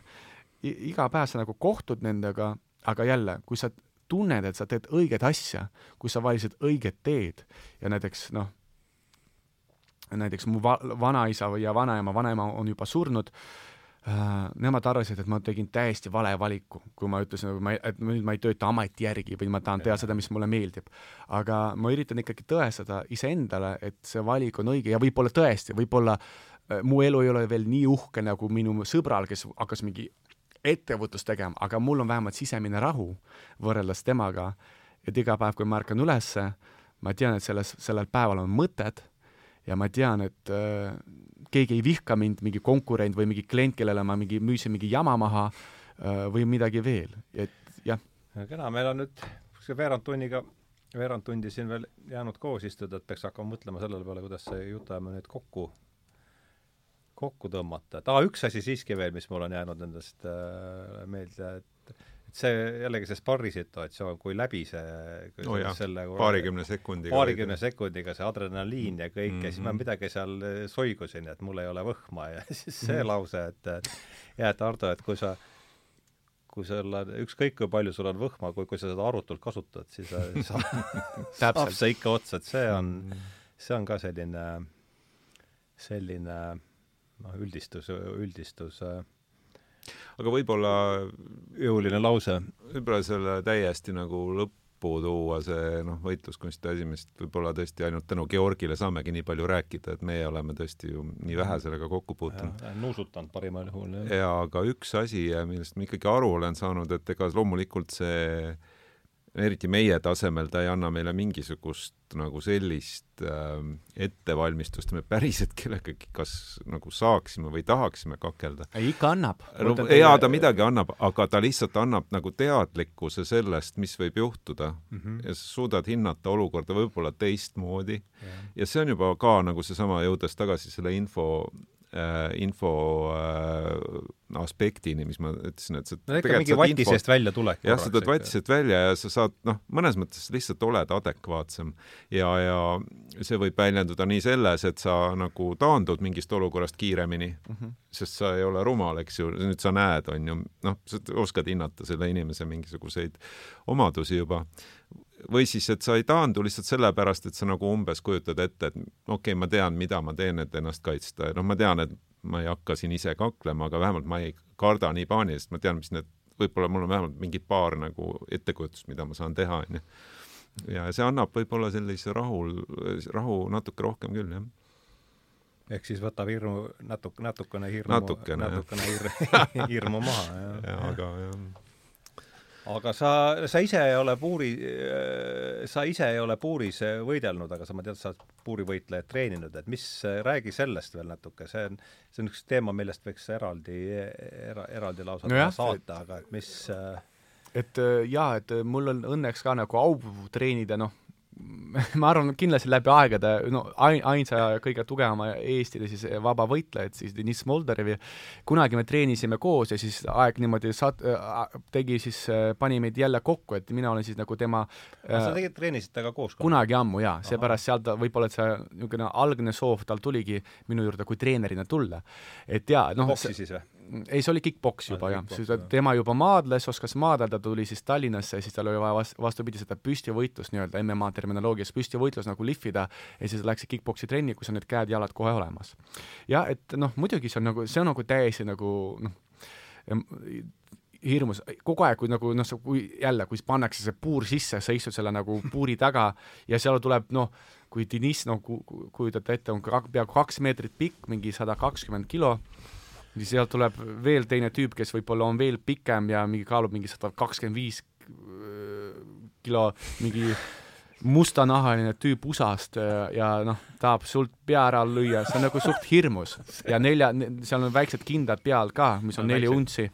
*laughs* iga päev sa nagu kohtud nendega, aga jälle, kui sa tunned, et sa teed õiget asja, kui sa valisid õiget teed ja näiteks noh, näiteks mu va-, vanaisa ja vanaema, vanaema on juba surnud äh,, nemad arvasid, et ma tegin täiesti vale valiku, kui ma ütlesin, et ma, et nüüd ma ei tööta ameti järgi või ma tahan teha seda, mis mulle meeldib. aga ma üritan ikkagi tõestada iseendale, et see valik on õige ja võib-olla tõesti, võib-olla äh, mu elu ei ole veel nii uhke nagu minu sõbral, kes hakkas mingi ettevõtlust tegema, aga mul on vähemalt sisemine rahu võrreldes temaga, et iga päev, kui ma ärkan ülesse, ma tean, et selles, sellel päeval on mõtted ja ma tean, et äh, keegi ei vihka mind, mingi konkurent või mingi klient, kellele ma mingi müüsin mingi jama maha äh, või midagi veel, et jah. kena, meil on nüüd see veerand tunniga, veerand tundi siin veel jäänud koos istuda, et peaks hakkama mõtlema selle peale, kuidas see jutuajamine nüüd kokku kokku tõmmata, et aa, üks asi siiski veel, mis mul on jäänud nendest äh, meelde, et et see jällegi see sparri situatsioon, kui läbi see kui oh jah, selle paarikümne sekundiga paarikümne sekundiga see adrenaliin ja kõik mm -hmm. ja siis ma mhm. midagi seal äh, soigusin, et mul ei ole võhma ja *laughs* siis see mm -hmm. lause, et jah, et Ardo, et kui sa kui sul on, ükskõik kui palju sul on võhma, kui, kui sa seda arutult kasutad, siis *laughs* sa, saab see ikka otsa, et see on, mhm. see on ka selline, selline noh, üldistus, üldistus aga võib-olla jõuline lause. võib-olla selle täiesti nagu lõppu tuua, see noh, võitluskunsti asi, millest võib-olla tõesti ainult tänu Georgile saamegi nii palju rääkida, et meie oleme tõesti ju nii vähe sellega kokku puutunud. nuusutanud parimal juhul. jaa, aga üks asi, millest ma ikkagi aru olen saanud, et ega loomulikult see eriti meie tasemel ta ei anna meile mingisugust nagu sellist äh, ettevalmistust, me päriselt *laughs* kellegagi kas nagu saaksime või tahaksime kakelda. ikka annab. jaa, ta midagi annab, aga ta lihtsalt annab nagu teadlikkuse sellest, mis võib juhtuda mm -hmm. ja sa suudad hinnata olukorda võib-olla teistmoodi yeah. ja see on juba ka nagu seesama, jõudes tagasi selle info äh, info äh, aspektini, mis ma ütlesin, et sa no ikka mingi vati seest välja tulek. jah, sa tuled vati seest välja ja sa saad, noh, mõnes mõttes lihtsalt oled adekvaatsem ja, ja see võib väljenduda nii selles, et sa nagu taandud mingist olukorrast kiiremini mm, -hmm. sest sa ei ole rumal, eks ju, nüüd sa näed, on ju, noh, sa oskad hinnata selle inimese mingisuguseid omadusi juba või siis, et sa ei taandu lihtsalt sellepärast, et sa nagu umbes kujutad ette, et okei okay,, ma tean, mida ma teen, et ennast kaitsta ja noh, ma tean, et ma ei hakka siin ise kaklema, aga vähemalt ma ei karda nii paaniliselt, ma tean, mis need, võib-olla mul on vähemalt mingi paar nagu ettekujutust, mida ma saan teha, onju. ja see annab võib-olla sellise rahul, rahu natuke rohkem küll, jah ehk siis võtab hirmu natuke, natukene hirmu, natukene, natukene hir, *laughs* hirmu maha, jah. jaa, aga jah aga sa, sa ise ei ole puuri, sa ise ei ole puuris võidelnud, aga sa, ma tean, sa oled puurivõitlejat treeninud, et mis, räägi sellest veel natuke, see on, see on üks teema, millest võiks eraldi era,, eraldi lausa no jah, saata, aga et mis et jaa, et mul on õnneks ka nagu au treenida, noh, *laughs* ma arvan, kindlasti läbi aegade no ain-, ainsa kõige tugevama Eesti siis vabavõitleja, et siis Deniss Moldarevi, kunagi me treenisime koos ja siis aeg niimoodi sat-, tegi siis, pani meid jälle kokku, et mina olen siis nagu tema aga sa tegelikult treenisid temaga koos? kunagi ammu jaa, seepärast sealt võib-olla, et see niisugune algne soov tal tuligi minu juurde kui treenerina tulla. et jaa, noh boksi siis või? Ei, see oli kick-poks juba jah, siis tema juba maadles, oskas maadelda, tuli siis Tallinnasse ja siis tal oli vaja vast-, vastupidi seda püstivõitlust nii-öelda MMA terminoloogias, püstivõitlus nagu lihvida ja siis läks kick-poksi trenni, kus on need käed-jalad kohe olemas. jah, et noh, muidugi see on nagu, see on nagu täiesti nagu noh, hirmus, kogu aeg, kui nagu noh, kui jälle, kui pannakse see puur sisse, sa istud selle nagu *laughs* puuri taga ja seal tuleb noh, kui Deniss, no kujutate ette, on peaaegu kaks meetrit pikk, mingi sada kakskümmend kilo siis sealt tuleb veel teine tüüp, kes võib-olla on veel pikem ja mingi kaalub mingi sada kakskümmend viis äh, kilo, mingi mustanahaline tüüp USA-st ja, ja noh, tahab sult pea ära lüüa, see on nagu suht hirmus. ja nelja, seal on väiksed kindad peal ka, mis on no, neli untsi,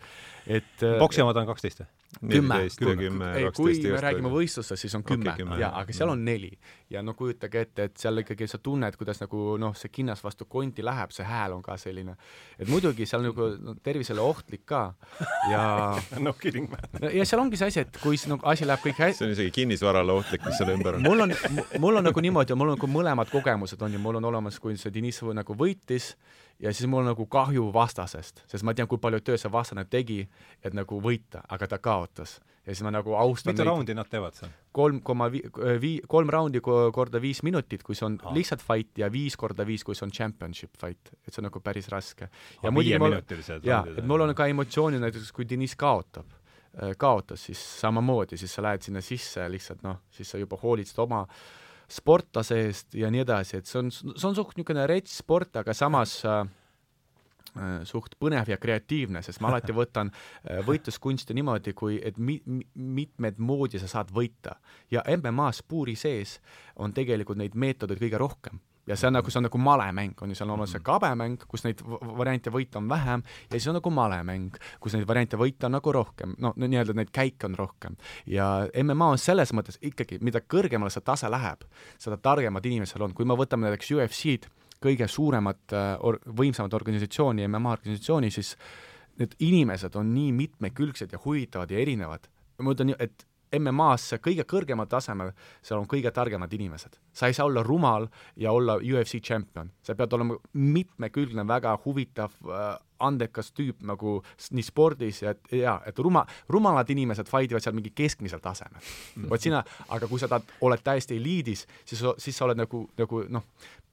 et poksi omad on kaksteist või? Kümme, kümme, kui me räägime võistlustest, siis on kümme. okay, jaa, aga seal on neli. ja no kujutage ette, et seal ikkagi sa tunned, kuidas nagu noh, see kinnas vastu konti läheb, see hääl on ka selline, et muidugi seal nagu no, tervisele ohtlik ka. Ja *laughs* no kidding man. ja seal ongi see asi, et kui no, asi läheb kõik hästi see on isegi kinnisvarale ohtlik, mis selle ümber on. mul on, mul on nagu niimoodi, mul on nagu mõlemad kogemused on ju, mul on olemas, kui see Deniss nagu võitis, ja siis mul on nagu kahju vastasest, sest ma tean, kui palju tööd see vastane tegi, et nagu võita, aga ta kaotas. ja siis ma nagu austan mitu raundi nad teevad seal? kolm koma vii-, kolm raundi korda viis minutit, kui see on ah. lihtsalt fight ja viis korda viis, kui see on championship fight, et see on nagu päris raske. ja muidugi mul, jaa, et mul on ka emotsioonid näiteks, kui Deniss kaotab äh, kaotas, siis samamoodi, siis sa lähed sinna sisse lihtsalt noh, siis sa juba hoolitsed oma äh, sportlase eest ja nii edasi, et see on, see on suht niisugune rets sport, aga samas äh, äh, suht põnev ja kreatiivne, sest ma alati *laughs* võtan äh, võitluskunsti niimoodi, kui et mi-, mi-, mitmed moodi sa saad võita. ja MM-as puuri sees on tegelikult neid meetodeid kõige rohkem ja see on nagu, see on nagu malemäng, on ju, seal on olemas see kabemäng, kus neid variante võita on vähem, ja siis on nagu malemäng, kus neid variante võita on nagu rohkem, no nii-öelda neid käike on rohkem. ja MMA on selles mõttes ikkagi, mida kõrgemale see tase läheb, seda targemad inimesed on, kui me võtame näiteks UFC-d, kõige suuremat äh, or-, võimsamat organisatsiooni, MMA organisatsiooni, siis need inimesed on nii mitmekülgsed ja huvitavad ja erinevad. ma ütlen, et MM-as kõige kõrgemal tasemel, seal on kõige targemad inimesed. sa ei saa olla rumal ja olla UFC tšempion, sa pead olema mitmekülgne, väga huvitav äh,, andekas tüüp nagu nii spordis ja et jaa, et ruma, rumalad inimesed fight ivad seal mingi keskmisel tasemel. Mm.. vot sina, aga kui sa tahad, oled täiesti eliidis, siis, siis sa oled nagu, nagu noh,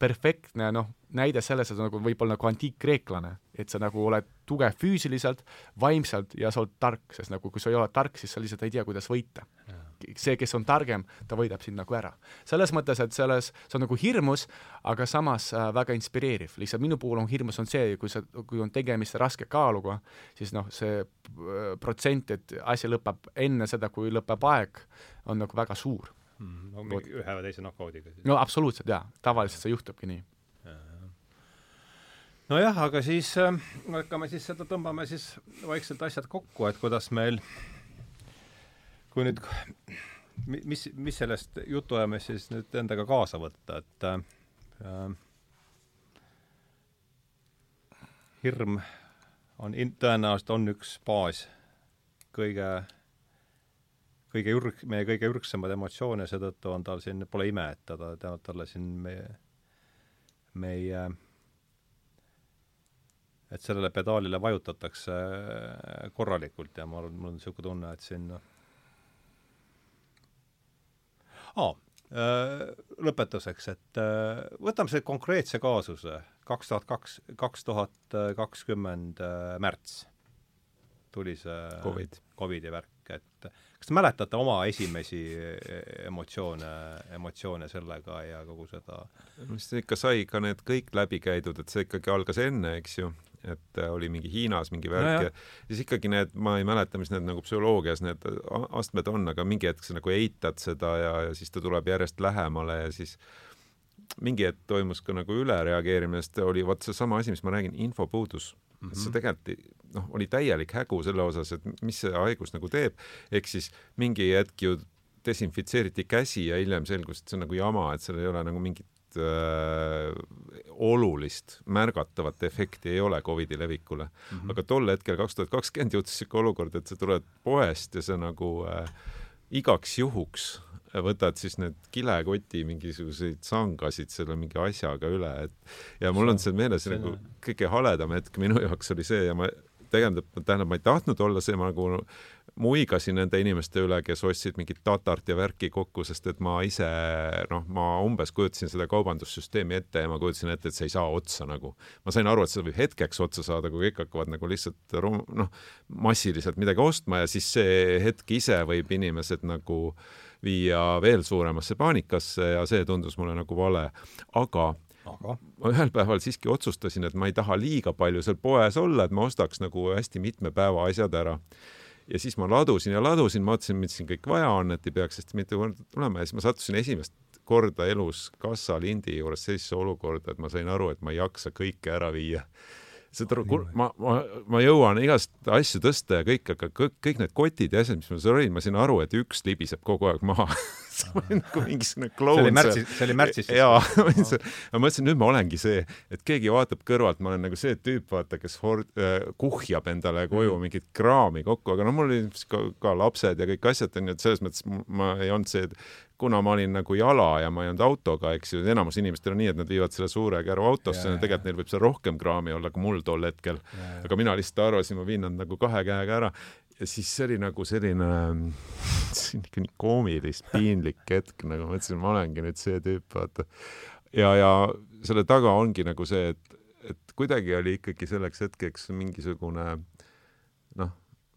perfektne noh, näide selles, et nagu võib-olla nagu antiikkreeklane, et sa nagu oled tugev füüsiliselt, vaimselt ja sa oled tark, sest nagu kui sa ei ole tark, siis sa lihtsalt ei tea, kuidas võita. See, kes on targem, ta võidab sind nagu ära. selles mõttes, et selles, see on nagu hirmus, aga samas äh, väga inspireeriv, lihtsalt minu puhul on hirmus on see, kui sa, kui on tegemist raske kaaluga, siis noh, see äh, protsent, et asi lõpeb enne seda, kui lõpeb aeg, on nagu väga suur mm,. no mingi ühe või teise knock-out'iga siis? no absoluutselt jaa, tavaliselt see juhtubki nii nojah, aga siis äh, hakkame siis seda, tõmbame siis vaikselt asjad kokku, et kuidas meil kui nüüd, mis, mis sellest jutuajamist siis nüüd endaga kaasa võtta, et äh, hirm on in-, tõenäoliselt on üks baas kõige, kõige ürg-, meie kõige ürgsemad emotsioone, seetõttu on tal siin, pole ime, et ta, ta, talle siin meie, meie et sellele pedaalile vajutatakse korralikult ja ma arvan, mul on niisugune tunne, et siin äh, lõpetuseks, et äh, võtame selle konkreetse kaasuse, kaks tuhat kaks, kaks tuhat kakskümmend äh, märts tuli see Covid. Covidi värk, et kas te mäletate oma esimesi emotsioone, emotsioone sellega ja kogu seda? no siis ikka sai ka need kõik läbi käidud, et see ikkagi algas enne, eks ju et äh, oli mingi Hiinas mingi värk no, ja siis ikkagi need, ma ei mäleta, mis need nagu psühholoogias need astmed on, aga mingi hetk sa nagu eitad seda ja, ja siis ta tuleb järjest lähemale ja siis mingi hetk toimus ka nagu ülereageerimine, sest oli vot seesama asi, mis ma räägin, infopuudus mm. -hmm. see tegelikult noh, oli täielik hägu selle osas, et mis see haigus nagu teeb, ehk siis mingi hetk ju desinfitseeriti käsi ja hiljem selgus, et see on nagu jama, et seal ei ole nagu mingit äh, olulist märgatavat efekti ei ole Covidi levikule mm. -hmm. aga tol hetkel, kaks tuhat kakskümmend, jõudis sihuke olukord, et sa tuled poest ja sa nagu äh, igaks juhuks võtad siis need kilekoti mingisuguseid sangasid selle mingi asjaga üle, et ja mul on see meeles see nagu kõige haledam hetk minu jaoks oli see ja ma tähendab, tähendab, ma ei tahtnud olla see, ma nagu muigasin nende inimeste üle, kes ostsid mingit tatart ja värki kokku, sest et ma ise noh, ma umbes kujutasin seda kaubandussüsteemi ette ja ma kujutasin ette, et see ei saa otsa nagu. ma sain aru, et see võib hetkeks otsa saada, kui kõik hakkavad nagu lihtsalt noh, massiliselt midagi ostma ja siis see hetk ise võib inimesed nagu viia veel suuremasse paanikasse ja see tundus mulle nagu vale. aga aga? Ma ühel päeval siiski otsustasin, et ma ei taha liiga palju seal poes olla, et ma ostaks nagu hästi mitme päeva asjad ära. Ja siis ma ladusin ja ladusin, ma vaatasin, mis siin kõik vaja on, et ei peaks hästi mitu korda tulema. Ja siis ma sattusin esimest korda elus kassalindi juures sellisesse olukorda, et ma sain aru, et ma ei jaksa kõike ära viia. Saad aru, ma, ma, ma jõuan igast asju tõsta ja kõik, aga kõik, kõik need kotid ja asjad, mis mul seal olid, ma sain aru, et üks libiseb kogu aeg maha *laughs* *laughs* see oli nagu mingisugune kloun. see oli märtsis, see oli märtsis siis? jaa, *laughs* ma mõtlesin, nüüd ma olengi see, et keegi vaatab kõrvalt, ma olen nagu see tüüp, vaata, kes hord- äh,, kuhjab endale koju mm. mingit kraami kokku, aga no mul olid ka, ka lapsed ja kõik asjad, onju, et selles mõttes ma ei olnud see, et kuna ma olin nagu jala ja ma ei olnud autoga, eks ju, enamus inimestel on nii, et nad viivad selle suure käru autosse ja, ja tegelikult neil võib seal rohkem kraami olla kui mul tol hetkel. aga mina lihtsalt arvasin, ma viin nad nagu kahe käega ära ja siis see oli nagu selline, *laughs* see on ikka nii koomilist piinlik hetk, nagu ma mõtlesin, ma olengi nüüd see tüüp, vaata. ja, ja selle taga ongi nagu see, et, et kuidagi oli ikkagi selleks hetkeks mingisugune noh,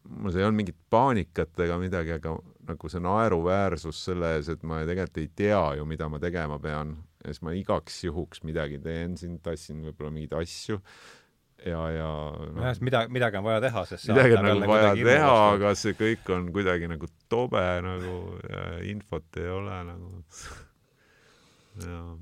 mul ei olnud mingit paanikat ega midagi, aga nagu see naeruväärsus selle ees, et ma tegelikult ei tea ju, mida ma tegema pean ja siis ma igaks juhuks midagi teen siin, tassin võib-olla mingeid asju ja, ja no, jah, midagi, midagi on vaja teha, sest midagi on nagu vaja teha, aga see kõik on kuidagi nagu tobe nagu ja infot ei ole nagu.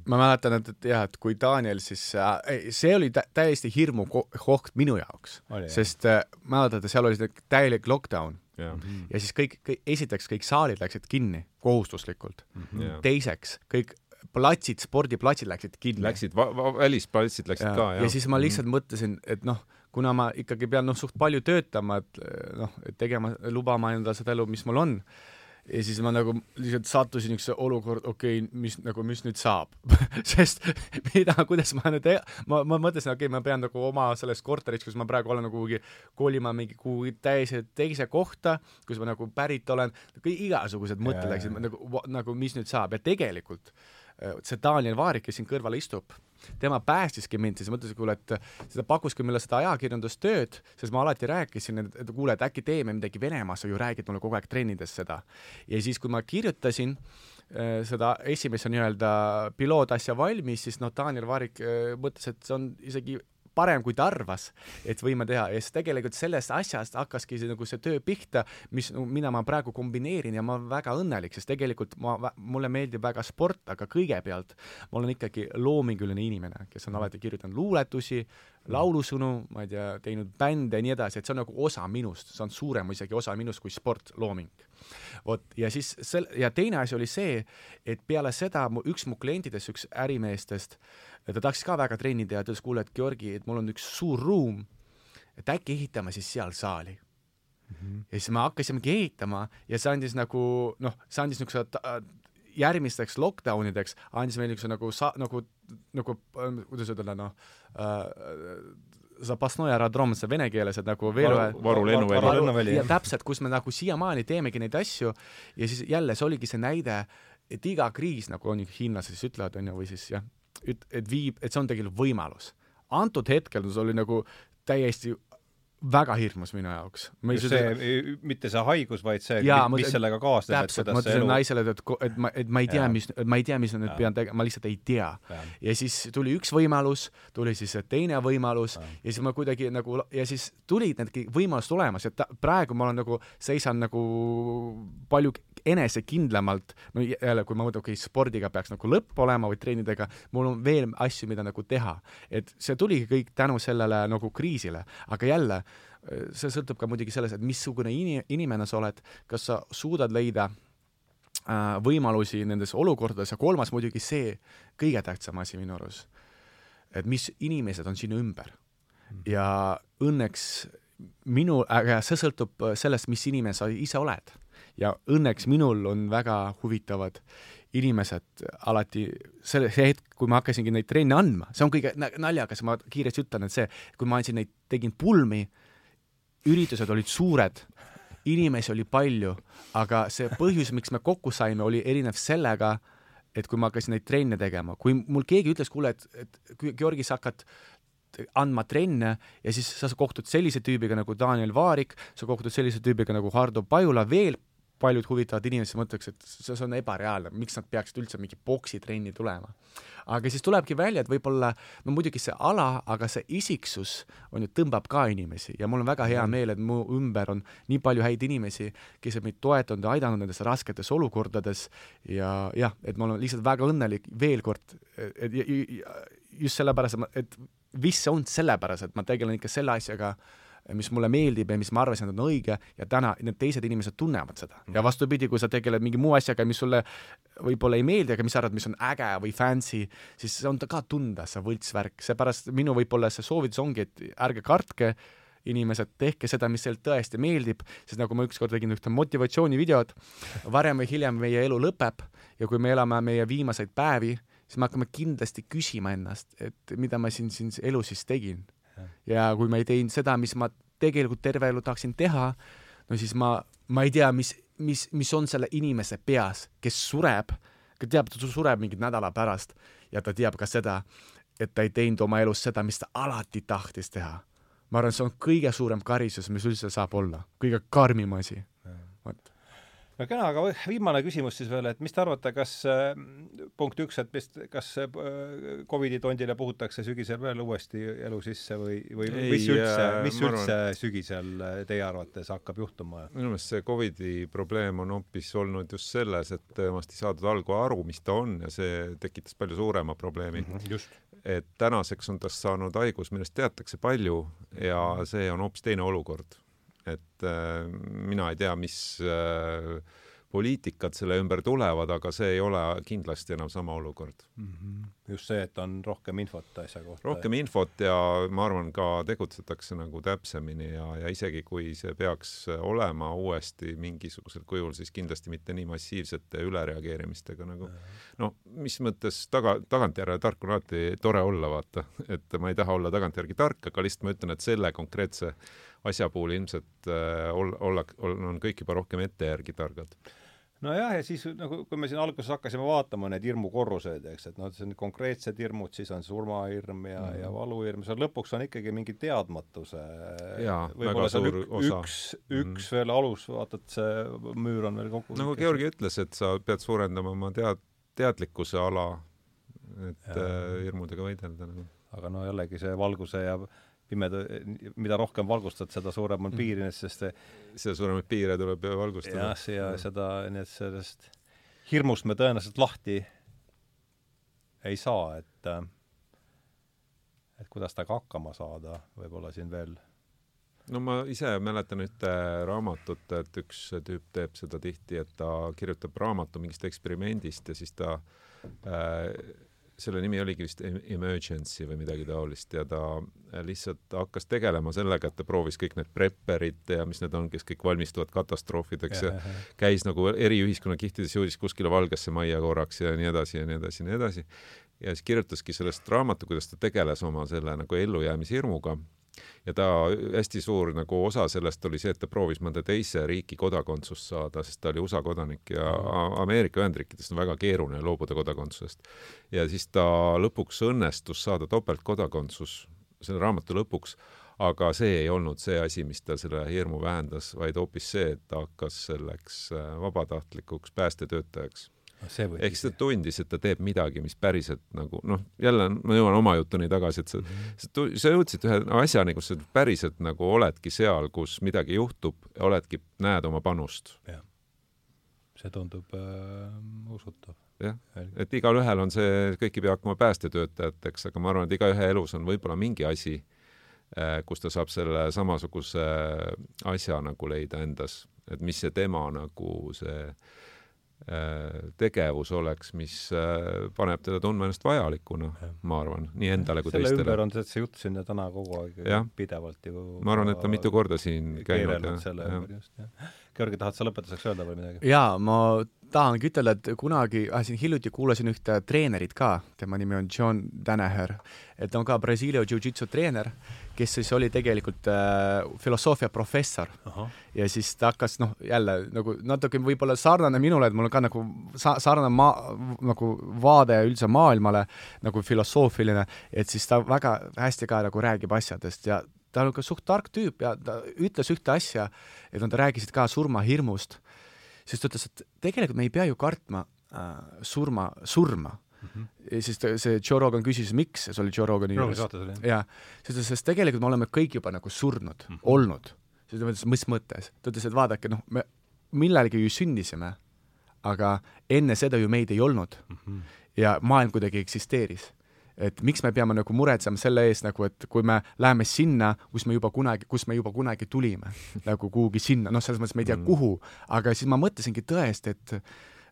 Ma mäletan, et, et jah, et kui Daniel siis äh,, see oli tä täiesti hirmu koht minu jaoks, sest äh, mäletate, seal oli täielik lockdown. Ja, mm -hmm. ja siis kõik, kõik, esiteks kõik saalid läksid kinni kohustuslikult. Mm. -hmm. teiseks, kõik platsid, spordiplatsid läksid kinni. Läksid, välisplatsid läksid ja, ka, jah. ja siis ma lihtsalt mm mõtlesin, et noh, kuna ma ikkagi pean noh, suht palju töötama, et noh, et tegema, lubama endale seda elu, mis mul on, ja siis ma nagu lihtsalt sattusin niisuguse olukorda, okei okay,, mis nagu, mis nüüd saab? *laughs* Sest mida, kuidas ma nüüd, ma, ma mõtlesin, okei okay,, ma pean nagu oma sellest korterist, kus ma praegu olen nagu kuhugi kolima mingi kuhugi täiesti teise kohta, kus ma nagu pärit olen, igasugused mõtted läksid nagu, nagu mis nüüd saab. Ja tegelikult äh, see Daniel Vaarik, kes siin kõrval istub, tema päästiski mind, siis mõtlesin, kuule, et seda pakkuski mulle seda ajakirjandustööd, sest ma alati rääkisin, et, kuule, et äkki teeme midagi Venemaas, sa ju räägid mulle kogu aeg trennides seda. ja siis, kui ma kirjutasin äh, seda esimese nii-öelda pilootasja valmis, siis noh, Daniel Vaarik äh, mõtles, et see on isegi parem, kui ta arvas, et võime teha. Ja siis tegelikult sellest asjast hakkaski see nagu see töö pihta, mis, mida ma praegu kombineerin ja ma olen väga õnnelik, sest tegelikult ma, mulle meeldib väga sport, aga kõigepealt ma olen ikkagi loominguline inimene, kes on alati kirjutanud luuletusi, laulusõnu, ma ei tea, teinud bände ja nii edasi, et see on nagu osa minust, see on suurem isegi osa minust kui sport, looming. vot, ja siis sel-, ja teine asi oli see, et peale seda mu, üks mu klientidest, üks ärimeestest, ta tahtis ka väga trenni teha, ta ütles, kuule, et Georgi, et mul on üks suur ruum, et äkki ehitame siis seal saali mm. -hmm. ja siis me hakkasimegi ehitama ja see andis nagu noh, see andis niisuguse järgmisteks lockdown ideks andis meile niisuguse nagu sa-, nagu, nagu kuidas ütelda, noh äh,, Zapasnoje aerodrom, see vene keeles, et nagu veel ühe varu lennuväli. ja täpselt, kus me nagu siiamaani teemegi neid asju ja siis jälle see oligi see näide, et iga kriis, nagu on hiinlased siis ütlevad, on ju, või siis jah, et, et viib, et see on tegelikult võimalus. antud hetkel see oli nagu täiesti väga hirmus minu jaoks. see, mitte see haigus, vaid see, mis sellega kaasneb, et kuidas see elu naisele, et, et ma, et ma ei tea, mis, ma ei tea, mis ma nüüd pean tegema, ma lihtsalt ei tea. ja siis tuli üks võimalus, tuli siis teine võimalus ja, ja siis ma kuidagi nagu, ja siis tulid need võimalused olemas ja ta, praegu ma olen nagu, seisan nagu palju enesekindlamalt, no jälle, kui ma mõtlen, okei okay,, spordiga peaks nagu lõpp olema või trennidega, mul on veel asju, mida nagu teha. et see tuligi kõik tänu sellele nagu kriisile, aga jälle, see sõltub ka muidugi sellest, et missugune ini-, inimene sa oled, kas sa suudad leida äh, võimalusi nendes olukordades ja kolmas muidugi see, kõige tähtsam asi minu arust, et mis inimesed on sinu ümber. ja õnneks minu, aga see sõltub sellest, mis inimene sa ise oled ja õnneks minul on väga huvitavad inimesed alati, selle, see hetk, kui ma hakkasingi neid trenne andma, see on kõige naljakas, ma kiiresti ütlen, et see, kui ma andsin neid, tegin pulmi, üritused olid suured, inimesi oli palju, aga see põhjus, miks me kokku saime, oli erinev sellega, et kui ma hakkasin neid trenne tegema, kui mul keegi ütles, kuule, et, et Georgi, sa hakkad andma trenne ja siis sa kohtud sellise tüübiga nagu Daniel Vaarik, sa kohtud sellise tüübiga nagu Hardo Pajula, veel paljud huvitavad inimesed mõtleks, et see, on ebareaalne, miks nad peaksid üldse mingi poksitrenni tulema. aga siis tulebki välja, et võib-olla, no muidugi see ala, aga see isiksus on ju, tõmbab ka inimesi ja mul on väga hea mm. meel, et mu ümber on nii palju häid inimesi, kes on meid toetanud ja aidanud nendes rasketes olukordades ja jah, et ma olen lihtsalt väga õnnelik veel kord, et just sellepärast, et vist see on sellepärast, et ma tegelen ikka selle asjaga, mis mulle meeldib ja mis ma arvasin, et on õige ja täna need teised inimesed tunnevad seda. ja mhm. vastupidi, kui sa tegeled mingi muu asjaga, mis sulle võib-olla ei meeldi, aga mis sa arvad, mis on äge või fancy, siis see on ka tunda, see võltsvärk, seepärast minu võib-olla see soovitus ongi, et ärge kartke, inimesed, tehke seda, mis teile tõesti meeldib, sest nagu ma ükskord tegin ühte motivatsioonivideot, varem või hiljem meie elu lõpeb ja kui me elame meie viimaseid päevi, siis me hakkame kindlasti küsima ennast, et mida ma siin, siin elus siis tegin. Ja kui ma ei teinud seda, mis ma tegelikult terve elu tahaksin teha, no siis ma, ma ei tea, mis, mis, mis on selle inimese peas, kes sureb, teab, ta sureb mingi nädala pärast ja ta teab ka seda, et ta ei teinud oma elus seda, mis ta alati tahtis teha. Ma arvan, see on kõige suurem karistus, mis üldse saab olla, kõige karmim asi. vot no kena, aga viimane küsimus siis veel, et mis te arvate, kas äh, punkt üks, et mis, kas äh, Covidi tondile puhutakse sügisel veel uuesti elu sisse või, või Ei, mis üldse, mis üldse arvan, sügisel äh, teie arvates hakkab juhtuma? minu meelest see Covidi probleem on hoopis olnud just selles, et temast ei saadud algul aru, mis ta on ja see tekitas palju suurema probleemi mm. -hmm, et tänaseks on tast saanud haigus, millest teatakse palju ja see on hoopis teine olukord. Et äh, mina ei tea, mis äh, poliitikad selle ümber tulevad, aga see ei ole kindlasti enam sama olukord mm. -hmm. just see, et on rohkem infot asja kohta. rohkem infot ja ma arvan, ka tegutsetakse nagu täpsemini ja, ja isegi kui see peaks olema uuesti mingisugusel kujul, siis kindlasti mitte nii massiivsete ülereageerimistega nagu no mis mõttes taga, tagantjärele tark on alati tore olla, vaata, et ma ei taha olla tagantjärgi tark, aga lihtsalt ma ütlen, et selle konkreetse asja puhul ilmselt äh, olla, olla, on kõik juba rohkem ette järgi targad nojah, ja siis nagu, kui me siin alguses hakkasime vaatama neid hirmukorruseid, eks, et noh, see on konkreetsed hirmud, siis on surmahirm ja mm, -hmm. ja valuhirm, seal lõpuks on ikkagi mingi teadmatuse võib-olla seal ük, osa. üks, üks mm -hmm. veel alus, vaata, et see müür on veel kokku nagu Georgi ütles, et sa pead suurendama oma tead-, teadlikkuse ala, et ja. äh, hirmudega võidelda nagu. aga no jällegi see valguse ja pimeda, mida rohkem valgustad, seda suurem on mm. piirines, sest seda suuremaid piire tuleb valgustada. jah, ja seda, nii et sellest hirmust me tõenäoliselt lahti ei saa, et et kuidas temaga hakkama saada, võib-olla siin veel no ma ise mäletan ühte raamatut, et üks tüüp teeb seda tihti, et ta kirjutab raamatu mingist eksperimendist ja siis ta äh, selle nimi oligi vist Emergency või midagi taolist ja ta lihtsalt hakkas tegelema sellega, et ta proovis kõik need prepperid ja mis need on, kes kõik valmistuvad katastroofideks ja, ja käis nagu eri ühiskonnakihtides, jõudis kuskile Valgesse Majja korraks ja nii edasi ja nii edasi ja nii edasi. ja siis kirjutaski sellest raamatu, kuidas ta tegeles oma selle nagu ellujäämishirmuga ja ta, hästi suur nagu osa sellest oli see, et ta proovis mõnda teise riigi kodakondsust saada, sest ta oli USA kodanik ja Ameerika Ühendriikidest on väga keeruline loobuda kodakondsusest. ja siis ta lõpuks õnnestus saada topeltkodakondsus selle raamatu lõpuks, aga see ei olnud see asi, mis tal selle hirmu vähendas, vaid hoopis see, et ta hakkas selleks äh, vabatahtlikuks päästetöötajaks ehk siis ta tundis, et ta teeb midagi, mis päriselt nagu noh, jälle ma jõuan oma jutuni tagasi, et sa mm, -hmm. sa, jõudsid ühe asjani, kus sa päriselt nagu oledki seal, kus midagi juhtub, oledki, näed oma panust. jah, see tundub äh, usutav. jah, et igalühel on see, kõik ei pea hakkama päästetöötajateks, aga ma arvan, et igaühe elus on võib-olla mingi asi äh,, kus ta saab selle samasuguse asja nagu leida endas, et mis see tema nagu see Äh, tegevus oleks, mis äh, paneb teda tundma ennast vajalikuna, ma arvan, nii endale kui selle teistele. selle ümber on see jutt siin täna kogu aeg ja. pidevalt ju ma arvan, et ta mitu korda siin käinud. selle ümber just, jah. Georgi, tahad sa lõpetuseks öelda veel midagi? jaa, ma tahangi ütelda, et kunagi ah,, siin hiljuti kuulasin ühte treenerit ka, tema nimi on John Danaher, et ta on ka Brasiilia jiu-jitsu treener, kes siis oli tegelikult äh, filosoofia professor. ja siis ta hakkas noh, jälle nagu natuke võib-olla sarnane minule, et mul on ka nagu sa-, sarnane maa, nagu vaade üldse maailmale nagu filosoofiline, et siis ta väga hästi ka nagu räägib asjadest ja ta on ka suht tark tüüp ja ta ütles ühte asja, et nad rääkisid ka surmahirmust siis ta ütles, et tegelikult me ei pea ju kartma äh, surma, surma mm. -hmm. ja siis ta, see Joe Rogan küsis, miks, see oli Joe Rogani juures. jaa, siis ta ütles, sest tegelikult me oleme kõik juba nagu surnud mm, -hmm. olnud. siis ta mõtles, mis mõttes? ta ütles, et vaadake, noh, me millalgi ju sündisime, aga enne seda ju meid ei olnud mm. -hmm. ja maailm kuidagi eksisteeris et miks me peame nagu muretsema selle eest nagu, et kui me läheme sinna, kus me juba kunagi, kus me juba kunagi tulime, nagu kuhugi sinna, noh, selles mõttes me ei tea mm., kuhu, aga siis ma mõtlesingi tõesti, et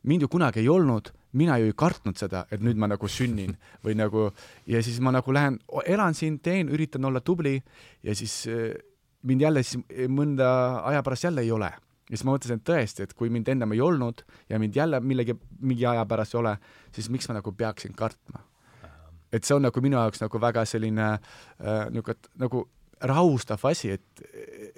mind ju kunagi ei olnud, mina ju ei kartnud seda, et nüüd ma nagu sünnin *laughs* või nagu ja siis ma nagu lähen, elan siin, teen, üritan olla tubli ja siis eh, mind jälle siis mõnda aja pärast jälle ei ole. ja siis ma mõtlesin, et tõesti, et kui mind ennem ei olnud ja mind jälle millegi, mingi aja pärast ei ole, siis miks ma nagu peaksin kartma et see on nagu minu jaoks nagu väga selline äh, niisugune nagu rahustav asi, et,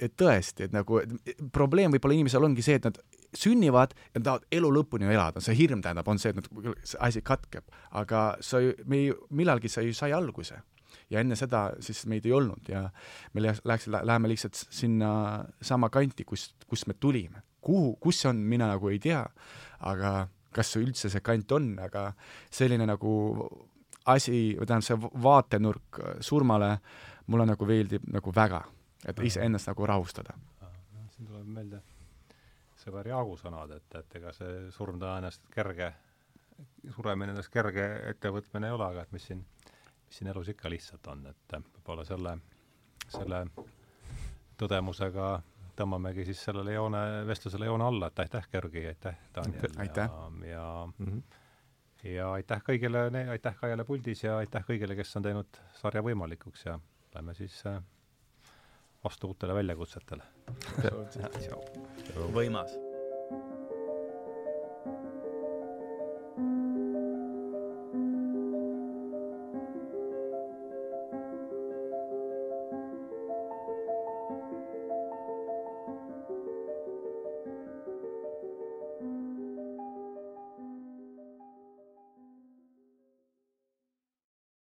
et tõesti, et nagu et probleem võib-olla inimesel ongi see, et nad sünnivad ja nad tahavad elu lõpuni elada, see hirm tähendab, on see, et nad, see asi katkeb, aga sa ju, me ju, millalgi sa ju sai alguse. Ja enne seda siis meid ei olnud ja me läheks, läheme lihtsalt sinna sama kanti, kust, kust me tulime. kuhu, kus see on, mina nagu ei tea, aga kas üldse see kant on, aga selline nagu asi, või tähendab, see vaatenurk surmale mulle nagu meeldib nagu väga, et iseennast nagu rahustada. siin tuleb meelde sõber Jaagu sõnad, et, et ega see surm tõenäoliselt kerge, suremine endast kerge ettevõtmine ei ole, aga et mis siin, mis siin elus ikka lihtsalt on, et võib-olla selle, selle tõdemusega tõmbamegi siis sellele joone, vestlusele joone alla, et aitäh, Georgi, aitäh, Daniel. aitäh. ja, ja mm -hmm ja aitäh kõigile, aitäh Kaiale puldis ja aitäh kõigile, kes on teinud sarja võimalikuks ja lähme siis äh, vastu uutele väljakutsetele. *laughs* võimas